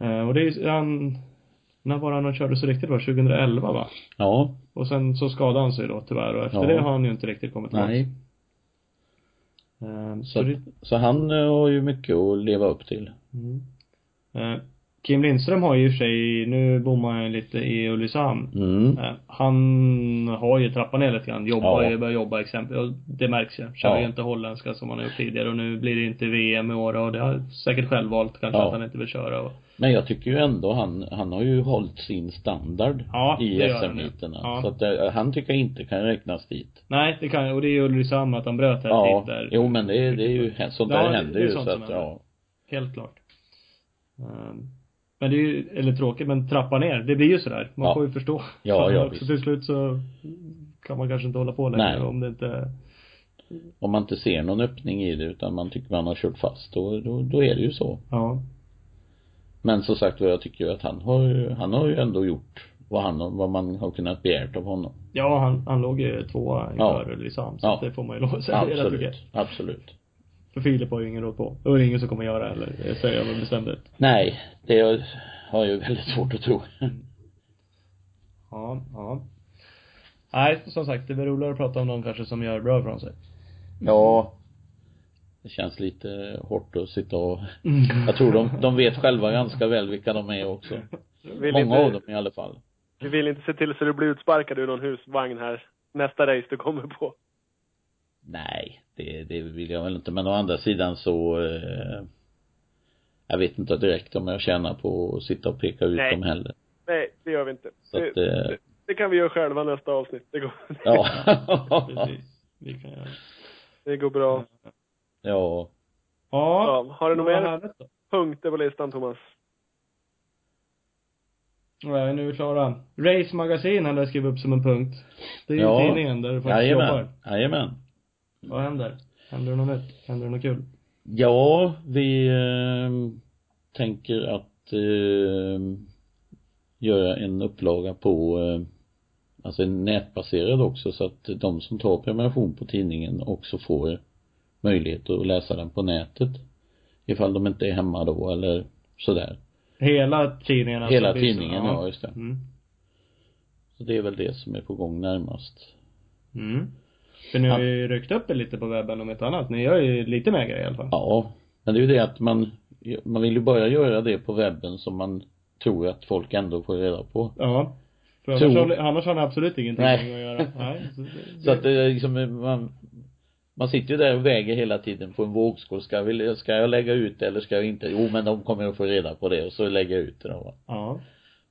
Eh, Och det är han, när var han körde så riktigt bra? 2011 va? Ja, Och sen så skadade han sig då tyvärr och efter Ja. det har han ju inte riktigt kommit tillbaka. nej. Eh, Så Så, det, så han eh, har ju mycket att leva upp till. mm. Eh, Kim Lindström har ju i och för sig, nu bommar han lite i Ulricehamn. Mm. Han har ju trappat ner lite grann. Jobbar Ja. ju, börjar jobba exempel. Och det märks ju. Kör Ja. ju inte holländska som han har gjort tidigare och nu blir det inte VM i år och det har säkert själv valt kanske Ja. att han inte vill köra och, Men jag tycker ju ändå han, han har ju hållit sin standard Ja, i det. SM-heaterna. Ja. Så att eh, han tycker jag inte kan räknas dit. Nej, det kan och det är ju Ulricehamn att han bröt här Ja, där. jo men det är, det är ju, sånt Ja, där det- händer det ju så att, händer. ja. Helt klart. Ehm, Men det är ju, eller tråkigt, men trappa ner. Det blir ju sådär. Man Ja. får ju förstå. Ja, ja, också visst. Till slut så kan man kanske inte hålla på längre Nej. om det inte Om man inte ser någon öppning i det utan man tycker man har kört fast då, då, då är det ju så. Ja. Men som sagt jag tycker att han har han har ju ändå gjort vad han, vad man har kunnat begärt av honom. Ja, han, han låg ju tvåa Ja. inför Ulricehamn. Så Ja. det får man ju lov att säga. Absolut, absolut. För Filip har ju ingen råd på. Och det är ingen som kommer göra heller. Det säger jag med bestämdhet. Nej, det har jag ju väldigt svårt att tro. Ja, ja. Nej, som sagt, det väl roligare att prata om någon kanske som gör bra från sig. Ja. Det känns lite hårt att sitta och, jag tror de, de vet själva ganska väl vilka de är också. Vill Många inte, av dem i alla fall. Vi vill inte se till så du blir utsparkad ur någon husvagn här nästa race du kommer på. Nej, det, det vill jag väl inte. Men å andra sidan så, eh, jag vet inte direkt om jag tjänar på att sitta och peka ut Nej. dem heller. Nej, det gör vi inte. Så att, det, eh, det, det kan vi göra själva nästa avsnitt. Det går, ja. Precis. Vi kan göra det går bra. Ja. Ja. Ja, har du något vad mer? punkter på listan, Thomas? Och är nu klara. Race Magasin hade jag skrivit upp som en punkt. Det är ju Ja. tidningen där du faktiskt jobbar. Jajamän. Jajamän. Vad händer? Händer det något nytt? Händer det något kul? Ja, vi eh, tänker att eh, göra en upplaga på eh, alltså en nätbaserad också så att de som tar prenumeration på tidningen också får möjlighet att läsa den på nätet. Ifall de inte är hemma då eller sådär. Hela tidningen alltså? Hela tidningen, ja just det. Mm. Så det är väl det som är på gång närmast. Mm. För ni har ju ryckt upp er lite på webben om ett annat. Ni gör ju lite mer grejer i alla fall. Ja, men det är ju det att man, man vill ju börja göra det på webben som man tror att folk ändå får reda på. Ja. För Tror- annars, har, annars har ni absolut ingenting Nej. att göra. Nej. Så, det, Så att det är liksom, man, man sitter ju där och väger hela tiden på en vågskål. Ska, jag, vill- ska jag lägga ut det eller ska jag inte? Jo men de kommer att få reda på det och så lägger jag ut det då. Ja.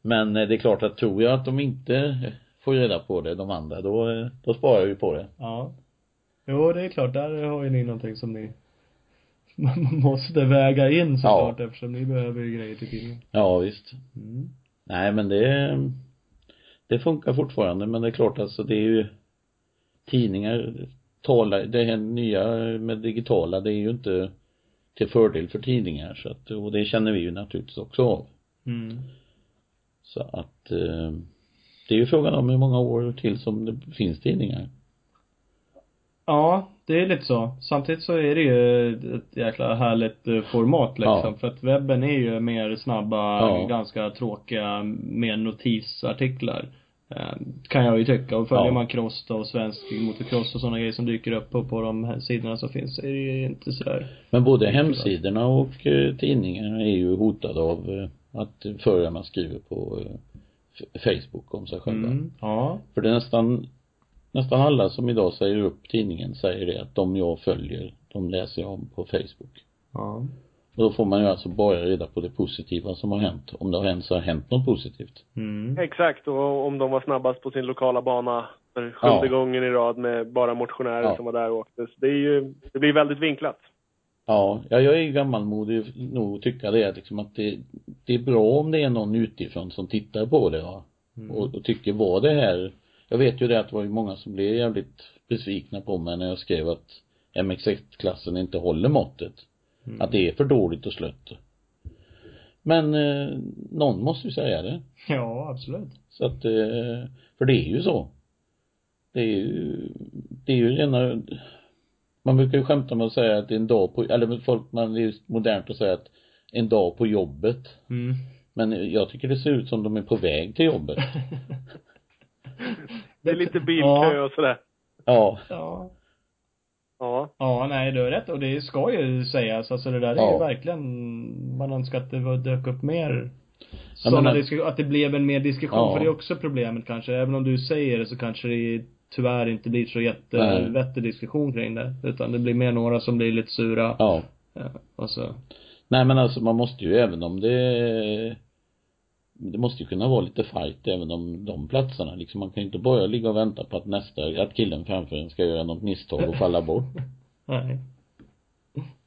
Men eh, det är klart att tror jag att de inte får reda på det, de andra, då, eh, då sparar vi på det. Ja. Jo, det är klart. Där har ju ni någonting som ni man måste väga in såklart eftersom ni behöver ju grejer till tidningen. Ja visst. Mm. Nej men det, det funkar fortfarande men det är klart alltså det är ju tidningar talar, det här nya med digitala det är ju inte till fördel för tidningar så att, och det känner vi ju naturligtvis också av. Mm. Så att eh, det är ju frågan om hur många år till som det finns tidningar. Ja, det är lite så. Samtidigt så är det ju ett jäkla härligt eh, format liksom. Ja. För att webben är ju mer snabba, Ja. ganska tråkiga, mer notisartiklar. Eh, Kan jag ju tycka. Och följer Ja. man cross då och svensk motocross och sådana grejer som dyker upp på, på de här sidorna som finns, är det ju inte sådär. Men både hemsidorna och eh, tidningarna är ju hotade av eh, att förarna skriver på eh, Facebook om sig själva. Mm. Ja. För det är nästan nästan alla som idag säger upp tidningen säger det att de jag följer, de läser jag om på Facebook. Ja. Och då får man ju alltså bara reda på det positiva som har hänt. Om det har hänt så har hänt något positivt. Mm. Exakt, och om de var snabbast på sin lokala bana för sjunde Ja. gången i rad med bara motionärer Ja. som var där och åkte. Så det är ju, det blir väldigt vinklat. Ja, ja jag är ju gammalmodig nog att tycka det liksom att det, det är bra om det är någon utifrån som tittar på det va. Mm. Och, och tycker var det här jag vet ju det att det var ju många som blev jävligt besvikna på mig när jag skrev att MX1-klassen inte håller måttet. Mm. Att det är för dåligt och slött. Men eh, någon måste ju säga det. Ja, absolut. Så att, eh, för det är ju så. Det är ju, det är ju rena, man brukar ju skämta med att säga att det är en dag på, eller folk, man, är ju modernt att säga att en dag på jobbet. Mm. Men jag tycker det ser ut som de är på väg till jobbet. Det är lite bilkö Ja. och sådär. Ja. Ja. Ja. Ja, nej, du har rätt. Och det ska ju sägas. Alltså det där är Ja. ju verkligen, man önskar att det dök upp mer sådana diskussioner, att det blev en mer diskussion. Ja. För det är också problemet kanske. Även om du säger det så kanske det tyvärr inte blir så jättevettig diskussion kring det. Utan det blir mer några som blir lite sura. Ja. Ja. Och så. Nej men alltså man måste ju även om det det måste ju kunna vara lite fight även om de platserna liksom. Man kan ju inte bara ligga och vänta på att nästa, att killen framför en ska göra något misstag och falla bort. Nej.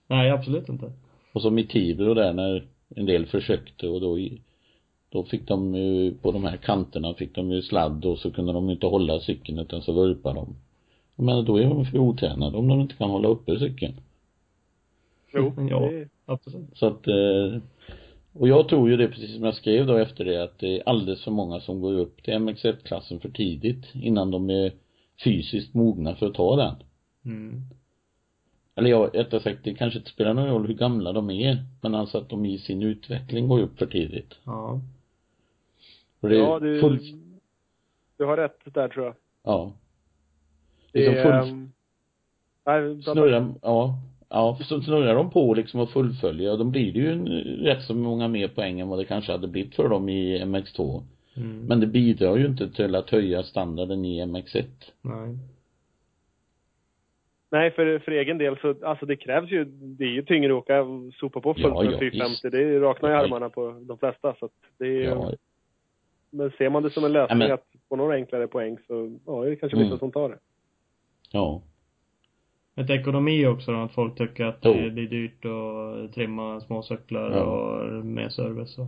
Nej, absolut inte. Och som i Tibro där när en del försökte och då då fick de ju, på de här kanterna fick de ju sladd och så kunde de inte hålla cykeln utan så vurpade de. Menar då är de för otränade om de inte kan hålla uppe cykeln. Jo. Ja. Absolut. Så att, eh, och jag tror ju det precis som jag skrev då efter det att det är alldeles för många som går upp till MX1-klassen för tidigt innan de är fysiskt mogna för att ta den. Mm. Eller ja, rättare sagt, det kanske inte spelar någon roll hur gamla de är, men alltså att de i sin utveckling går upp för tidigt. Ja. Och det är ja, du, full, du har rätt där tror jag. ja. Det är, full, ehm, nej, snurrar, ja, ja, så snurrar de på liksom och fullföljer och då blir det ju en, rätt så många mer poäng än vad det kanske hade blivit för dem i MX2. Mm. Men det bidrar ju inte till att höja standarden i MX1. Nej. Nej, för, för egen del så, alltså det krävs ju, det är ju tyngre att åka sopa på fullt Ja, med ja, 450. visst. Det raknar Ja. armarna på de flesta så att det är ju, Ja, men ser man det som en lösning Ja, men- att få några enklare poäng så, ja, det är kanske vissa Mm. som tar det. ja. Ett ekonomi också då, att folk tycker att Jo. det blir dyrt att trimma småcyklar Ja. och med service och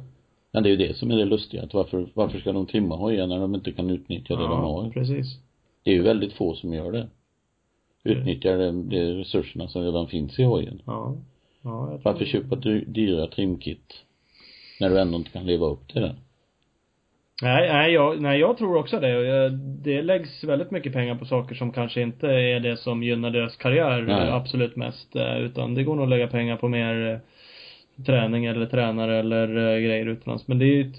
Men det är ju det som är det lustiga, att varför, varför ska de trimma hojar när de inte kan utnyttja det de har? precis. Det är ju väldigt få som gör det. Utnyttjar de, de resurserna som redan finns i hojen. Ja. Ja, jag tror Varför köpa dy- dyra trimkit? När du ändå inte kan leva upp till det. Nej, nej jag, nej jag tror också det. Jag- Det läggs väldigt mycket pengar på saker som kanske inte är det som gynnar deras karriär Nej. eh, absolut mest. eh, Utan det går nog att lägga pengar på mer eh, träning eller tränare eller eh, grejer utomlands. Men det är ju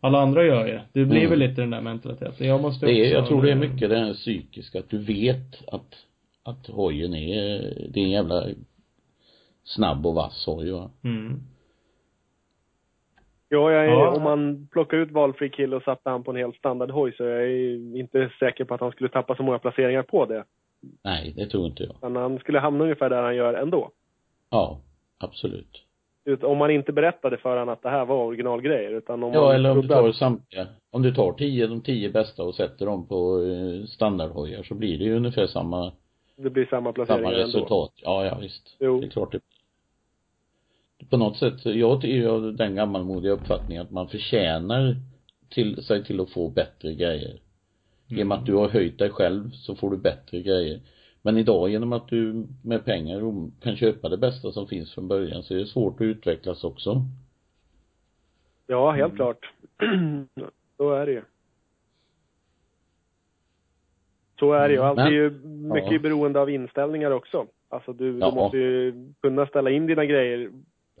alla andra gör ju det. blir Mm. väl lite den där mentaliteten. Jag måste Det är, jag tror det är eh, mycket det här psykiska, att du vet att, att hojen är, det är en jävla snabb och vass hoj va. Mm. Ja, jag är, Ja. om man plockar ut valfri kille och satte han på en helt standardhoj så är jag inte säker på att han skulle tappa så många placeringar på det. Nej, det tror inte jag. Men han skulle hamna ungefär där han gör ändå. Ja, absolut. Ut- Om man inte berättade för honom att det här var originalgrejer utan om Ja, man eller om du tar samtliga, om du tar tio, de tio bästa och sätter dem på eh, standardhojar så blir det ju ungefär samma, det blir samma placeringar samma ändå. resultat. Ja, ja visst. Jo. Det är klart det på något sätt, jag är av den gammalmodiga uppfattningen att man förtjänar till, sig till att få bättre grejer. Och med att du har höjt dig själv så får du bättre grejer. Men idag genom att du med pengar kan köpa det bästa som finns från början så är det svårt att utvecklas också. Ja, helt Mm. klart. så är det ju. Så är det ju. Allt Men- är ju mycket ja. beroende av inställningar också. Alltså du, Ja. du måste ju kunna ställa in dina grejer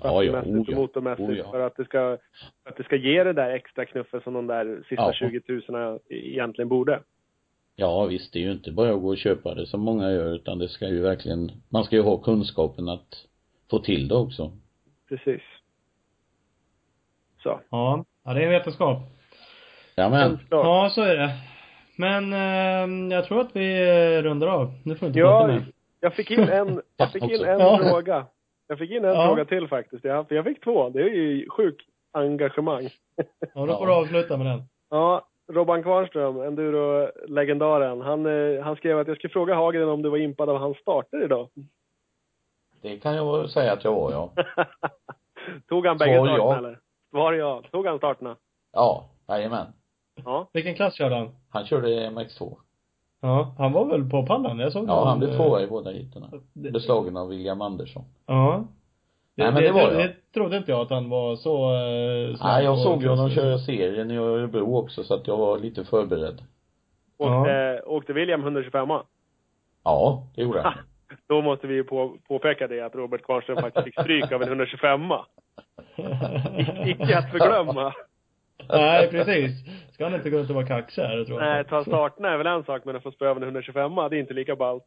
Ja, ja, oh, och ja. motormässigt Oh, ja. för att det ska, för att det ska ge det där extra knuffen som de där sista Ja. 20 000 egentligen borde. Ja visst, det är ju inte bara att gå och köpa det som många gör utan det ska ju verkligen, man ska ju ha kunskapen att få till det också. Precis. Så. Ja. Ja, det är en vetenskap. Ja men, Helt klart. Ja, så är det. Men eh, jag tror att vi rundar av. Nu får du inte Ja, prata mer. jag fick in en, jag fick in en Ja. fråga. Jag fick in en Ja. fråga till faktiskt. Jag, för jag fick två. Det är ju sjukt engagemang. Ja, då får du avsluta med den. Ja, Robban Kvarnström, enduro-legendaren. Han, eh, han skrev att jag skulle fråga Hagren om du var impad av hans starter idag. det kan jag säga att jag var ja. Tog han bägge starterna ja. eller? Svar ja. Tog han starterna? Ja, jajamän. Ja. Vilken klass körde han? Han körde MX2. Ja, han var väl på pallen? Jag såg Ja, han blev eh, tvåa i båda heaterna. det- Beslagen av William Andersson. Ja. Nej, men det var jag. Det trodde inte jag att han var så eh, snabb Nej, jag såg ju honom köra serien i Örebro också så att jag var lite förberedd. Åkte, åkte William 125 Ja, det gjorde han. Då måste vi ju på, påpeka det att Robert Kvarnström faktiskt fick stryk av en 125 Icke att förglömma. Nej, precis. Ska han inte gå ut och vara kaxig här, tror jag. Nej, ta starterna är väl en sak, men att få spöa av en 125 det är inte lika ballt.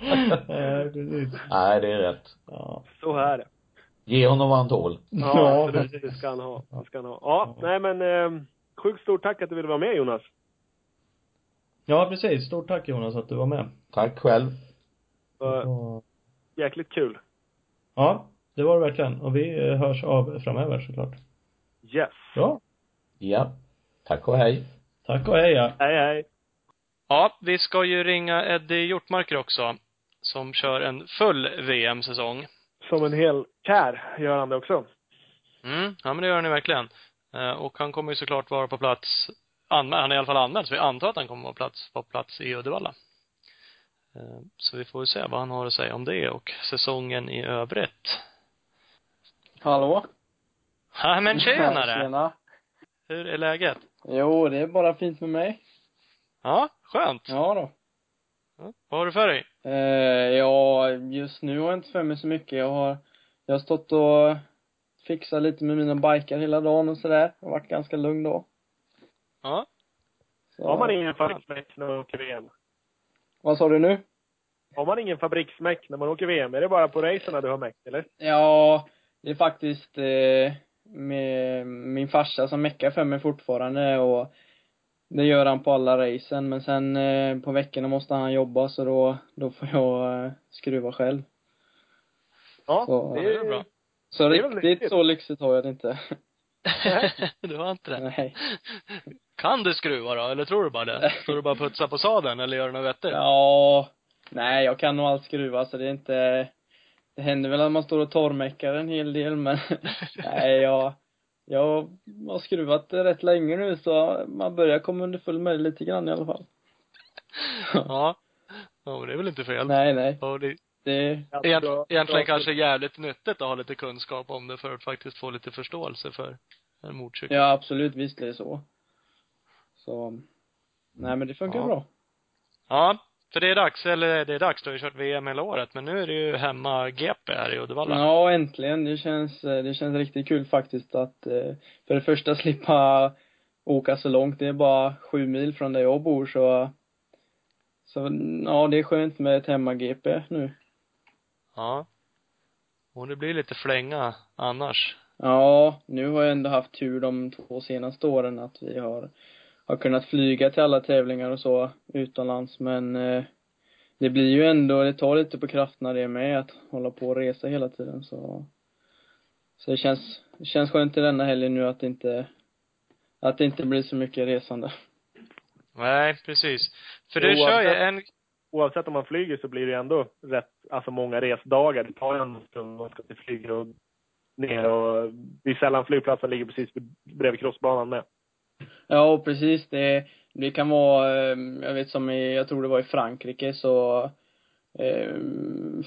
Nej, precis. Nej, det är rätt. Ja. Så är det. Ge honom vad han tål. Ja, absolut. precis. Det ska han ha. Det ska han ha. Ja, nej men eh, sjukt stort tack att du ville vara med Jonas. Ja, precis. Stort tack Jonas att du var med. Tack själv. Var jäkligt kul. ja, det var det verkligen. Och vi eh, hörs av framöver såklart. Yes. Bra. Ja. Tack och hej. Tack och hej ja. Hej, hej. Ja, vi ska ju ringa Eddie Hjortmarker också. Som kör en full VM-säsong. Som en hel kär gör han det också. Mm, ja men det gör han ju verkligen. Eh, och han kommer ju såklart vara på plats, han är i alla fall anmäld, så vi antar att han kommer vara på plats, på plats i Uddevalla. Eh, så vi får ju se vad han har att säga om det och säsongen i övrigt. Hallå? Ja men tjenare! Tjena. Hur är läget? Jo, det är bara fint med mig. Ja, skönt. Ja då. Ja, vad har du för dig? Eh, ja, just nu har jag inte för mig så mycket. Jag har, jag har stått och fixat lite med mina bikar hela dagen och sådär. Det har varit ganska lugn då. Ja. Så. Har man ingen fabriksmäck när man åker VM? Vad sa du nu? Har man ingen fabriksmäck när man åker VM? Är det bara på racerna du har mäck, eller? Ja, det är faktiskt eh, med min farsa som meckar för mig fortfarande och det gör han på alla racen men sen eh, på veckorna måste han jobba så då, då får jag eh, skruva själv. Ja, Så- det är bra. Så Det riktigt nyttigt. så lyxigt har jag det inte. du har inte det? Nej. Kan du skruva då, eller tror du bara det? Står du bara och putsar på sadeln, eller gör du något vettigt? Ja, Nej, jag kan nog allt skruva så det är inte, det händer väl att man står och torrmäckar en hel del men, nej jag, jag har skruvat rätt länge nu så man börjar komma underfund med det lite grann i alla fall. ja. Ja, men det är väl inte fel. Nej, nej. Ja, det, Det, Egent, bra- egentligen bra- kanske jävligt nyttigt att ha lite kunskap om det för att faktiskt få lite förståelse för en motorcykel. ja absolut, visst är det så. Så, nej men det funkar Ja. bra. Ja, för det är dags, eller det är dags, du har ju kört VM hela året, men nu är det ju hemma GP här i Uddevalla. Ja, äntligen. Det känns, eh, det känns riktigt kul faktiskt att eh, för det första slippa åka så långt. Det är bara sju mil från där jag bor så så ja, det är skönt med ett hemma-GP nu. Ja. Och det blir lite flänga annars. Ja, nu har jag ändå haft tur de två senaste åren att vi har, har kunnat flyga till alla tävlingar och så utomlands men eh, det blir ju ändå, det tar lite på krafterna det med att hålla på och resa hela tiden så så det känns, det känns skönt i denna helgen nu att det inte att det inte blir så mycket resande. Nej, precis. För du Oavsett- kör ju en, Oavsett om man flyger så blir det ändå rätt, alltså många resdagar. Det tar ju en stund man ska till flyger och ner och det är sällan flygplatsen ligger precis bredvid crossbanan med. Ja, och precis. Det, det kan vara, eh, jag vet som i, jag tror det var i Frankrike så eh,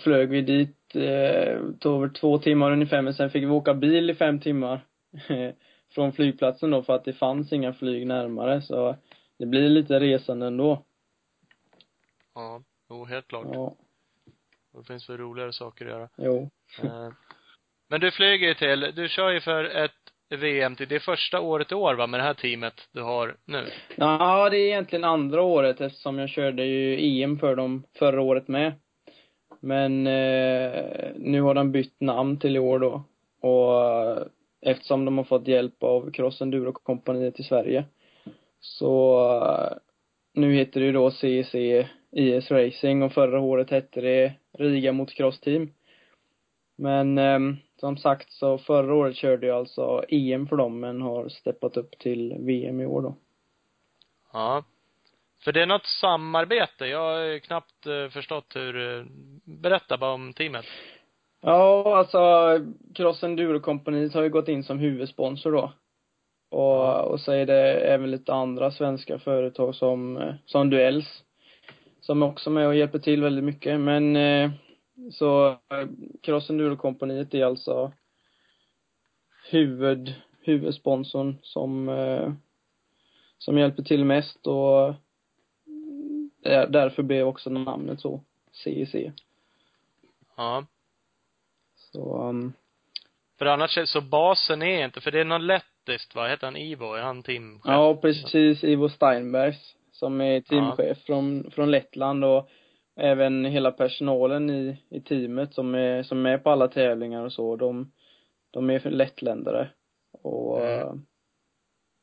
flög vi dit, eh, tog över två timmar ungefär, men sen fick vi åka bil i fem timmar från flygplatsen då för att det fanns inga flyg närmare så det blir lite resande ändå. ja, jo, helt klart. Ja, Det finns väl roligare saker att göra. jo. Eh, Men du flyger ju till, du kör ju för ett VM till, det är första året i år va, med det här teamet du har nu? Ja, det är egentligen andra året eftersom jag körde ju EM för dem förra året med. Men eh, nu har de bytt namn till i år då. Och eh, eftersom de har fått hjälp av Cross Enduro-kompaniet i Sverige. Så eh, nu heter det ju då CEC IS Racing och förra året hette det Riga mot Cross Team. Men eh, som sagt så förra året körde jag alltså EM för dem men har steppat upp till VM i år då. Ja. För det är något samarbete, jag har knappt eh, förstått hur, eh, berätta bara om teamet. Ja, alltså Cross Enduro kompaniet har ju gått in som huvudsponsor då. Och, och så är det även lite andra svenska företag som, eh, som Duells. Som är också med och hjälper till väldigt mycket. Men så eh, Cross Enduro kompaniet är alltså huvud, huvudsponsorn som, eh, som hjälper till mest och eh, därför blev också namnet så, CEC. Ja. Så, um, För annars är så basen är inte, för det är någon lettiskt va, heter han Ivo, är han teamchef? Ja, precis. Ivo Steinbergs, som är teamchef från, från Lettland och även hela personalen i, i teamet som är, som är på alla tävlingar och så, de, de är lettländare. Och, Mm. eh,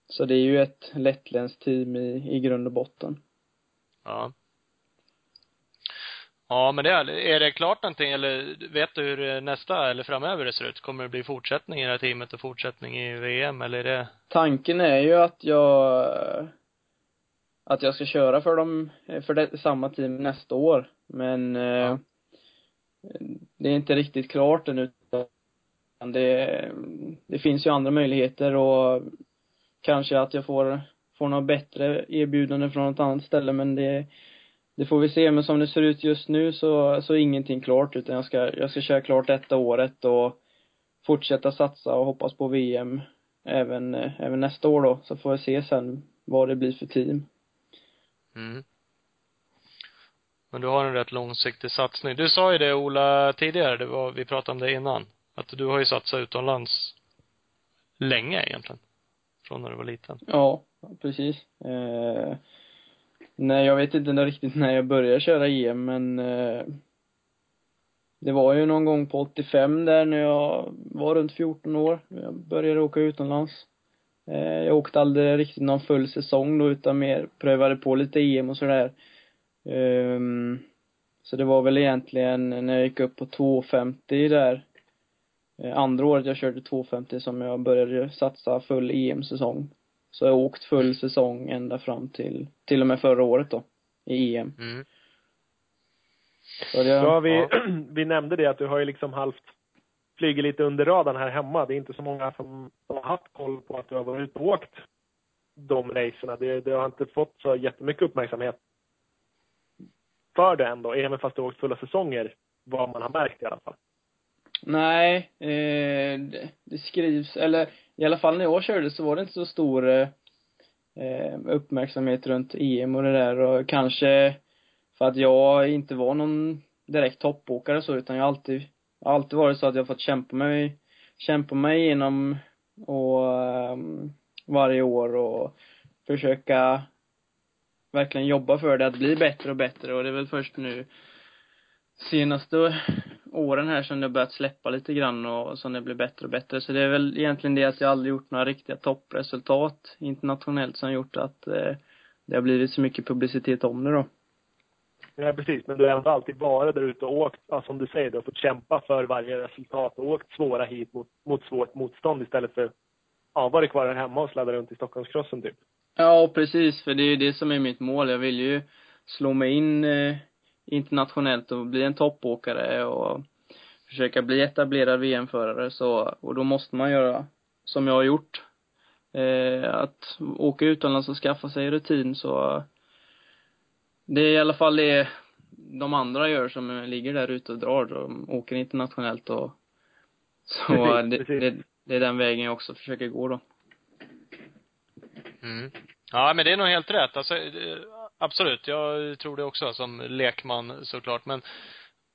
så det är ju ett lettländskt team i, i grund och botten. Ja. Ja, men det är, är det klart någonting, eller vet du hur nästa, eller framöver det ser ut? Kommer det bli fortsättning i det här teamet och fortsättning i VM, eller är det? Tanken är ju att jag, att jag ska köra för dem, för det, samma team nästa år. Men eh, Ja. det är inte riktigt klart ännu. utan Det, det finns ju andra möjligheter och kanske att jag får, får något bättre erbjudande från något annat ställe men det, det får vi se. Men som det ser ut just nu så, så är ingenting klart utan jag ska, jag ska köra klart detta året och fortsätta satsa och hoppas på VM även, eh, även nästa år då. Så får vi se sen vad det blir för team. Mm. Men du har en rätt långsiktig satsning. Du sa ju det Ola tidigare, det var, vi pratade om det innan. Att du har ju satsat utomlands länge egentligen. Från när du var liten. Ja, precis. Eh, nej, jag vet inte riktigt när jag började köra EM, men eh, det var ju någon gång på 85 där när jag var runt 14 år. Jag började åka utomlands. Eh, jag åkte aldrig riktigt någon full säsong då, utan mer prövade på lite EM och sådär. Ehm, så det var väl egentligen när jag gick upp på 250 där, eh, andra året jag körde 250 som jag började satsa full EM-säsong. Så jag har åkt full säsong ända fram till, till och med förra året då, i EM. Mm. Så det, Ja, vi, Ja. vi nämnde det att du har ju liksom halvt flyger lite under radarn här hemma. Det är inte så många som, som har haft koll på att du har varit ute och åkt de racerna. Det, det har inte fått så jättemycket uppmärksamhet för det ändå, även fast du har åkt fulla säsonger, vad man har märkt i alla fall. Nej, eh, det, det skrivs, eller i alla fall när jag körde så var det inte så stor eh, eh, uppmärksamhet runt EM och det där och kanske för att jag inte var någon direkt toppåkare så utan jag har alltid, har alltid varit så att jag har fått kämpa mig, kämpa mig igenom och ehm, varje år och försöka verkligen jobba för det, att bli bättre och bättre och det är väl först nu senaste åren här som det har börjat släppa lite grann och som det blir bättre och bättre. Så det är väl egentligen det att jag aldrig gjort några riktiga toppresultat internationellt som gjort att eh, det har blivit så mycket publicitet om det då. Ja, precis. Men du har ändå alltid varit där ute och åkt, ja, som du säger, du har fått kämpa för varje resultat och åkt svåra hit mot, mot svårt motstånd istället för, ja, varit kvar här hemma och sladda runt i Stockholmscrossen typ. Ja, precis, för det är ju det som är mitt mål. Jag vill ju slå mig in eh, internationellt och bli en toppåkare och försöka bli etablerad VM-förare så, och då måste man göra som jag har gjort. Eh, att åka utomlands och skaffa sig rutin så det är i alla fall det de andra gör som ligger där ute och drar. De åker internationellt och så Precis, det, precis. det, det är den vägen jag också försöker gå då. Mm. Ja, men det är nog helt rätt. Alltså, eh, absolut. Jag tror det också som lekman såklart. Men,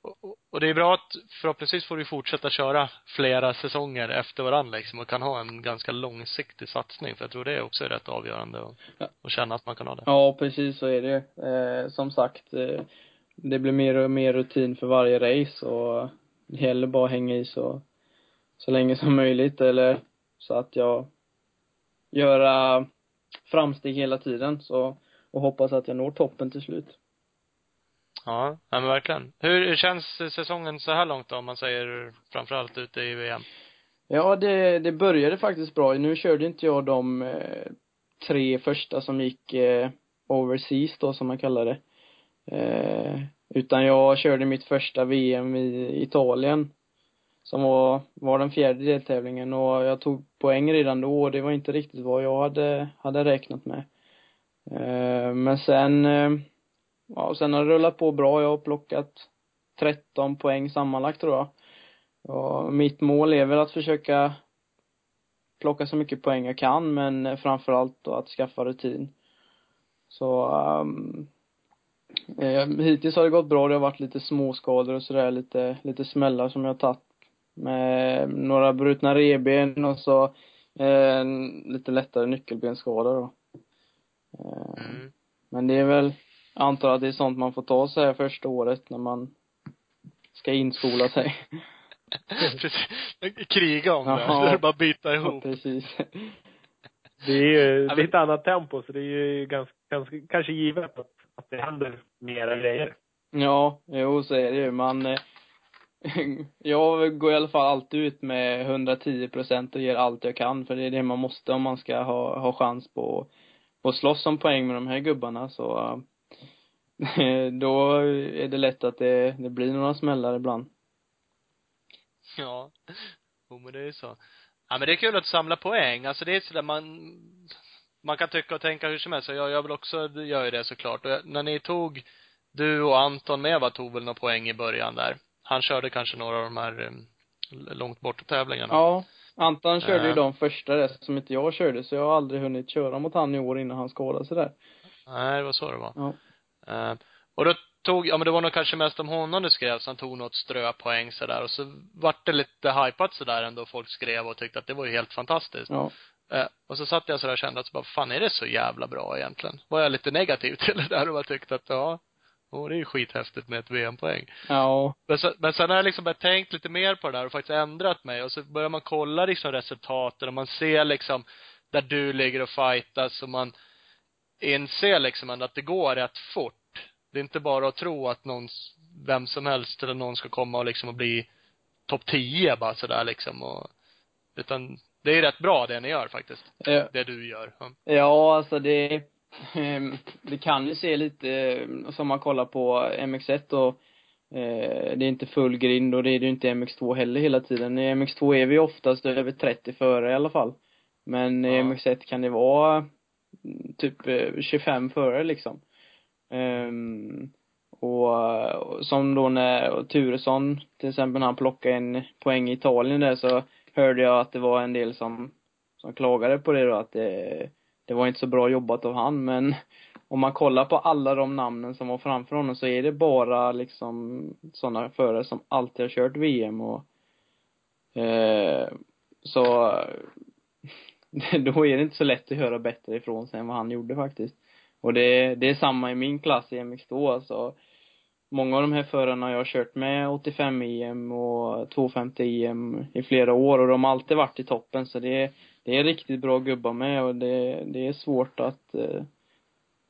och, och det är bra att förhoppningsvis får du fortsätta köra flera säsonger efter varandra liksom och kan ha en ganska långsiktig satsning. För jag tror det är också rätt avgörande Ja. att känna att man kan ha det. Ja, precis så är det eh, Som sagt, eh, det blir mer och mer rutin för varje race och det gäller bara att hänga i så, så länge som möjligt eller så att jag göra framsteg hela tiden så och hoppas att jag når toppen till slut. Ja, ja men verkligen. Hur, hur känns säsongen så här långt då, om man säger framförallt ute i VM? Ja, det, det började faktiskt bra. Nu körde inte jag de eh, tre första som gick eh, overseas då, som man kallar det. Eh, utan jag körde mitt första VM i Italien. Som var, var den fjärde deltävlingen och jag tog poäng redan då och det var inte riktigt vad jag hade, hade räknat med. Eh, men sen, eh, ja, sen har det rullat på bra. Jag har plockat 13 poäng sammanlagt tror jag. Och mitt mål är väl att försöka plocka så mycket poäng jag kan, men framförallt då att skaffa rutin. Så, um, eh, hittills har det gått bra. Det har varit lite småskador och sådär, lite, lite smällar som jag har tagit. Med några brutna revben och så eh, lite lättare nyckelbensskada då. Eh, Mm. Men det är väl, jag antar att det är sånt man får ta sig här första året när man ska inskola sig. Precis. Kriga om det. Jaha. Så är det bara att byta Ja, ihop. precis. Det är ju Ja, lite annat tempo, så det är ju ganska, ganska kanske givet att, att det händer mera grejer. Ja, jo så är det ju. Man, eh, jag går i alla fall alltid ut med 110 procent och ger allt jag kan, för det är det man måste om man ska ha, ha chans på, på att slåss om poäng med de här gubbarna, så eh, då är det lätt att det, det blir några smällar ibland. Ja. Jo, men det är ju så. Ja, men det är kul att samla poäng. Alltså det är sådär man, man kan tycka och tänka hur som helst. Jag, jag vill också göra ju det såklart. Och när ni tog, du och Anton med va, tog väl några poäng i början där. Han körde kanske några av de här eh, långt borta tävlingarna. Ja, Anton körde ju Ja. de första där som inte jag körde, så jag har aldrig hunnit köra mot han i år innan han skadade sig där. Nej, det var så det var. Ja. Eh, och då tog, ja men det var nog kanske mest om honom du skrev, så han tog något ströpoäng sådär och så vart det lite hypat sådär ändå, folk skrev och tyckte att det var ju helt fantastiskt. Ja. Eh, och så satt jag sådär och kände att, så bara, fan är det så jävla bra egentligen? Var jag lite negativ till det där och bara tyckte att, ja, oh, det är ju skithäftigt med ett VM-poäng. Ja. Men, så, men sen har jag liksom bara tänkt lite mer på det där och faktiskt ändrat mig och så börjar man kolla liksom resultaten och man ser liksom där du ligger och fightas och man inser liksom ändå att det går rätt fort. Det är inte bara att tro att någon, vem som helst eller någon ska komma och liksom och bli topp 10 bara sådär liksom och, utan det är rätt bra det ni gör faktiskt. Ja. Det du gör. Ja. Ja, alltså det, ehm, det kan ju se lite, eh, som man kollar på MX1 och Eh, det är inte full grind och det är det inte i MX2 heller hela tiden. I MX2 är vi oftast över 30 före i alla fall. Men i Ja. MX1 kan det vara typ eh, 25 före liksom. Ehm, och, och som då när Turesson, till exempel när han plockade en poäng i Italien där så hörde jag att det var en del som, som klagade på det då att det, det var inte så bra jobbat av han men om man kollar på alla de namnen som var framför honom så är det bara liksom sådana förare som alltid har kört VM och eh, så då är det inte så lätt att höra bättre ifrån sig än vad han gjorde faktiskt. Och det, det är samma i min klass i MX2 alltså. Många av de här förarna jag har kört med 85 EM och 250 EM i flera år och de har alltid varit i toppen så det är, det är riktigt bra gubbar med och det, det är svårt att eh,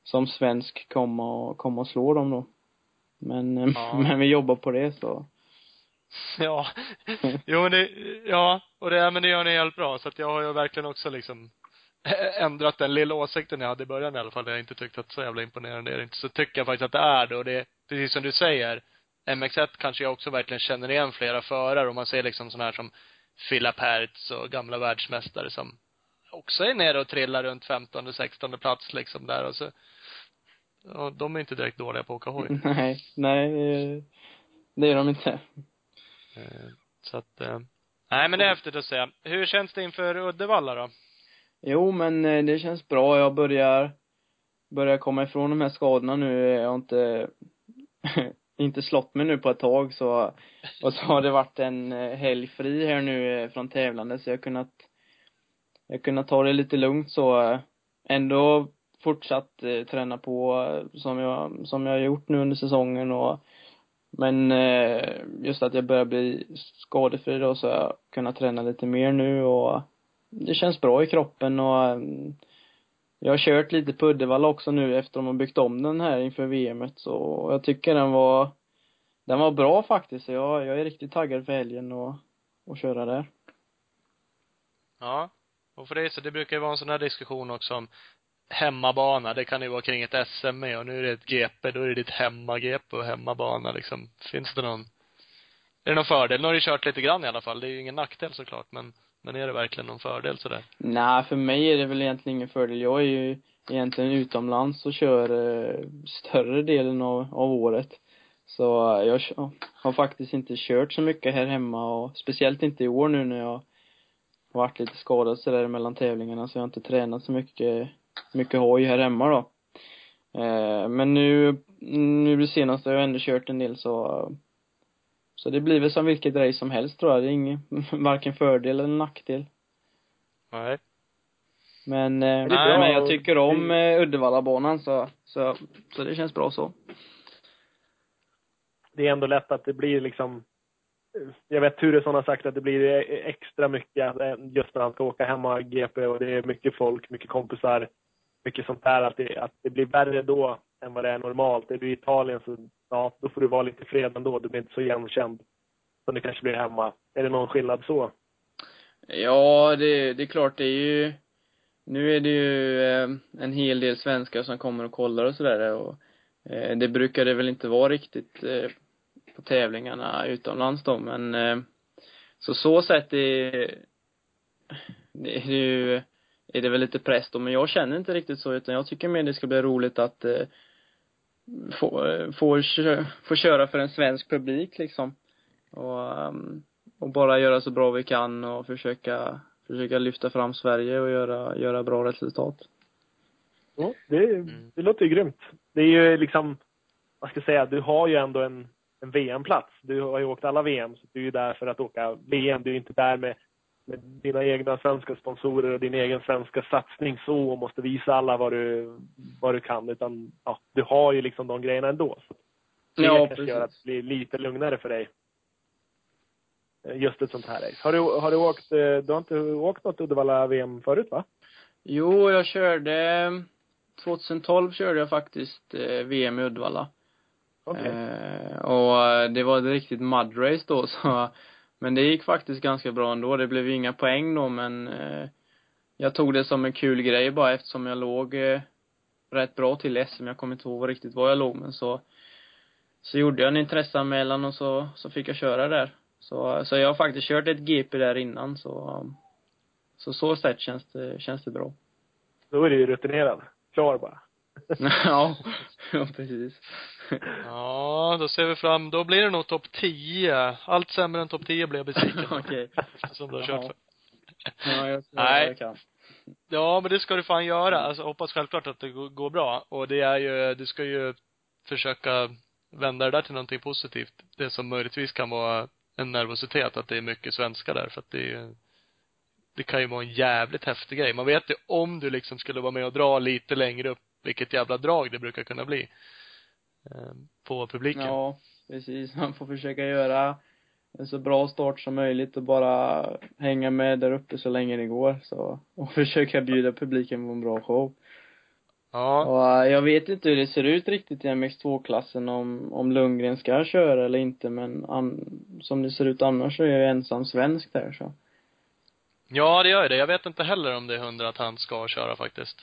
som svensk komma och, komma och slå dem då. Men, eh, Ja. men vi jobbar på det så. Ja. Jo men det, ja, och det, men det gör ni helt bra. Så att jag har ju verkligen också liksom ändrat den lilla åsikten jag hade i början i alla fall, jag inte tyckte att så jävla imponerande är det inte. Så tycker jag faktiskt att det är det och det, precis som du säger, MX1 kanske jag också verkligen känner igen flera förare och man ser liksom sådana här som Philip Hertz och gamla världsmästare som också är nere och trillar runt 15 16 plats liksom där och så och de är inte direkt dåliga på att åka hoj. nej, nej, det är de inte. Eh, så att, eh, nej men det är häftigt att se. Hur känns det inför Uddevalla då? Jo, men eh, det känns bra. Jag börjar, börjar komma ifrån de här skadorna nu. Jag har inte, inte slått mig nu på ett tag så, och så har det varit en eh, helg fri här nu från tävlande så jag har kunnat, jag har kunnat ta det lite lugnt så, ändå fortsatt träna på som jag, som jag har gjort nu under säsongen och men eh, just att jag börjar bli skadefri då så har jag kunnat träna lite mer nu och det känns bra i kroppen och mm, jag har kört lite på Uddevalla också nu efter de har byggt om den här inför VMet så jag tycker den var den var bra faktiskt så jag, jag är riktigt taggad för helgen och, och köra där. Ja. Och för det så, det brukar ju vara en sån här diskussion också om hemmabana, det kan ju vara kring ett SM med och nu är det ett GP, då är det ditt hemma-GP och hemmabana liksom. Finns det någon, är det någon fördel? Nu har du kört lite grann i alla fall, det är ju ingen nackdel såklart, men, men är det verkligen någon fördel sådär? Nej, för mig är det väl egentligen ingen fördel. Jag är ju egentligen utomlands och kör eh, större delen av, av året. Så jag har faktiskt inte kört så mycket här hemma och speciellt inte i år nu när jag har varit lite skadad sådär mellan tävlingarna så jag har inte tränat så mycket, mycket hoj här hemma då. Eh, men nu, nu det senaste har jag ändå kört en del så så det blir väl som vilket race som helst tror jag. Det är ingen, varken fördel eller nackdel. Nej. Men, eh, det bra? men jag tycker om eh, Uddevallabanan så, så, så det känns bra så. det är ändå lätt att det blir liksom jag vet Turesson har sagt att det blir extra mycket eh, just när han ska åka hemma GP och det är mycket folk, mycket kompisar, mycket sånt där. Att det, att det blir värre då än vad det är normalt. Är du i Italien så ja, då får du vara lite fred ändå. Du blir inte så igenkänd som du kanske blir hemma. Är det någon skillnad så? Ja, det, det är klart det är ju nu är det ju eh, en hel del svenskar som kommer och kollar och sådär och eh, det brukar det väl inte vara riktigt eh, på tävlingarna utomlands då men eh, så så sätt är det är ju är det väl lite press då men jag känner inte riktigt så utan jag tycker mer det ska bli roligt att eh, få, eh, få, få köra för en svensk publik liksom och ehm, och bara göra så bra vi kan och försöka försöka lyfta fram Sverige och göra, göra bra resultat. Ja, det, det låter ju grymt. Det är ju liksom, vad ska jag säga, du har ju ändå en, en VM-plats. Du har ju åkt alla VM, så du är ju där för att åka VM. Du är inte där med, med dina egna svenska sponsorer och din egen svenska satsning så och måste visa alla vad du, vad du kan. Utan ja, du har ju liksom de grejerna ändå. Så det Ja, kanske precis. gör att det blir lite lugnare för dig. Just ett sånt här race. Har du, har du åkt, eh, du har inte åkt något Uddevalla-VM förut va? Jo, jag körde 2012 körde jag faktiskt eh, VM i Uddevalla. Okej. Eh, och eh, det var ett riktigt mudrace då så men det gick faktiskt ganska bra ändå. Det blev ju inga poäng då men eh, jag tog det som en kul grej bara eftersom jag låg eh, rätt bra till SM. Jag kommer inte ihåg riktigt var jag låg men så så gjorde jag en intresseanmälan och så, så fick jag köra där. Så, så jag har faktiskt kört ett GP där innan så, så så sätt känns det, känns det bra. Då är du ju rutinerad. Klar bara. ja, ja precis. Ja, då ser vi fram, då blir det nog topp 10. Allt sämre än topp 10 blir jag besviken. Okej. Som du har kört för. Ja, jag ska Nej. jag kan. Ja, men det ska du fan göra. Alltså, hoppas självklart att det går, bra. Och det är ju, du ska ju försöka vända det där till någonting positivt. Det som möjligtvis kan vara en nervositet, att det är mycket svenskar där. För att det är ju, det kan ju vara en jävligt häftig grej. Man vet ju om du liksom skulle vara med och dra lite längre upp, vilket jävla drag det brukar kunna bli. Eh, På publiken. Ja, precis. Man får försöka göra en så bra start som möjligt och bara hänga med där uppe så länge det går. Så, och försöka bjuda publiken på en bra show. Ja. Och äh, jag vet inte hur det ser ut riktigt i MX2-klassen om, om Lundgren ska köra eller inte men an, som det ser ut annars så är jag ensam svensk där så. Ja, det gör ju det. Jag vet inte heller om det är hundra att han ska köra faktiskt.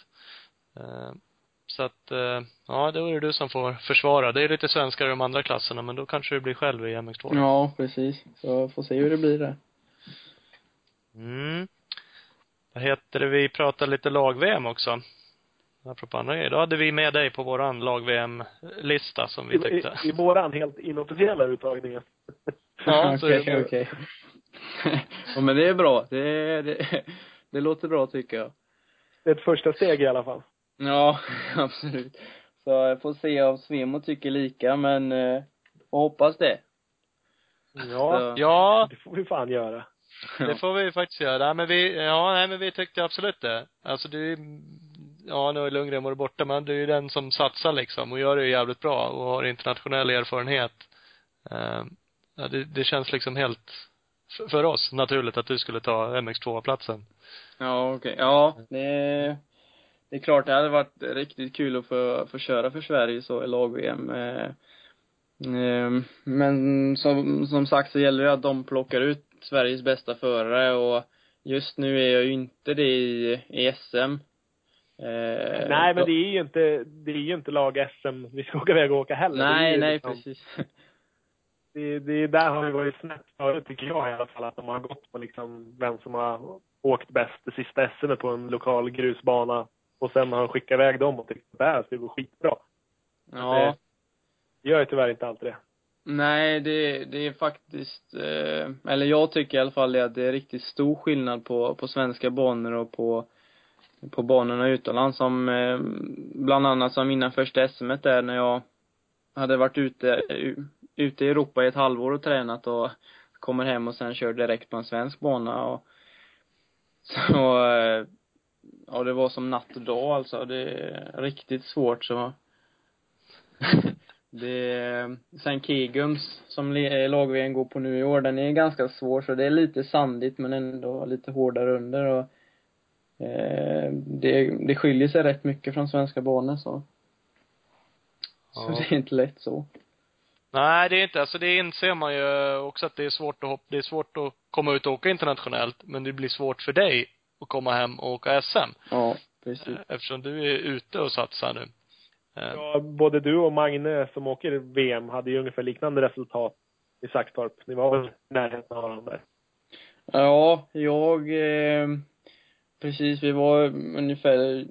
Så att, eh, ja, då är det du som får försvara. Det är lite svenskar i de andra klasserna, men då kanske du blir själv i MX2. Ja, precis. Så får se hur det blir där. Mm. Vad heter det, vi pratade lite lag-VM också. Apropå andra grejer. Då hade vi med dig på våran lag-VM-lista som vi I, tyckte. i, I våran helt inofficiella uttagning. Ja, så är det Okej, okej. ja, men det är bra. Det, det, det låter bra tycker jag. Det är ett första steg i alla fall. Ja, absolut. Så jag får se om Svemo tycker lika, men eh, hoppas det. Ja, Så, Ja, det får vi fan göra. det får vi faktiskt göra. Men vi, ja, nej men vi tyckte absolut det. Alltså du, ja nu har Lundgren varit borta, men du är ju den som satsar liksom och gör det jävligt bra och har internationell erfarenhet. Eh, ja, det, det känns liksom helt, för, för oss, naturligt att du skulle ta MX2-platsen. Ja, okej. Ja, det, det är klart det hade varit riktigt kul att få, få köra för Sverige så i lag-VM. Eh, eh, men som, som sagt så gäller det att de plockar ut Sveriges bästa förare och just nu är jag ju inte det i, i SM. Eh, Nej, men det är ju inte, det är ju inte lag-SM vi ska åka iväg och åka heller. Nej, ju nej, liksom- precis. Det, det, där har det varit snett förut, tycker jag i alla fall, att de har gått på liksom vem som har åkt bäst det sista SM på en lokal grusbana. Och sen har de skickat iväg dem och tyckt att det här ska gå skitbra. Ja. Det gör ju tyvärr inte alltid det. Nej, det, det är faktiskt, eh, eller jag tycker i alla fall det att det är riktigt stor skillnad på, på svenska banor och på, på banorna utomlands som, eh, bland annat som innan första SM där när jag hade varit ute, u- ute i Europa i ett halvår och tränat och kommer hem och sen kör direkt på en svensk bana och så, eh, ja det var som natt och dag alltså. Det är riktigt svårt så det är, sen Kegums som le- lag går på nu i år, den är ganska svår så det är lite sandigt men ändå lite hårdare under och eh, det, det skiljer sig rätt mycket från svenska banor så. Så Ja. det är inte lätt så. Nej, det är inte, alltså det inser man ju också att det är svårt att hoppa, det är svårt att komma ut och åka internationellt, men det blir svårt för dig att komma hem och åka SM. Ja, precis. eh, Eftersom du är ute och satsar nu. Eh, Ja, både du och Magne som åker VM hade ju ungefär liknande resultat i Saxtorp. Ni var väl i närheten av varandra där. Ja, jag, eh, precis, vi var ungefär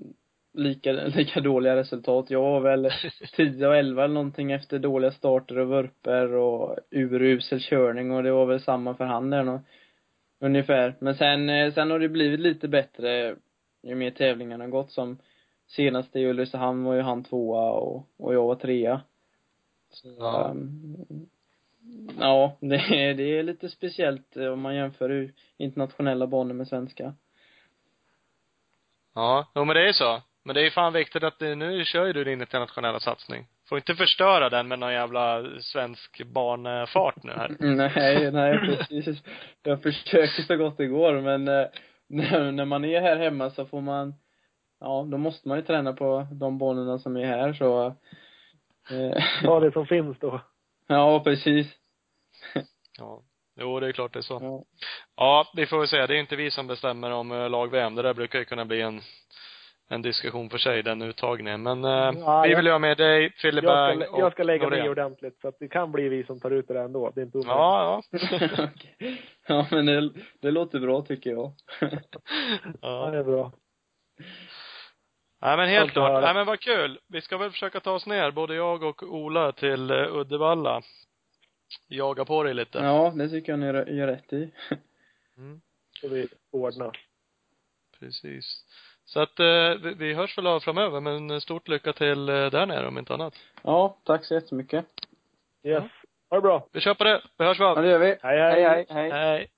lika, lika dåliga resultat. Jag var väl 10 och 11 eller någonting efter dåliga starter och vurper och urusel körning och det var väl samma för han där. Ungefär. Men sen, eh, sen har det blivit lite bättre ju mer tävlingarna gått som senast i Ulricehamn var ju han tvåa och, och jag var trea. Så, Ja. ehm, ja, det är, det är lite speciellt eh, om man jämför internationella banor med svenska. Ja, jo men det är så. Men det är fan viktigt att du, nu kör ju du din internationella satsning. Får inte förstöra den med någon jävla svensk barnfart nu här. Nej, nej precis. Jag försöker så gott det går men eh, när, när man är här hemma så får man, ja då måste man ju träna på de banorna som är här så eh, Ta det som finns då. Ja, precis. Ja. Jo, det är klart det är så. Ja. Ja, vi får väl säga, det är inte vi som bestämmer om eh, lag-VM. Det där brukar ju kunna bli en, en diskussion för sig, den uttagningen. Men eh, Ja, vi vill ju ha med dig, Jag Fillebang ska, jag ska lägga mig ordentligt, så att det kan bli vi som tar ut det där ändå. Det är inte omöjligt. Ja, ja. Ja, men det, det låter bra tycker jag. Ja, ja. det är bra. Nej men helt höra. klart. Nej men vad kul. Vi ska väl försöka ta oss ner, både jag och Ola, till eh, Uddevalla. Jaga på dig lite. Ja, det tycker jag ni gör gör rätt i. Mm, ska vi ordna. precis. Så att eh, vi, hörs väl av framöver, men stort lycka till eh, där nere om inte annat. Ja, tack så jättemycket. Yes. Ha det bra. Vi kör på det. Vi hörs väl Ja, av. det gör vi. Hej, hej. hej, hej. Hej.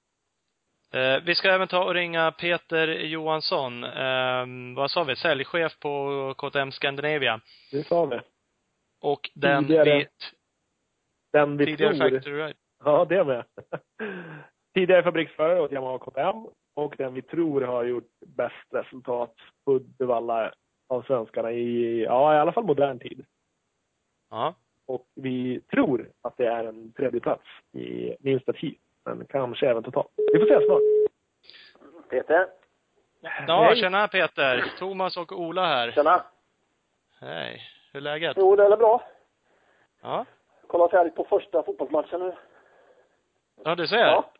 Eh, vi ska även ta och ringa Peter Johansson. Eh, vad sa vi? Säljchef på KTM Scandinavia. Det sa vi. Och den Tidigare vi, Den vi tidigare tror. Factory Ride. Ja, det med. Tidigare fabriksförare åt Yamaha KTM och den vi tror har gjort bäst resultat på Uddevalla av svenskarna i, ja i alla fall modern tid. Ja. Och vi tror att det är en tredje plats i minsta tid. Men kanske även totalt. Vi får se snart. Peter. Ja, Hej. tjena Peter. Thomas och Ola här. Tjena. Hej. Hur är läget? Jo, det är bra. Ja. Kolla färdigt på första fotbollsmatchen nu. Ja, du ser. Ja.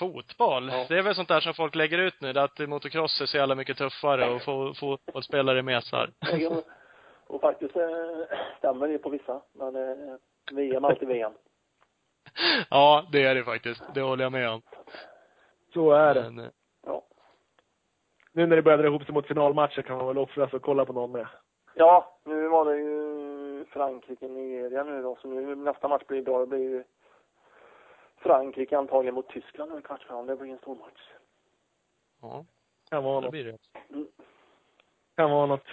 Fotboll. Ja. Det är väl sånt där som folk lägger ut nu, att motocross är så jävla mycket tuffare och fo- fotbollsspelare mesar. Och, och faktiskt eh, stämmer det på vissa. Men eh, VM alltid VM. ja, det är det faktiskt. Det håller jag med om. Så är det. Men, eh, Ja. Nu när det börjar dra ihop sig mot finalmatcher kan man väl offras och kolla på någon med. Ja, nu var det ju Frankrike, Nigeria nu då. Så nu nästa match blir bra. Det blir ju Frankrike antagligen mot Tyskland i kvartsfinalen. Det blir en stor match. ja, Kan vara det något. blir det. Kan vara något.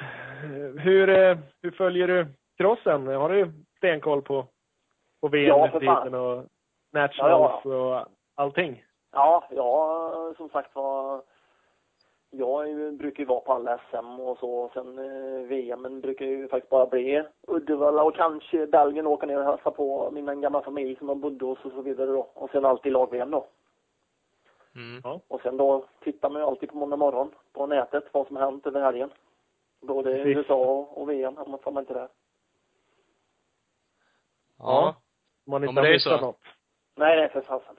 Hur, eh, hur följer du crossen? Har du stenkoll på, på Ja, för fan. VM-titeln och nationals och allting? Ja, ja, som sagt var. Jag brukar ju vara på alla SM och så. Och sen eh, VM men brukar ju faktiskt bara bli Uddevalla och kanske Belgien åka ner och hälsa på min gamla familj som jag bodde hos och så vidare då. Och sen alltid lag-VM då. Mm. Och sen då tittar man ju alltid på måndag morgon på nätet vad som har hänt över helgen. Både Precis. USA och, och VM, om man får inte det. Ja. Om man Ja, inte men har det är så. något. Nej, nej för fasen.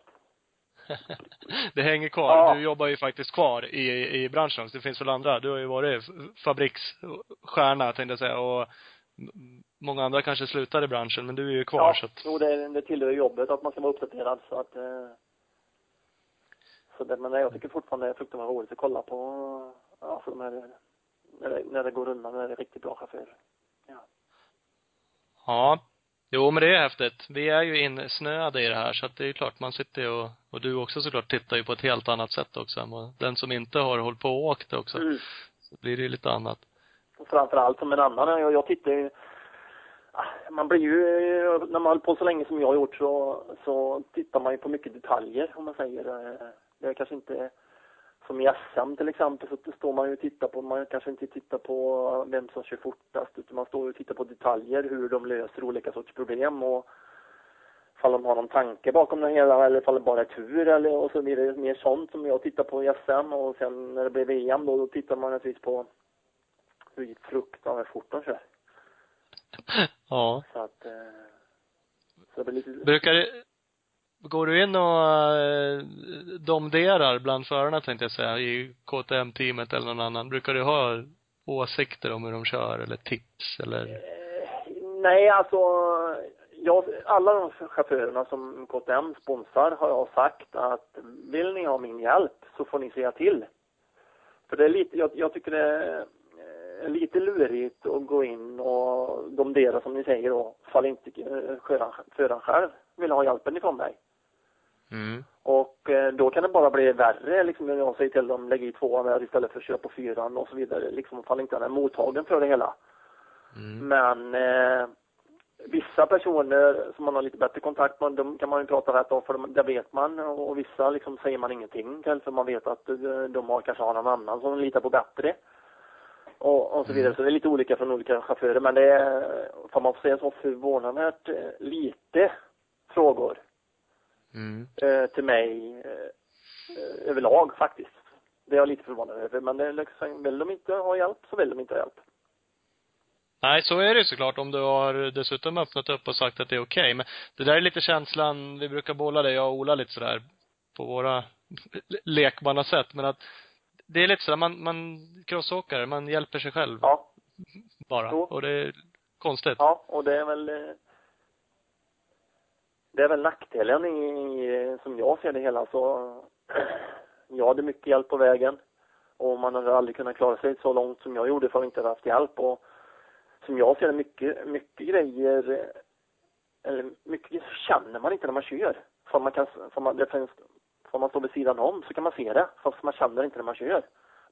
det hänger kvar. Ja. Du jobbar ju faktiskt kvar i, i branschen. också. Det finns väl andra. Du har ju varit fabriksstjärna, tänkte jag säga. Och många andra kanske slutar i branschen, men du är ju kvar ja, så att, jo, det, det tillhör jobbet att man ska vara uppdaterad så att eh, så det, men jag tycker fortfarande det är fruktansvärt roligt att kolla på ja, för de här, när det, när det går undan, när det är riktigt bra chaufförer. Ja. Jo, men det är häftigt. Vi är ju insnöade i det här, så att det är ju klart, man sitter ju och, och du också såklart tittar ju på ett helt annat sätt också än vad den som inte har hållit på och åkt också. Mm. Så blir det ju lite annat. Och framförallt som en annan, jag, jag tittar ju ah, man blir ju, när man håller på så länge som jag har gjort så, så tittar man ju på mycket detaljer om man säger. eh, Det är kanske inte som i SM till exempel så står man ju och tittar på, man kanske inte tittar på vem som kör fortast utan man står och tittar på detaljer, hur de löser olika sorts problem och ifall de har någon tanke bakom det hela eller ifall det bara är tur eller och så blir det mer sånt som jag tittar på i SM och sen när det blir VM då, då tittar man naturligtvis på hur fruktansvärt fort de kör. Ja. Så att, eh, så det blir lite, Brukar det, går du in och eh, domderar bland förarna tänkte jag säga, i KTM-teamet eller någon annan? Brukar du ha åsikter om hur de kör eller tips eller? Eh, nej, alltså, jag, alla de chaufförerna som KTM sponsrar har jag sagt att vill ni ha min hjälp så får ni säga till. För det är lite, jag, jag tycker det är eh, lite lurigt att gå in och domdera som ni säger då, fall inte föraren föraren själv vill ha hjälpen ifrån mig. Mm. Och eh, då kan det bara bli värre liksom när jag säger till dem lägg i tvåan där istället för att köra på fyran och så vidare. Liksom fall inte han är mottagen för det hela. Mm. Men eh, vissa personer som man har lite bättre kontakt med, de kan man ju prata rätt om för de, det vet man. Och, och vissa liksom säger man ingenting till för man vet att eh, de har kanske har någon annan som litar på bättre. Och, och så vidare. Så det är lite olika från olika chaufförer. Men det är, får man säga så, förvånansvärt eh, lite frågor Mm. eh, till mig eh, överlag faktiskt. Det är jag lite förvånad över. Men det är liksom, vill de inte ha hjälp så vill de inte ha hjälp. Nej, så är det ju såklart om du har dessutom öppnat upp och sagt att det är okej. Okay. Men det där är lite känslan, vi brukar bolla det, jag och Ola lite sådär på våra lekmannasätt. Men att det är lite sådär, man, man crossåkare, man hjälper sig själv. Ja. Bara. Jo. Och det är konstigt. Ja, och det är väl eh, det är väl nackdelen i, i som jag ser det hela så jag hade mycket hjälp på vägen och man hade aldrig kunnat klara sig så långt som jag gjorde för att inte ha haft hjälp och som jag ser det mycket, mycket grejer eller mycket känner man inte när man kör. För man kan, för man, det finns, för man står vid sidan om så kan man se det, fast man känner inte när man kör.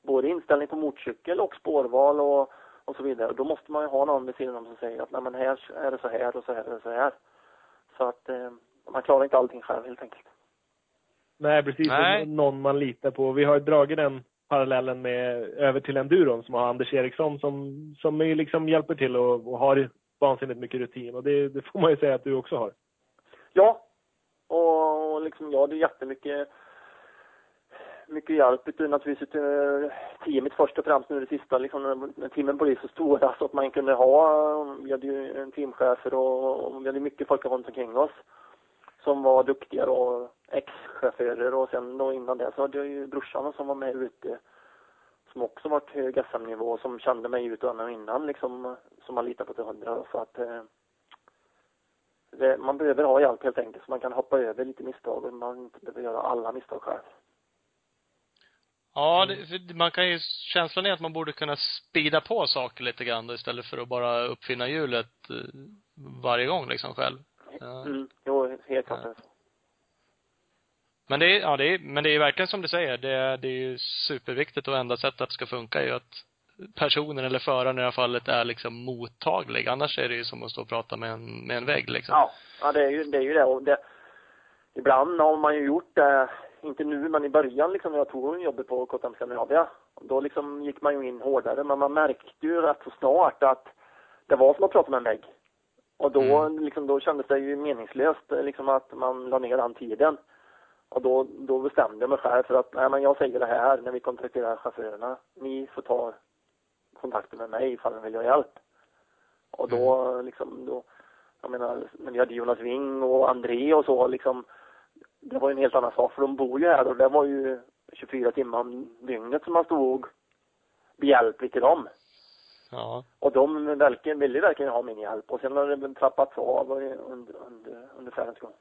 Både inställning på motorcykel och spårval och, och så vidare. Då måste man ju ha någon vid sidan om som säger att nej men här är det så här och så här och så här. Så att eh, man klarar inte allting själv helt enkelt. Nej, precis. Nej. Någon man litar på. Vi har ju dragit den parallellen med över till enduron som har Anders Eriksson som, som liksom hjälper till och, och har vansinnigt mycket rutin. Och det, det får man ju säga att du också har. Ja. Och, och liksom, ja, det är jättemycket mycket hjälp utav naturligtvis utav teamet först och främst nu det sista liksom när, teamen blev så stora så att man kunde ha, um, vi hade ju en teamchefer och, och vi hade mycket folk runt omkring oss som var duktiga då, ex-chaufförer och sen då innan det så hade jag ju brorsan som var med ute som också varit hög SM-nivå som kände mig ut och innan liksom som man litar på till hundra så att eh, det, man behöver ha hjälp helt enkelt så man kan hoppa över lite misstag och man inte behöver göra alla misstag själv. Ja, det, för man kan ju, känslan är att man borde kunna spida på saker lite grann då, istället för att bara uppfinna hjulet eh, varje gång liksom själv. Mm, jo, helt klart. Ja. Men det är, ja det är, men det är verkligen som du säger, det är, det är ju superviktigt och enda sättet att det ska funka är ju att personen eller föraren i det här fallet är liksom mottaglig. Annars är det ju som att stå och prata med en, med en vägg liksom. Ja, ja det är ju det. Är ju det. Och det ibland har man ju gjort det, inte nu men i början liksom när jag tog jobbet på KTM Scandinavia. Då liksom gick man ju in hårdare men man märkte ju rätt så snart att det var som att prata med en vägg. Och då, Mm. liksom, då kändes det ju meningslöst liksom att man la ner den tiden. Och då, då bestämde jag mig själv för att, nej men jag säger det här när vi kontrakterar chaufförerna. Ni får ta kontakten med mig ifall ni vill ha hjälp. Och då liksom, då, jag menar, när vi hade Jonas Wing och André och så liksom, det var ju en helt annan sak för de bor ju här och det var ju 24 timmar om dygnet som man stod behjälplig till dem. Ja. Och de verkligen, ville verkligen ha min hjälp och sen har det trappats av under, under, under färdens gång.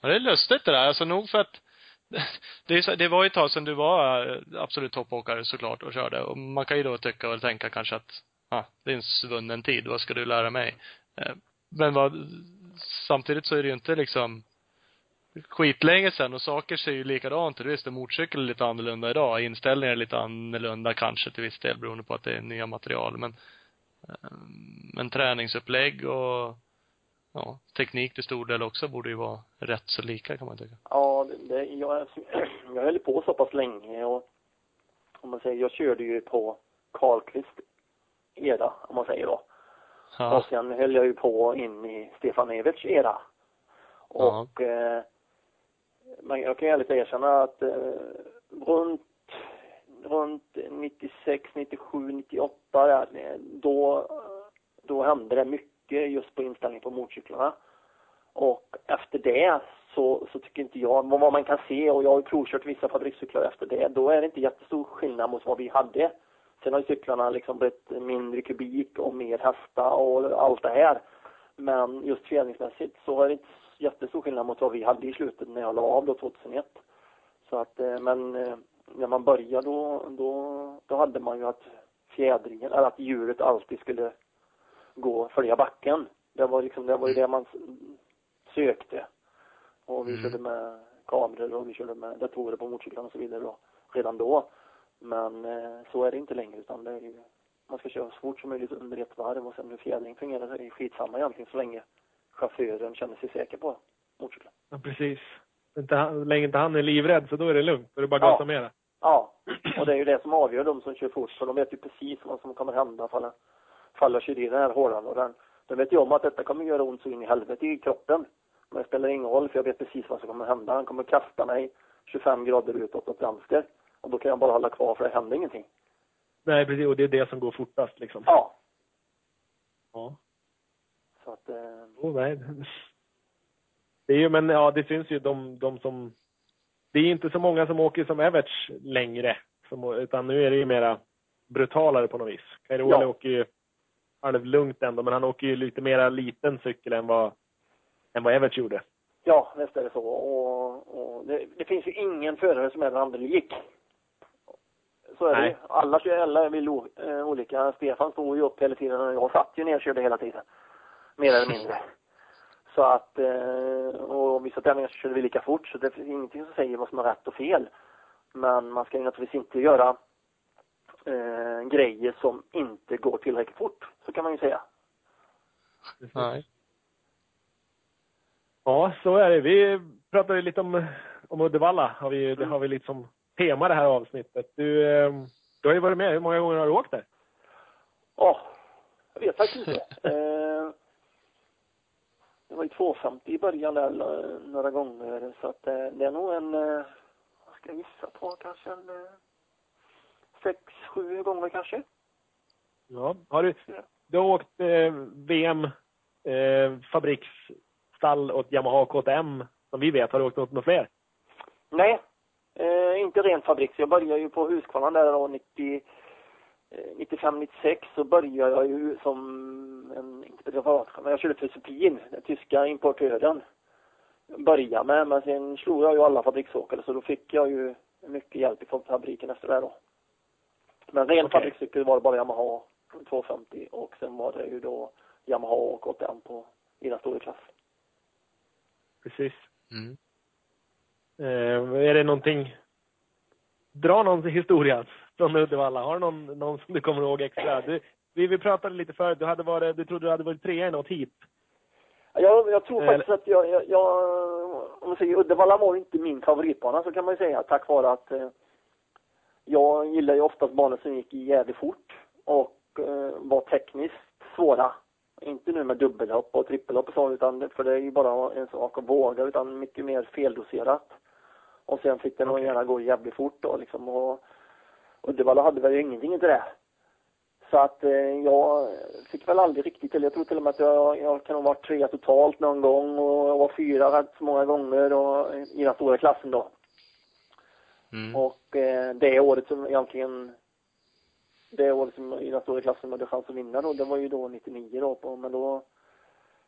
Ja, det är lustigt det där. Alltså nog för att det, så, det var ju ett tag sedan du var eh, absolut toppåkare såklart och körde. Och man kan ju då tycka och tänka kanske att, ja, det är en svunnen tid. Vad ska du lära mig? Eh, Men vad, samtidigt så är det ju inte liksom skitlänge sedan och saker ser ju likadant ut. Visst, en motorcykel är lite annorlunda idag. Inställningar är lite annorlunda kanske till viss del beroende på att det är nya material. Men, eh, men träningsupplägg och ja, teknik till stor del också borde ju vara rätt så lika kan man tycka. Ja, det, jag, jag höll på så pass länge och om man säger, jag körde ju på Karlqvist era, om man säger då. Ja. Och sen höll jag ju på in i Stefan Everts era. Och eh, men jag kan ärligt erkänna att eh, runt, runt 96, 97, 98 där, eh, då, då hände det mycket just på inställning på motorcyklarna. Och efter det så, så tycker inte jag, vad man kan se, och jag har ju provkört vissa fabrikscyklar efter det, då är det inte jättestor skillnad mot vad vi hade. Sen har ju cyklarna liksom blivit mindre kubik och mer hästar och allt det här. Men just fjädringsmässigt så är det inte jättestor skillnad mot vad vi hade i slutet när jag la av då 2001. Så att, eh, men eh, när man började då, då, då hade man ju att fjädringen, eller att hjulet alltid skulle gå, följa backen. Det var liksom, det var ju det man s- sökte. Och vi Mm. körde med kameror och vi körde med datorer på motorcyklarna och så vidare då, redan då. Men eh, så är det inte längre utan det är ju, man ska köra så fort som möjligt under ett varv och sen hur fjädring fungerar så är det skitsamma egentligen så länge chauffören känner sig säker på motorcykeln. Ja, precis. Inte han, länge inte han är livrädd så då är det lugnt. Då är det bara Ja. gasa mera. Ja, och det är ju det som avgör de som kör fort för de vet ju precis vad som kommer hända fall, fall jag kör i den här hålan och den. De vet ju om att detta kommer göra ont så in i helvete i kroppen. Men det spelar ingen roll för jag vet precis vad som kommer hända. Han kommer kasta mig 25 grader utåt åt vänster. Och då kan jag bara hålla kvar för det händer ingenting. Nej, precis. Och det är det som går fortast liksom. Ja. Ja. Så att, eh, Oh, nej. Det är ju, men ja, det syns ju de, de som... Det är inte så många som åker som Everts längre. Som, utan nu är det ju mera brutalare på något vis. Kairoli Ja. åker ju halvlugnt ändå, men han åker ju lite mera liten cykel än vad, än vad Everts gjorde. ja, visst är det så. Och, och det, det finns ju ingen förare som är den andra lik. Så är det Nej. ju. Alla alla vill eh, olika. Stefan stod ju upp hela tiden och jag satt ju nerkörd hela tiden. Mer eller mindre. Så att, eh, och vissa tävlingar så körde vi lika fort så det finns ingenting som säger vad som är rätt och fel. Men man ska ju naturligtvis inte göra eh, grejer som inte går tillräckligt fort. Så kan man ju säga. Nej. Ja, så är det. Vi pratade lite om, om Uddevalla. Har vi, det har vi lite som tema det här avsnittet. Du, eh, du har ju varit med. Hur många gånger har du åkt där? Ja, jag vet faktiskt inte. Det var ju 250 i början där eh, några gånger så att eh, det är nog en, eh, vad ska jag gissa på, kanske en sex, sju gånger kanske. Ja. Har du, du har åkt eh, VM eh, fabriksstall åt Yamaha KTM som vi vet. Har du åkt åt några fler? Nej, eh, inte rent fabrik. Så jag började ju på Husqvarna där då 90, eh, 95, 96 så började jag ju som en, inte privatchef, men jag körde för Supin, den tyska importören. Började med, men sen slog jag ju alla fabriksåkare så då fick jag ju mycket hjälp ifrån fabriken efter det då. Men ren Okej. fabrikscykel var det bara Yamaha 250 och sen var det ju då Yamaha och KTM på i den stora klass. Precis. Mm. Eh, är det någonting... Dra någon historia från Uddevalla. Har du någon, någon som du kommer ihåg extra? Du, vi, vi pratade lite förut. Du, hade varit, du trodde du hade varit trea i något heat. Jag, jag tror faktiskt att jag, jag, jag, om man säger Uddevalla var inte min favoritbana så kan man ju säga tack vare att eh, jag gillar ju oftast banor som gick jävligt fort och eh, var tekniskt svåra. Inte nu med dubbelhopp och trippelhopp och så utan för det är ju bara en sak att våga utan mycket mer feldoserat. Och sen fick det Okej. gärna gå jävligt fort då liksom och Uddevalla hade väl ingenting till det. Så att eh, jag fick väl aldrig riktigt till. Jag tror till och med att jag, jag kan ha varit tre totalt någon gång och jag var fyra rätt så många gånger och, i den stora klassen då. Mm. Och eh, det året som egentligen det året som i den stora klassen hade chans att vinna då, det var ju då 99 då på, men då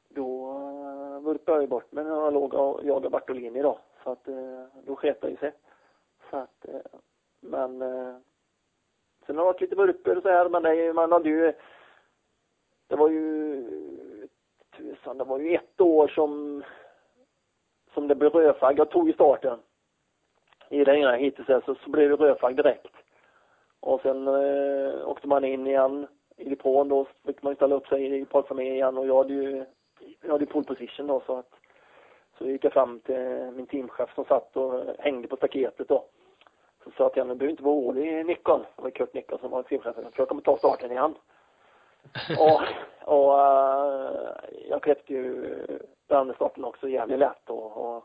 då uh, vurpade jag ju bort mig när jag låg och jagade Bartolini då. Så att eh, då sket det ju sig. Så att, eh, men eh, sen har det varit lite vurpor och så här, men det, man hade ju det var ju tusan, det var ju ett år som som det blev rödflagg. Jag tog ju starten i den ena hittills så, så blev det rödflagg direkt. Och sen eh, åkte man in igen i depån då fick man ställa upp sig i parkfamiljen igen och jag hade ju jag hade ju pole position då så att så gick jag fram till min teamchef som satt och hängde på staketet då. Så sa jag till honom, du behöver inte vara orolig Nicol. Det var Kurt Nicol som var. Jag tror jag kommer ta starten igen. och och eh, jag kläppte ju den starten också jävligt lätt och, och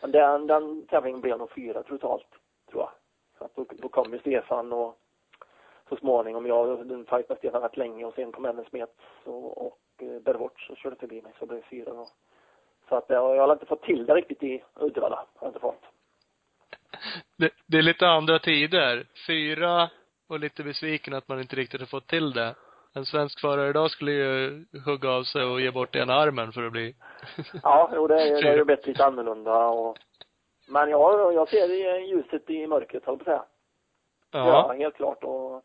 men den, den tävlingen blev nog fyra totalt, tror jag. Så att då, då kom ju Stefan och så småningom, jag den fight med Stefan rätt länge och sen kom även Smets och, och eh, Berwatch och körde förbi mig så det blev fyra då. Så att jag, jag har inte fått till det riktigt i Uddevalla. Har jag inte fått. Det, det är lite andra tider. Fyra och lite besviken att man inte riktigt har fått till det. En svensk förare idag skulle ju hugga av sig och ge bort ena armen för att bli Ja, jo, det, är- det har ju blivit lite annorlunda och men jag, jag ser det ljuset i mörkret, höll på att säga. Ja, Ja. helt klart. Och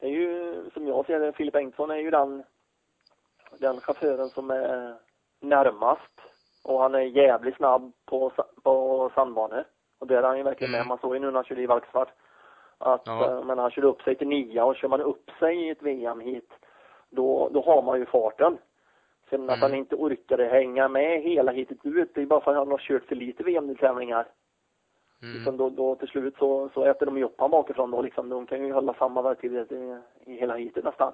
det är ju, som jag ser det, Filip Engtsson är ju den, den chauffören som är närmast. Och han är jävligt snabb på, på sandbanor. Och där är han ju verkligen med. Mm. Man såg ju nu när han körde i Valksvart. Att, Ja. eh, men han körde upp sig till nia och kör man upp sig i ett VM hit, då, då har man ju farten. Sen att Mm. han inte orkade hänga med hela hitet ut, det är bara för att han har kört för lite VM-tävlingar. Mm. då, då till slut så, så äter de ju upp han bakifrån då liksom. De kan ju hålla samma verktyg i, i hela heatet nästan.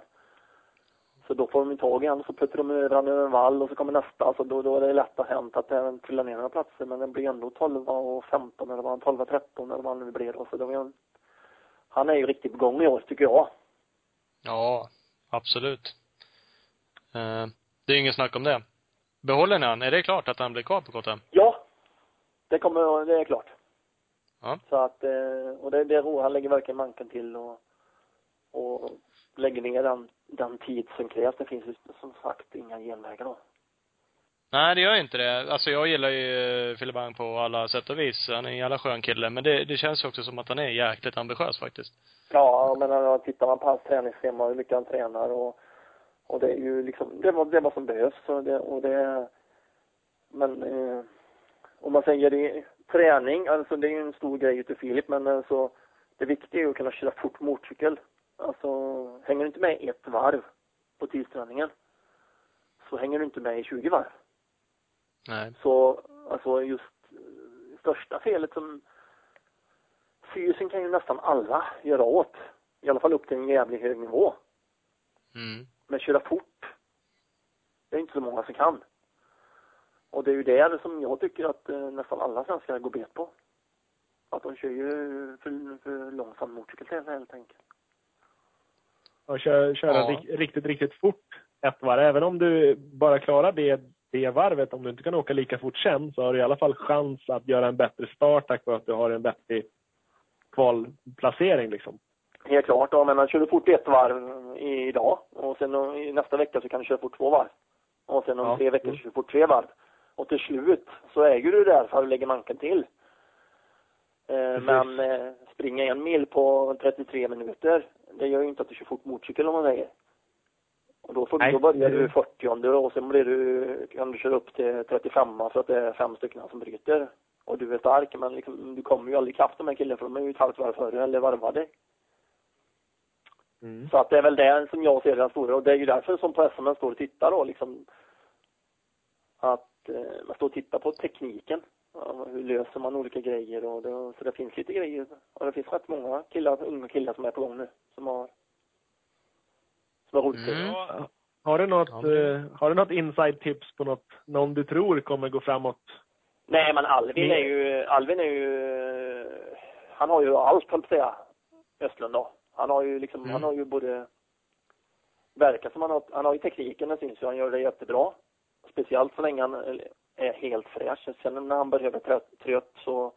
Så då får de tag i en, så puttar de över han över en vall och så kommer nästa. Alltså då, då är det lätt att hänt att det trillar ner några platser. Men det blir ändå 12 och 15 eller vad han 12 och 13 eller vad han nu blir då. Så det var en, han är ju riktigt på gång i år tycker jag. Ja, absolut. Eh, det är ingen snack om det. Behåller ni han? Är det klart att han blir kvar på KTM? Ja, det kommer, det är klart. Ja. Så att, eh, och det, det är roligt. Han lägger verkligen manken till och, och lägger ner den, den tid som krävs. Det finns ju som sagt inga genvägar då. Nej, det gör inte det. Alltså jag gillar ju Fille Bang på alla sätt och vis. Han är en jävla skön kille. Men det, det känns ju också som att han är jäkligt ambitiös faktiskt. Ja, men när tittar man på hans träningsschema och hur mycket han tränar och, och det är ju liksom, det var det är vad som behövs och det, och det men eh, om man säger det, träning, alltså det är ju en stor grej ute Filip, men alltså det viktiga är ju att kunna köra fort motorcykel. Alltså, hänger du inte med ett varv på tidsträningen så hänger du inte med i 20 varv. Nej. Så, alltså just eh, största felet som fysen kan ju nästan alla göra åt. I alla fall upp till en jävligt hög nivå. Mm. Men köra fort, det är inte så många som kan. Och det är ju det som jag tycker att eh, nästan alla svenskar går bet på. Att de kör ju för, för långsam motorcykel helt enkelt. Och köra, köra Ja. rik- riktigt, riktigt fort ett varv. Även om du bara klarar det, det varvet, om du inte kan åka lika fort sen, så har du i alla fall chans att göra en bättre start tack vare att du har en vettig kvalplacering liksom. Helt klart, ja, men man kör du fort ett varv i- idag och sen i nästa vecka så kan du köra fort två varv. Och sen om Ja. tre veckor så kör du fort tre varv. Och till slut så äger du där för att lägga manken till. Eh, men eh, springa en mil på 33 minuter, det gör ju inte att du kör fort motorcykel om man säger. Och då, får, Nej, då börjar du 40 och sen blir du, kan du köra upp till 35 för att det är fem stycken som bryter. Och du är stark, men liksom, du kommer ju aldrig ikapp de här killarna för de är ju ett halvt varv före eller varvade. Mm. Så att det är väl det som jag ser den stora och det är ju därför som på SM man står och tittar då liksom att eh, man står och tittar på tekniken. Ja, hur löser man olika grejer och det, så det finns lite grejer och det finns rätt många killar, unga killar som är på gång nu som har som har roligt Mm. Ja. Har du något, Ja, men- eh, har du något inside tips på något, någon du tror kommer gå framåt? Nej men Alvin är ju, Alvin är ju, han har ju allt höll på att säga, Östlund då. Han har ju liksom, Mm. han har ju både, verkar som han har, han har ju tekniken, det syns ju, han gör det jättebra. Speciellt så länge han är helt fräsch. Sen när han behöver trött, trött så,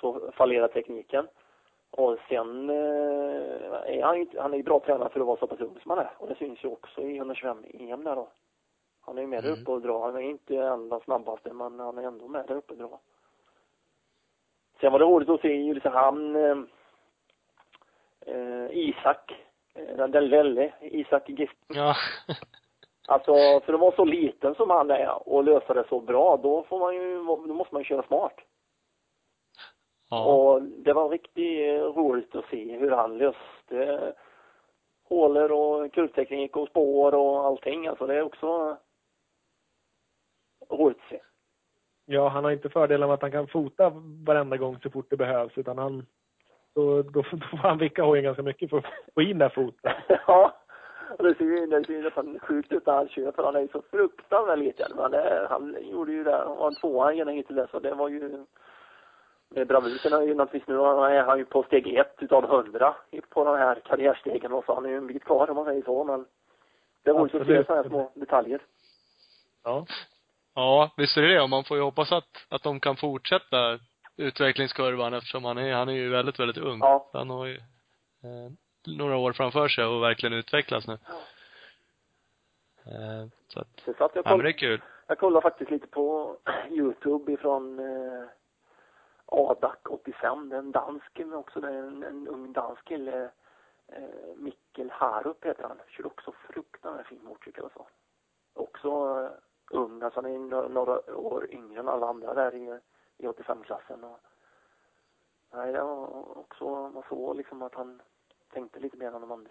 så fallerar tekniken. Och sen eh, är han ju, han är ju bra tränad för att vara så pass ung som han är. Och det syns ju också i 125 EM där då. Han är ju med där Mm. uppe och drar. Han är inte en den snabbaste, men han är ändå med där uppe och drar. Sen var det roligt att se i Ulricehamn, eh, eh, Isak, eh, den där Lelle, Isak Gift. Ja. Alltså, för att vara så liten som han är och lösa det så bra, då får man ju, då måste man ju köra smart. ja. Och det var riktigt roligt att se hur han löste hålor och kurvteknik och spår och allting. Alltså det är också roligt att se. Ja, han har inte fördelen av att han kan fota varenda gång så fort det behövs, utan han då, då, då får han vicka hojen ganska mycket för att få in det foten. ja, och det ser ju det ser ju nästan sjukt ut när han kör för han är ju så fruktansvärt liten. Men det, han gjorde ju det, han var en tvåa genom hittills så det var ju med bravur. Är ju naturligtvis nu är han ju på steg ett utav hundra på den här karriärstegen och så han är ju en bit kvar om man säger så men det roligt att se Absolut. sådana här små detaljer. Ja. Ja, visst är det det. Och man får ju hoppas att, att de kan fortsätta utvecklingskurvan eftersom han är, han är ju väldigt, väldigt ung. Ja. Han har ju eh, några år framför sig och verkligen utvecklas nu. Eh, så att, Så satt jag ja men koll, det är kul. jag kollade faktiskt lite på Youtube ifrån eh, Adak 85, det är en dansk men också, det är en, en ung dansk kille. Eh, Mikkel Harup heter han. Kör också fruktansvärt fin motorcykel och så. Också eh, ung, alltså han är några, några år yngre än alla andra där i, i 85-klassen. Och, nej, det var också, man såg liksom att han tänkte lite mer än de andra.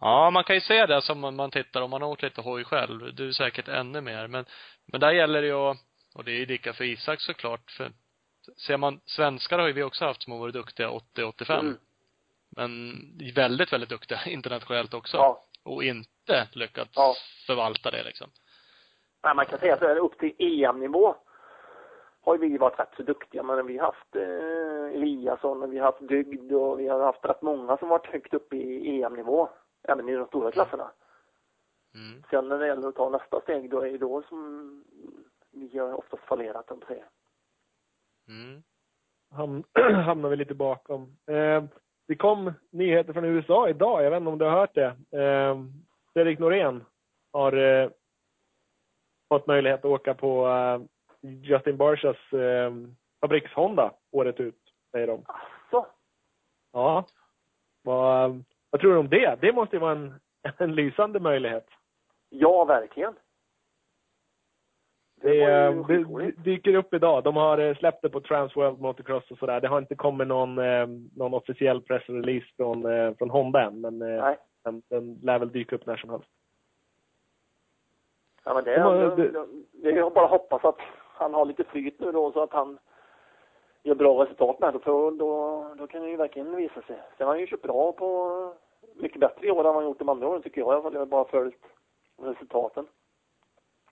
Ja, man kan ju se det som man tittar om man har åkt lite hoj själv. Du är säkert ännu mer. Men, men där gäller det ju att, och det är ju lika för Isak såklart, för ser man, svenskar har ju vi också haft som har varit duktiga 80-85. Mm. Men väldigt, väldigt duktiga internationellt också. Ja, Och inte lyckats Ja. förvalta det liksom. Nej, man kan säga här, upp till EM-nivå har vi varit rätt så duktiga. Men vi har haft eh, Eliasson och vi har haft Dygd och vi har haft rätt många som varit högt upp i EM-nivå. Även i de stora klasserna. Mm. Sen när det gäller att ta nästa steg, då är det då som vi har oftast fallerat, om säger. Mm. ham hamnar vi lite bakom. Eh, det kom nyheter från USA idag, jag vet inte om du har hört det. Eh, Fredrik Norén har eh, fått möjlighet att åka på eh, Justin Barshas eh, fabriks-Honda året ut, säger de. Så. Ja. Vad, vad tror du om det? Det måste ju vara en, en lysande möjlighet. Ja, verkligen. Det, ju eh, det, det dyker upp idag. De har eh, släppt det på Transworld Motocross och sådär. Det har inte kommit någon, eh, någon officiell pressrelease från, från Honda än, men Nej. den, den lär väl dyka upp när som helst. Ja, men det, De har- det, det- det, det, jag bara hoppas att han har lite flyt nu då så att han gör bra resultat med. För då, då kan det ju verkligen visa sig. Sen har han ju kört bra på mycket bättre i år än vad han gjort de andra åren tycker jag. i alla fall. Jag har bara följt resultaten.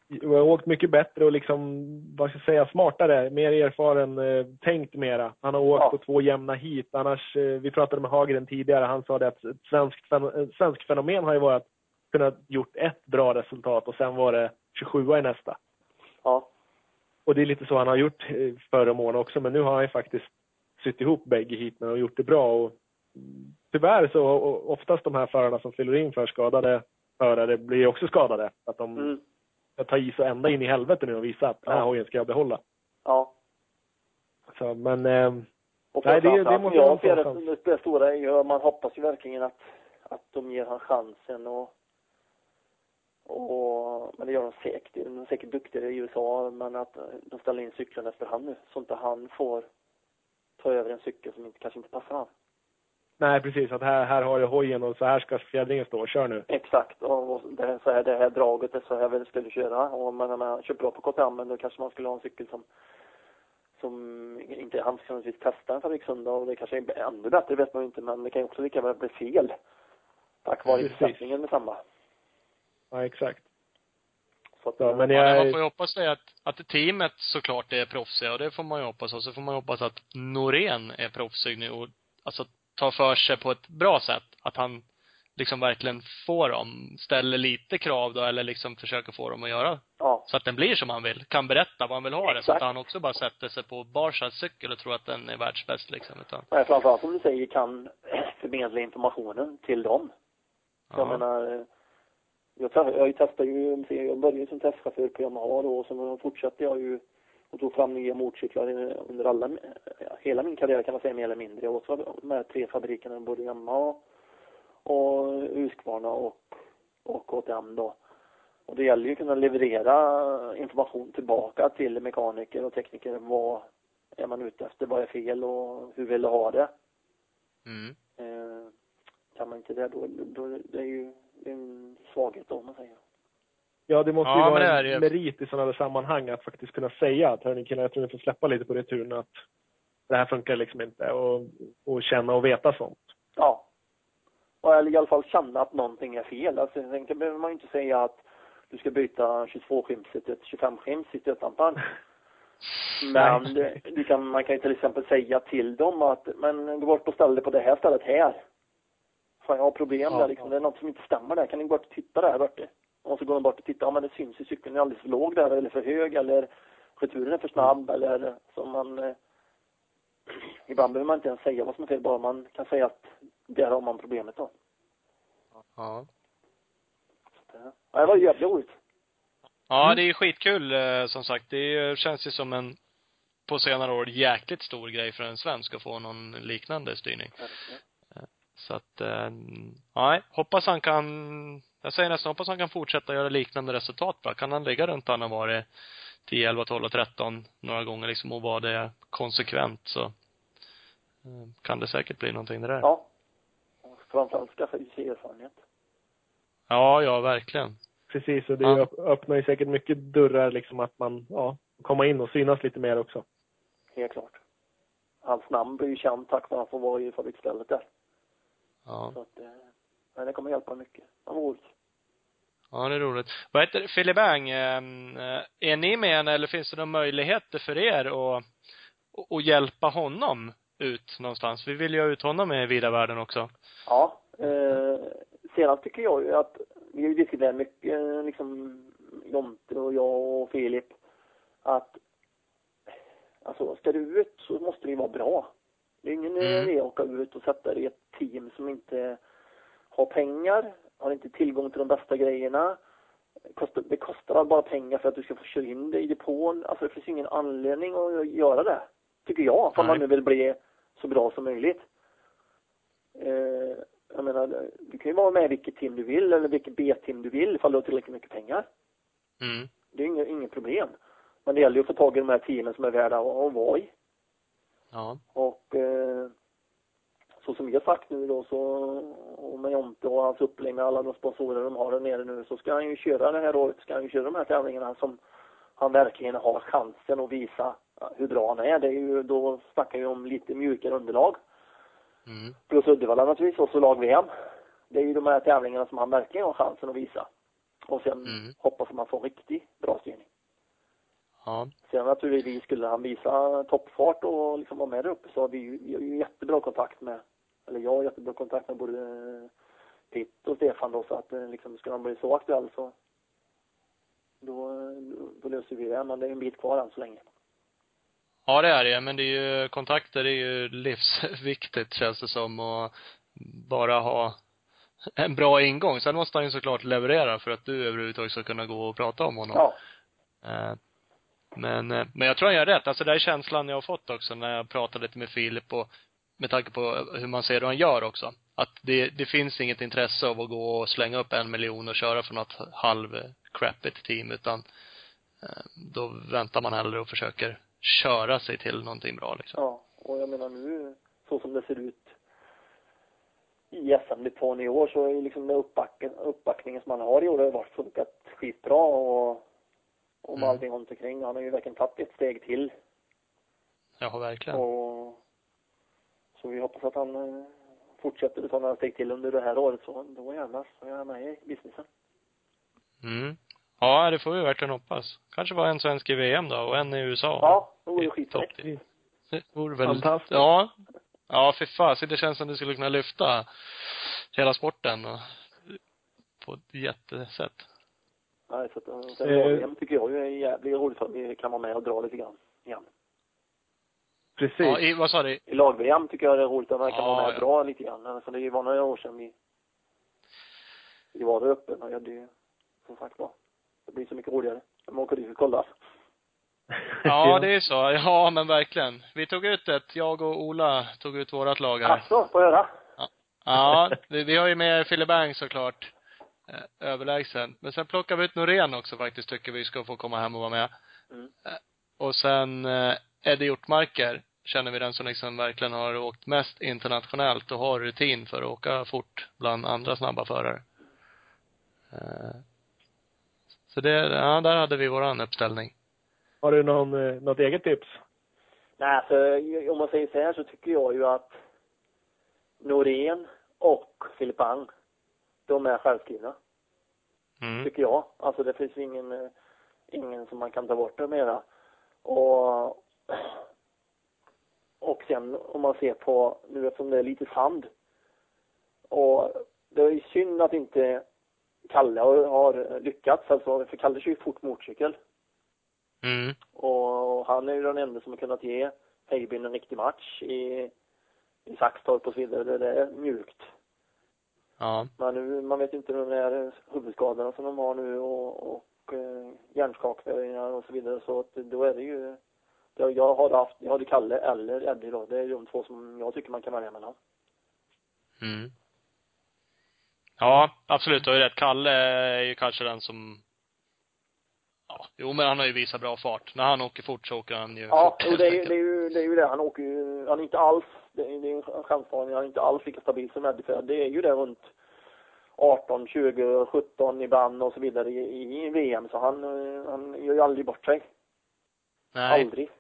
Jag har åkt mycket bättre och liksom, vad ska jag säga, smartare, mer erfaren, eh, tänkt mera. Han har åkt Ja. på två jämna hit. Annars, eh, vi pratade med Hagren tidigare, han sa det att ett svenskt, svenskt fenomen har ju varit att kunna gjort ett bra resultat och sen var det 27 i nästa. Ja. Och det är lite så han har gjort eh, förra åren också, men nu har han ju faktiskt sytt ihop bägge heaten och gjort det bra. Och tyvärr så oftast de här förarna som fyller in för skadade förare blir också skadade. Att de Mm. ska ta i så ända in i helvete nu och visa att den här hojen ska jag behålla. Ja. Så, men eh, Och Nej, det- det måste jag ser det, som det stora är ju, man hoppas ju verkligen att, att de ger han chansen och och, men det gör de säkert. De är säkert duktigare i USA, men att de ställer in cyklarna efter han nu. Så inte han får ta över en cykel som inte, kanske inte passar han. nej precis, att här, här har du hojen och så här ska fjädringen stå. Kör nu. Exakt. Och, det, här, så här, det här draget är så här vi skulle köra. Och men när man kör bra på KTM, men då kanske man skulle ha en cykel som som inte han ska naturligtvis testa en fabrikshund och det kanske är ännu bättre vet man ju inte men det kan ju också lika väl bli fel. Tack vare Precis. besättningen med samma. Ja, exakt. Så att, Ja, men Ja, jag, man får ju hoppas det att, att teamet såklart är proffsiga och det får man ju hoppas. Och så får man ju hoppas att Norén är proffsig nu och alltså tar för sig på ett bra sätt. Att han liksom verkligen får dem, ställer lite krav då eller liksom försöker få dem att göra ja. så att den blir som han vill. Kan berätta vad han vill ha det. Så Exakt. att han också bara sätter sig på Barsas cykel och tror att den är världsbäst liksom. Utan, Nej, framförallt som du säger kan förmedla informationen till dem. Jag ja. menar, eh, jag, jag testar ju, jag började som testchaufför på Yamaha då och sen fortsatte jag ju och tog fram nya motorcyklar under alla, ja, hela min karriär kan man säga mer eller mindre. Jag var med tre fabrikerna, både Yamaha och Husqvarna och, och KTM då. Och det gäller ju att kunna leverera information tillbaka till mekaniker och tekniker. Vad är man ute efter? Vad är fel och hur vill du ha det? Mm. Eh, kan man inte det då, då det är ju en svaghet då, om man säger. ja, det måste ju Ja, det vara är det ju. en merit i sådana här sammanhang att faktiskt kunna säga att hörni killar, jag tror ni får släppa lite på returen att det här funkar liksom inte och, och känna och veta sånt. Ja. Och eller i alla fall känna att någonting är fel. Alltså, sen behöver man ju inte säga att du ska byta 22-skimset till ett 25-skims i stötdämparen. Men det, du kan, man kan ju till exempel säga till dem att, men gå bort och ställ dig på det här stället här. Fan, jag har problem Ja, där liksom. Det är något som inte stämmer där. Kan ni gå bort och titta där borta? Och så går de bort och tittar. Ja, men det syns ju cykeln är alldeles för låg där eller för hög eller returen är för snabb eller som man eh, Ibland behöver man inte ens säga vad som är fel, bara man kan säga att där har man problemet då. Ja. Ja, det var jävligt roligt. Ja, det är ju skitkul eh, som sagt. Det känns ju som en, på senare år, jäkligt stor grej för en svensk att få någon liknande styrning. Så att, eh, nej, hoppas han kan, jag säger nästan hoppas han kan fortsätta göra liknande resultat bara. Kan han ligga runt han har varit 10, 11, 12 och 13 några gånger liksom och vara det konsekvent så eh, kan det säkert bli någonting det där. Ja. Framförallt skaffa sig erfarenhet. Ja, ja, verkligen. Precis, och det Ja. öpp- öppnar ju säkert mycket dörrar liksom att man, ja, komma in och synas lite mer också. Helt klart. Hans namn blir ju känt tack vare att han får vara i fabriksstället där. Ja. Så att, eh, nej, det kommer hjälpa mycket. Det var roligt. Ja, det är roligt. Vad heter det? Philip Bang, ehm, eh, är ni med än eller finns det några möjligheter för er att, att- hjälpa honom ut någonstans? Vi vill ju ha ut honom i vida världen också. Ja, eh, senast tycker jag ju att vi diskuterat mycket, eh, liksom Jonte och jag och Filip, att alltså ska du ut så måste det ju vara bra. Det är ingen Mm. idé att åka ut och sätta dig i ett team som inte har pengar, har inte tillgång till de bästa grejerna. Det kostar bara pengar för att du ska få köra in dig i depån. Alltså det finns ingen anledning att göra det. Tycker jag, för Nej. man nu vill bli så bra som möjligt. Eh, jag menar, du kan ju vara med i vilket team du vill eller vilket B-team du vill ifall du har tillräckligt mycket pengar. Mm. Det är inget, inget problem. Men det gäller ju att få tag i de här teamen som är värda att, att vara i. Ja. Och eh, så som vi har sagt nu då så, och med Jonte och hans upplägg med alla de sponsorer de har där nere nu så ska han ju köra det här året, ska han ju köra de här tävlingarna som han verkligen har chansen att visa hur bra han är. Det är ju, då snackar vi om lite mjukare underlag. Mm. Plus Uddevalla naturligtvis, och så lag-VM. Det är ju de här tävlingarna som han verkligen har chansen att visa. Och sen Mm. hoppas man får riktigt bra styrning. Ja. Sen naturligtvis skulle han visa toppfart och liksom vara med där uppe så har vi ju, vi har ju jättebra kontakt med, eller jag har jättebra kontakt med både Pitt och Stefan då så att eh, liksom skulle han bli så aktuell så då, då, då löser vi det. Men det är en bit kvar än så länge. Ja, det är det. Men det är ju, kontakter är ju livsviktigt känns det som och bara ha en bra ingång. Sen måste han ju såklart leverera för att du överhuvudtaget ska kunna gå och prata om honom. Ja. Men, eh, men jag tror han gör rätt. Alltså det är känslan jag har fått också när jag pratade lite med Filip och med tanke på hur man ser hur han gör också. Att det, det finns inget intresse av att gå och slänga upp en miljon och köra för något halv crappigt team utan eh, då väntar man hellre och försöker köra sig till någonting bra liksom. Ja, och jag menar nu, så som det ser ut i SM-depån i år så är ju liksom med uppbacken, uppbackningen som han har i år har varit funkat skitbra och, med Mm. allting runt omkring. Han har ju verkligen tagit ett steg till. Ja, verkligen. Och, så vi hoppas att han eh, fortsätter att ta några steg till under det här året så då jävlar så är jag med i businessen. Mm. Ja, det får vi verkligen hoppas. Kanske var en svensk i VM då och en i USA. Ja, det vore skitfräckt. det. Det vore väl Fantastiskt. Ja. Ja, för fasen. Det känns som det skulle kunna lyfta hela sporten och på ett jättesätt. Nej, så att, eh, sen Eh. Tycker jag ju är jävligt roligt för att vi kan vara med och dra lite grann igen. Precis. Ja, i, vad sa du? I lag-VM tycker jag det är roligt att man kan Ja, vara med och ja. dra lite grann. Alltså det var några år sedan vi, vi var där uppe. Och det som sagt var, det blir så mycket roligare man åker dit och kollar. Ja, det är så. Ja, men verkligen. Vi tog ut ett, jag och Ola tog ut vårat lag här. Alltså, får jag höra? Ja, vi, vi har ju med Fille Bang såklart. Eh, överlägsen. Men sen plockar vi ut Norén också faktiskt, tycker vi ska få komma hem och vara med. Mm. Eh, och sen eh, Eddie Hjortmarker känner vi den som liksom verkligen har åkt mest internationellt och har rutin för att åka fort bland andra snabba förare. Eh, så det, ja, där hade vi våran uppställning. Har du någon, något eget tips? Nej, alltså om man säger så här så tycker jag ju att Norén och Filip Ang, de är självskrivna. Mm. tycker jag. Alltså det finns ingen, eh, ingen som man kan ta bort det mera. Och, och sen om man ser på, nu eftersom det är lite sand. Och det är synd att inte Kalle har, har lyckats. Alltså, för Kalle kör ju fort motorcykel. Mm. Och han är ju den enda som har kunnat ge Heibyn en riktig match i, i Saxtorp och så vidare. Det är mjukt. Ja. Men nu, man vet inte de här huvudskadorna som de har nu och, och eh, hjärnskakningar och så vidare så att då är det ju jag, jag hade haft, jag hade Kalle eller Eddie då. Det är de två som jag tycker man kan välja mellan. Mm. Ja, absolut. Du har ju rätt. Kalle är ju kanske den som Ja, jo men han har ju visat bra fart. När han åker fort så åker han ju Ja, fort och det är, det, är ju, det är ju det. Han åker ju, han är inte alls, det är, det är en chansvarning, han är inte alls lika stabil som Eddie för det är ju det runt 18, 20, 17 ibland och så vidare i, i VM så han, eh, han gör ju aldrig bort sig. Nej. Aldrig.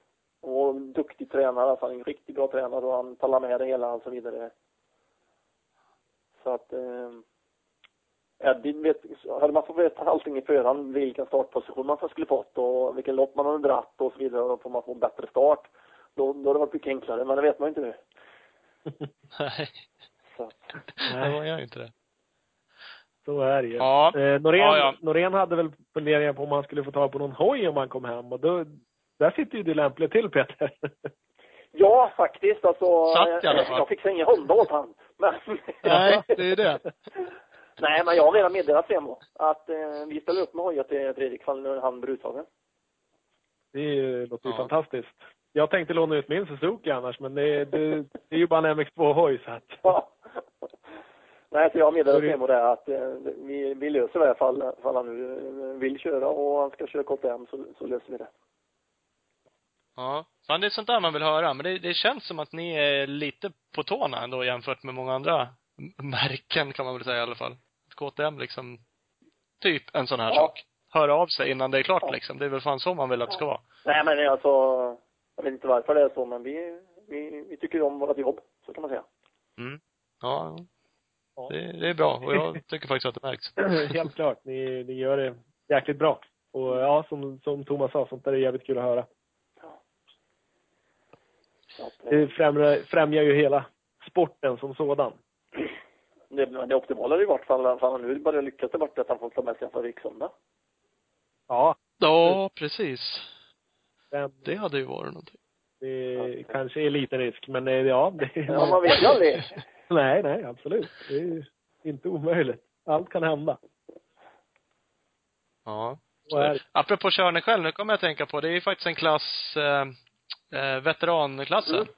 Och duktig tränare, alltså han är en riktigt bra tränare och han talar med det hela och så vidare. Så att eh, Eddie vet, hade man fått veta allting i förhand, vilken startposition man skulle fått och vilken lopp man hade dratt och så vidare, då får man få en bättre start. Då, då hade det varit mycket enklare, men det vet man inte nu. Nej. Så. Nej, man gör ju inte det. Så är det ju. Ja. Eh, Norén, Ja, ja. Norén hade väl funderingar på om han skulle få tag på någon hoj om han kom hem och då, där sitter ju du lämpligt till Peter. Ja, faktiskt. Alltså, Satt i alla fall. jag fick ingen Honda åt han. Men, Nej, det är det. Nej, men jag har redan meddelat Semo att eh, vi ställer upp med hojar till Fredrik ifall han blir uttagen. Det är ju- låter ju Ja. fantastiskt. Jag tänkte låna ut min Suzuki annars, men det, det, det är ju bara en MX2-hoj så att. Ja. Nej, så jag har meddelat Så det- att eh, vi, vi löser det ifall, ifall han nu eh, vill köra och han ska köra KTM så, så löser vi det. Ja. Det är sånt där man vill höra. Men det, det känns som att ni är lite på tårna ändå jämfört med många andra märken kan man väl säga i alla fall. Att KTM liksom, typ en sån här Ja. sak. Hör av sig innan det är klart Ja. liksom. Det är väl fan så man vill att det ska vara. Nej, men alltså, jag vet inte varför det är så, men vi, vi, vi tycker om vårt jobb, så kan man säga. Mm. Ja. Ja. Det, det är bra. Och jag tycker faktiskt att det märks. Helt klart. Ni, ni gör det jäkligt bra. Och ja, som, som Thomas sa, sånt där är jävligt kul att höra. Eh, Det främjar, främjar ju hela sporten som sådan. det, det optimala är i vart fall att han nu börjar lyckas där borta, att han får ta med sig en fabrikssöndag. Ja, Ja, precis. Men Det hade ju varit någonting. det kanske är lite risk, men eh, ja. Det, Ja, man vet ju aldrig. Nej, nej, absolut. Det är inte omöjligt. Allt kan hända. Ja. Så. Apropå körning själv, nu kommer jag att tänka på, det är ju faktiskt en klass, eh, eh, veteranklassen. Mm.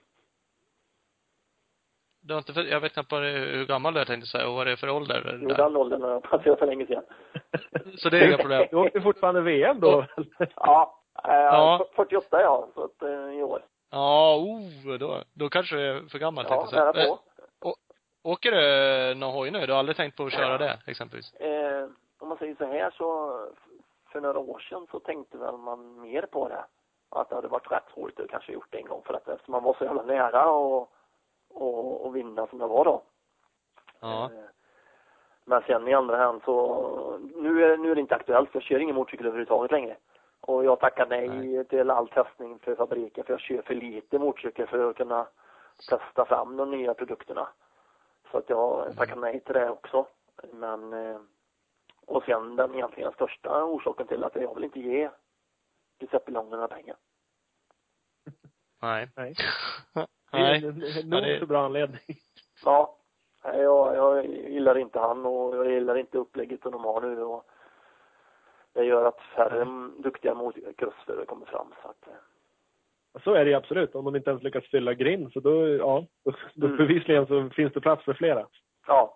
Du har inte, för- jag vet knappt hur gammal du är tänkte säga och vad det är för ålder. Jo, den åldern har jag passerat för länge sedan. Så det är inga problem. Du åkte fortfarande VM då? Ja, Ja. 48 ja, så att, eh, i år. Ja, oh, då, då kanske det är för gammalt Ja, jag nära på. Eh, Åker du någon hoj nu? Du har aldrig tänkt på att köra det, exempelvis? Eh, om man säger så här så, för några år sedan så tänkte väl man mer på det. Att det hade varit rätt roligt att kanske gjort det en gång för att eftersom man var så jävla nära och, och, och vinna som jag var då. Ja. Eh, Men sen i andra hand så, nu är, nu är det inte aktuellt, jag kör ingen motorcykel överhuvudtaget längre. Och jag tackar nej, Nej. till all testning för fabriken, för jag kör för lite motorcykel för att kunna testa fram de nya produkterna. Så att jag tackar nej till det också. Men, eh, och sen den egentligen största orsaken till att jag vill inte ge Giuseppe Long några pengar. Nej. Nej. Nej. Det är en- en Ja, nog så bra anledning. Ja, nej, jag, jag gillar inte han och jag gillar inte upplägget som de har nu och det gör att färre duktiga motocrossförare kommer fram så att eh, Så är det ju absolut. Om de inte ens lyckas fylla grind, så då, ja, då, då Mm. bevisligen så finns det plats för flera. ja.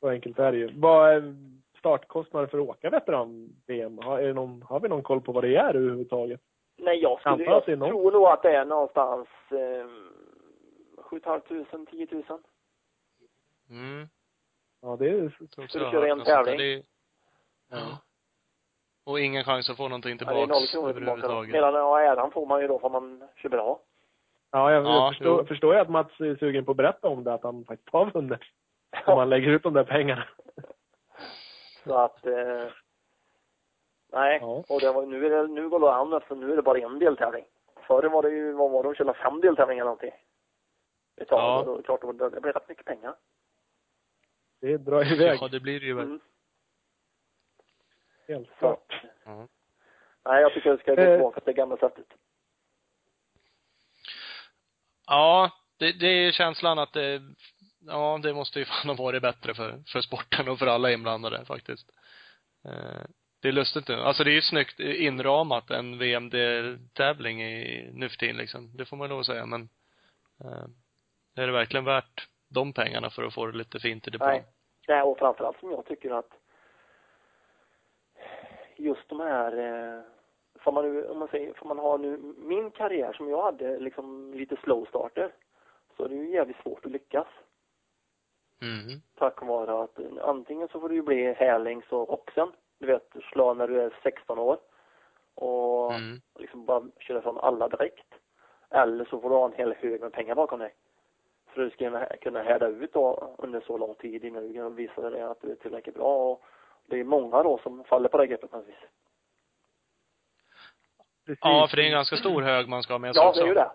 Så enkelt är det ju. Vad är startkostnader för att åka veteran-VM? Har, någon, har vi någon koll på vad det är överhuvudtaget? Nej, jag skulle, jag tror nog att det är någonstans eh, 7 500, 10 000. Mm. Ja, det är jag köra en tävling? Det är- Ja. Och ingen chans att få någonting Ja, det är noll tillbaks kronor tillbaka då. överhuvudtaget. Medan ja, äran får man ju då om man kör bra. Ja, jag, Ja, jag förstår, jo. förstår ju att Mats är sugen på att berätta om det, att han faktiskt har vunnit. Om man lägger ut de där pengarna. Så att, eh, nej. Ja. Och det var, nu är det, nu går det an eftersom nu är det bara en deltävling. Förr var det ju, vad var det, de körde fem deltävlingar eller någonting. Ett tag, Ja. och då, klart, det, det blev rätt mycket pengar. Det drar iväg. Ja, det blir det ju väl. Mm. Helt Så, klart. Ja. nej, jag tycker jag ska gå Eh. tillbaka till det gamla sättet. Ja, det, det är känslan att det, ja, det måste ju fan ha varit bättre för, för sporten och för alla inblandade faktiskt. Eh, det är lustigt nu. Alltså det är ju snyggt inramat, en VMD-tävling i, nu för tiden liksom. Det får man nog säga, men eh, är det verkligen värt de pengarna för att få det lite fint i depån? Nej. Nej, och framförallt som jag tycker att just de här, eh, får man nu, om man säger, får man ha nu, min karriär som jag hade, liksom lite slow starter, så är det ju jävligt svårt att lyckas. Mm. Tack vare att antingen så får du ju bli härlings och oxen, du vet, slå när du är 16 år och Mm. liksom bara köra från alla direkt. Eller så får du ha en hel hög med pengar bakom dig. för du ska kunna härda ut då under så lång tid innan du kan visa dig att du är tillräckligt bra. Och det är många då som faller på det greppet naturligtvis. Precis. Ja, för det är en ganska stor hög man ska ha med sig Ja, också. det är ju det.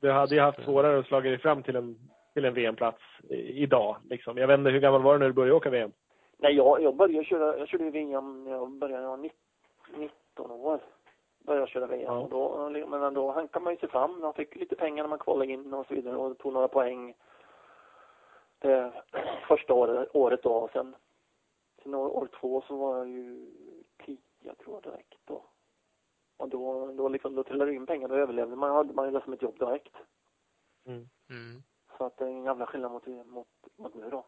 Du hade ju haft svårare att slå dig fram till en, till en VM-plats idag. Liksom. Jag vet inte, hur gammal var du när du började åka VM? Nej, jag, jag började köra, jag körde VM när jag började, jag var 19, 19 år. Började köra VM Ja. och då, men då hankade man ju sig fram. Man fick lite pengar när man kvalade in och så vidare och tog några poäng. Det första året, året då och sen, sen år, år två så var jag ju tia tror jag direkt då. Och då, då liksom, då trillade det in pengar, då överlevde man, hade man ju det som ett jobb direkt. Mm. Mm. Så att det är en jävla skillnad mot, mot, mot nu då.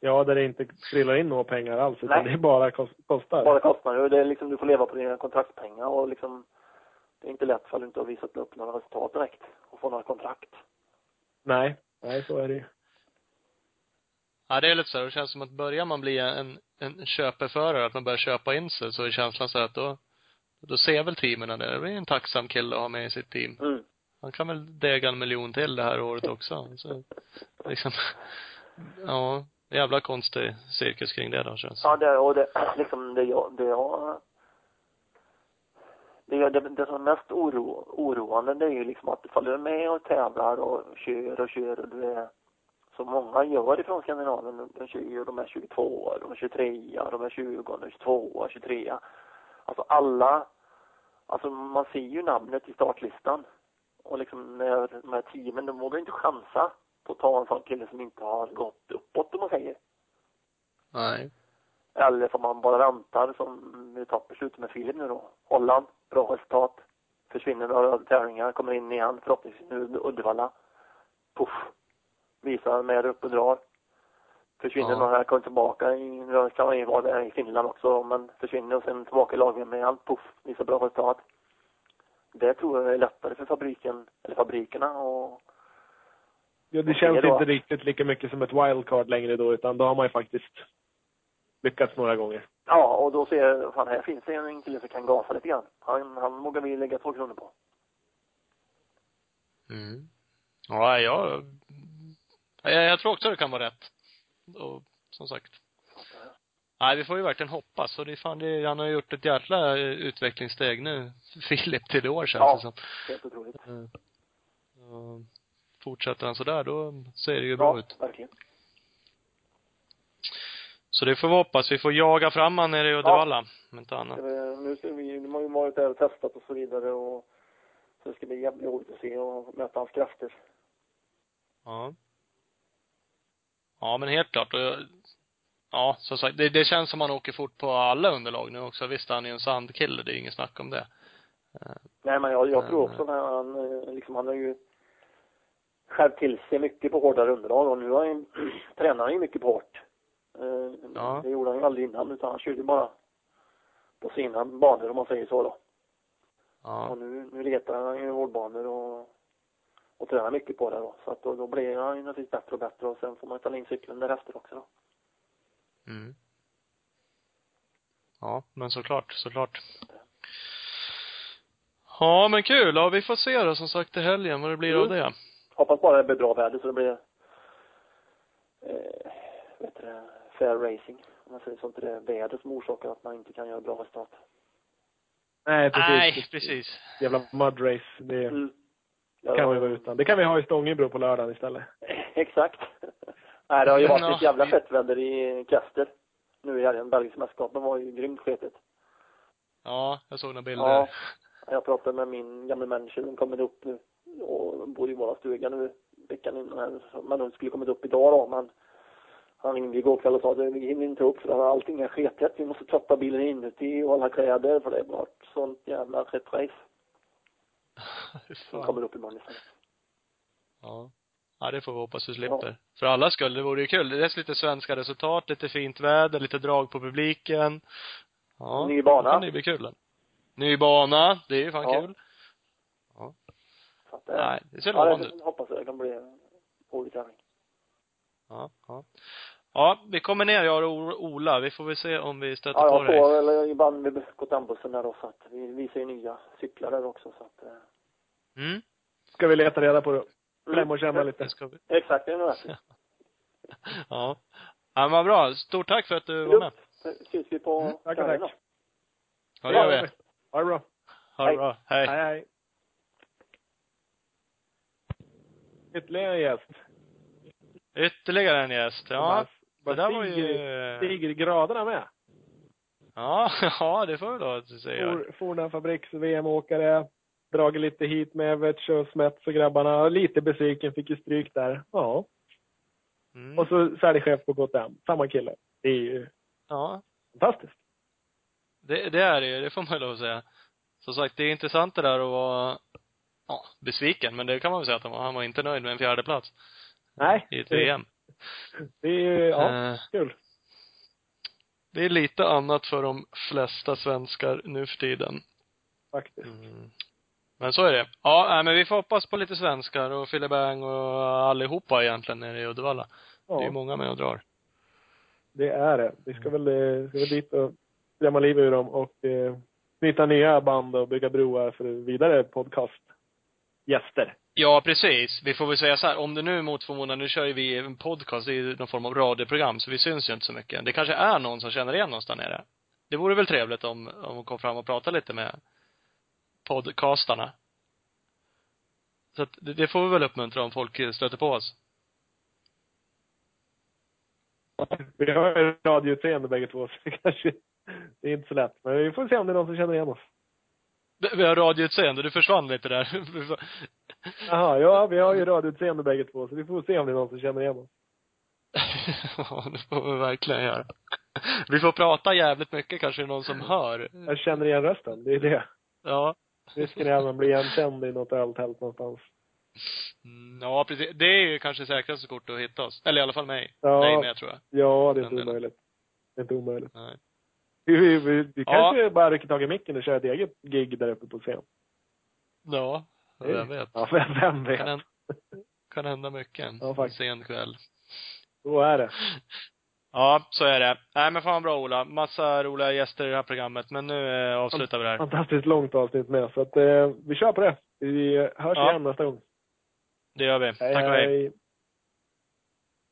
Ja, där det inte trillar in några pengar alls, utan Nej. det bara kost, kostar. Bara kostnader. Det är liksom, du får leva på dina kontraktspengar och liksom, det är inte lätt för du inte har visat upp några resultat direkt och få några kontrakt. Nej, nej så är det ju. Ja, det är lite så här, det känns som att börjar man bli en, en köpeförare, att man börjar köpa in sig, så är känslan så här att då, då ser väl teamen det. Det blir en tacksam kille att ha med i sitt team. Mm. Han kan väl dega en miljon till det här året också. Så, liksom, ja, jävla konstig cirkus kring det då känns det Ja, det, och det, liksom, det jag, det jag, det, det, det som är mest oro, oroande det är ju liksom att ifall du är med och tävlar och kör och kör och du är, som många gör ifrån Skandinavien, de är 22 år, de är 23, de är 20, de är 22, 23. Alltså alla, alltså man ser ju namnet i startlistan. Och liksom när de här teamen, de vågar inte chansa på att ta en sån kille som inte har gått uppåt om man säger. Nej. Eller får man bara väntar som vi tar på slutet med Filip nu då. Holland, bra resultat. Försvinner några tävlingar, kommer in igen, förhoppningsvis nu Uddevalla. Puff. Visar mer upp och drar. Försvinner Ja. några, kommer tillbaka i, nu kan man ju vara där i Finland också, men försvinner och sen tillbaka i lag med igen. Puff. Visar bra resultat. Det tror jag är lättare för fabriken, eller fabrikerna och Ja, det känns det då? inte riktigt lika mycket som ett wildcard längre då, utan då har man ju faktiskt lyckats några gånger. Ja, och då ser jag, fan här finns det en kille som kan gasa lite grann. Han, han vågar vi lägga två kronor på. Mm. Ja, jag, jag, jag tror också det kan vara rätt. Och som sagt. Nej, vi får ju verkligen hoppas. Och det är fan, det, han har gjort ett jävla eh, utvecklingssteg nu, Filip, till i år känns Ja. det som. Helt otroligt. Eh, och Fortsätter han sådär, då ser det ju bra Ja, ut. verkligen. Så det får vi hoppas. Vi får jaga fram han nere i Uddevalla. Om inte annat. Var- Nu ska vi, de har ju varit där och testat och så vidare och så det ska bli jävligt roligt att se och möta hans krafter. Ja. Ja, men helt klart. Och jag- Ja, som sagt, det, det känns som han åker fort på alla underlag nu också. Visst, han är ju en sandkille, det är inget snack om det. Eh, Nej men jag, jag Men, tror också när han, eh, liksom han har ju skärpt till sig mycket på hårdare underlag och nu har han, tränar han ju mycket på hårt. Eh, Ja. Det gjorde han ju aldrig innan utan han körde bara på sina banor om man säger så då. Och Ja. nu, nu letar han ju hårdbanor och, och tränar mycket på det då. Så att då, då blir han ju naturligtvis bättre och bättre och sen får man ta in cykeln därefter också då. Mm. Ja, men såklart, såklart. Ja, men kul. Ja, vi får se då som sagt i helgen vad det blir av Mm. det. Hoppas bara det blir bra väder så det blir eh, vet du, det, fair racing. Om man säger så inte det är väder som orsakar att man inte kan göra bra resultat. Nej, precis. Nej, precis. Jävla mud race, det Mm. Kan vi vara utan. Det kan vi ha i Stångebro på lördagen istället. Exakt. Nej, det har ju varit Ja. ett jävla fett väder i Kaster. Nu i helgen. Belgiska mästerskapen var ju grymt sketigt. Ja, jag såg några bilder. Ja. Jag pratade med min gamla manager, den kommer upp nu och bor i våra stuga nu veckan innan här. Men hon skulle kommit upp idag då, men han ringde igår kväll och sa att vi hinner inte upp för att allting är sketet. Vi måste tvätta bilen inuti och alla kläder för det har varit sånt jävla fett race. Fy Som kommer upp imorgon istället. Ja. Ja, det får vi hoppas vi slipper. För alla skull, det vore ju kul. Det är lite svenska resultat, lite fint väder, lite drag på publiken. Ja. Ny bana. Kan det bli kul. Ny bana, det är ju fan Ja. kul. Så att, eh, Nej, det ser ja, lovande ut. hoppas jag det kan bli en rolig tävling. Ja, ja. Ja, vi kommer ner jag och Ola. Vi får väl se om vi stöter Ja, på jag dig. får eller ibland med Gotlandbussen där då, så att vi visar ju nya cyklar där också så att eh, Mm. Ska vi leta reda på det. klämma och känna lite. Ska vi. Exakt, det är nog. Ja. Ja, men vad bra. Stort tack för att du var med. Så Syns vi på Mm, tack, tack. då. Ja, det gör vi. Ha det bra. Ha det Hej. bra. Hej. Hej, hej. Ytterligare en gäst. Ytterligare en gäst. Ja. Det där var ju... Stiger graderna med. Ja, ja, det får vi då säga. For, Forna fabriks-VM-åkare. Dragit lite hit med Everts och Smets och grabbarna. Lite besviken, fick ju stryk där. Ja. Mm. Och så säljchef på KTM. Samma kille. Det är ju Ja, fantastiskt. det, det är det ju. Det får man lov att säga. Som sagt, det är intressant det där att vara, ja, besviken. Men det kan man väl säga att han var. Han var inte nöjd med en fjärde plats Nej. i ett VM. Det är ja, Eh, kul. det är lite annat för de flesta svenskar nu för tiden. Faktiskt. Mm. Men så är det. Ja, men vi får hoppas på lite svenskar och Fille Bang och allihopa egentligen nere i Uddevalla. Det är Ja, många med och drar. det är det. Vi ska väl, eh, ska väl dit och skrämma livet ur dem och eh, knyta nya band och bygga broar för vidare podcastgäster. Ja, precis. Vi får väl säga så här, om det nu mot förmodan, nu kör ju vi en podcast, det är ju någon form av radioprogram, så vi syns ju inte så mycket. Det kanske är någon som känner igen oss där nere. Det vore väl trevligt om, om hon kom fram och pratade lite med podcastarna. Så att det, det får vi väl uppmuntra om folk stöter på oss. Vi har ju radioutseende bägge två, så det kanske, det är inte så lätt. Men vi får se om det är någon som känner igen oss. Vi har radioutseende, du försvann lite där. Jaha, ja, vi har ju radioutseende bägge två, så vi får se om det är någon som känner igen oss. ja, det får vi verkligen göra. Vi får prata jävligt mycket, kanske är någon som hör. Jag känner igen rösten, det är det. Ja. Risken är att man blir igenkänd i något öltält någonstans. Mm, Ja, precis. Det är ju kanske säkraste kort att hitta oss. Eller i alla fall mig. Ja. Dig med, tror jag. Ja, det är Den inte delen. omöjligt. Det är inte omöjligt. Nej. Vi, vi, vi, vi Ja. kanske bara rycker tag i micken och kör ett eget gig där uppe på scen. Ja, vem vet. Ja, vem, vem vet? Kan, hända, kan hända mycket en Ja, faktiskt. sen kväll. Så är det. Ja, så är det. Nej men fan bra Ola. Massa roliga gäster i det här programmet. Men nu eh, avslutar vi det här. Fantastiskt långt avsnitt med, så att eh, vi kör på det. Vi hörs Ja. igen nästa gång. Det gör vi. Hej, Tack och hej. hej.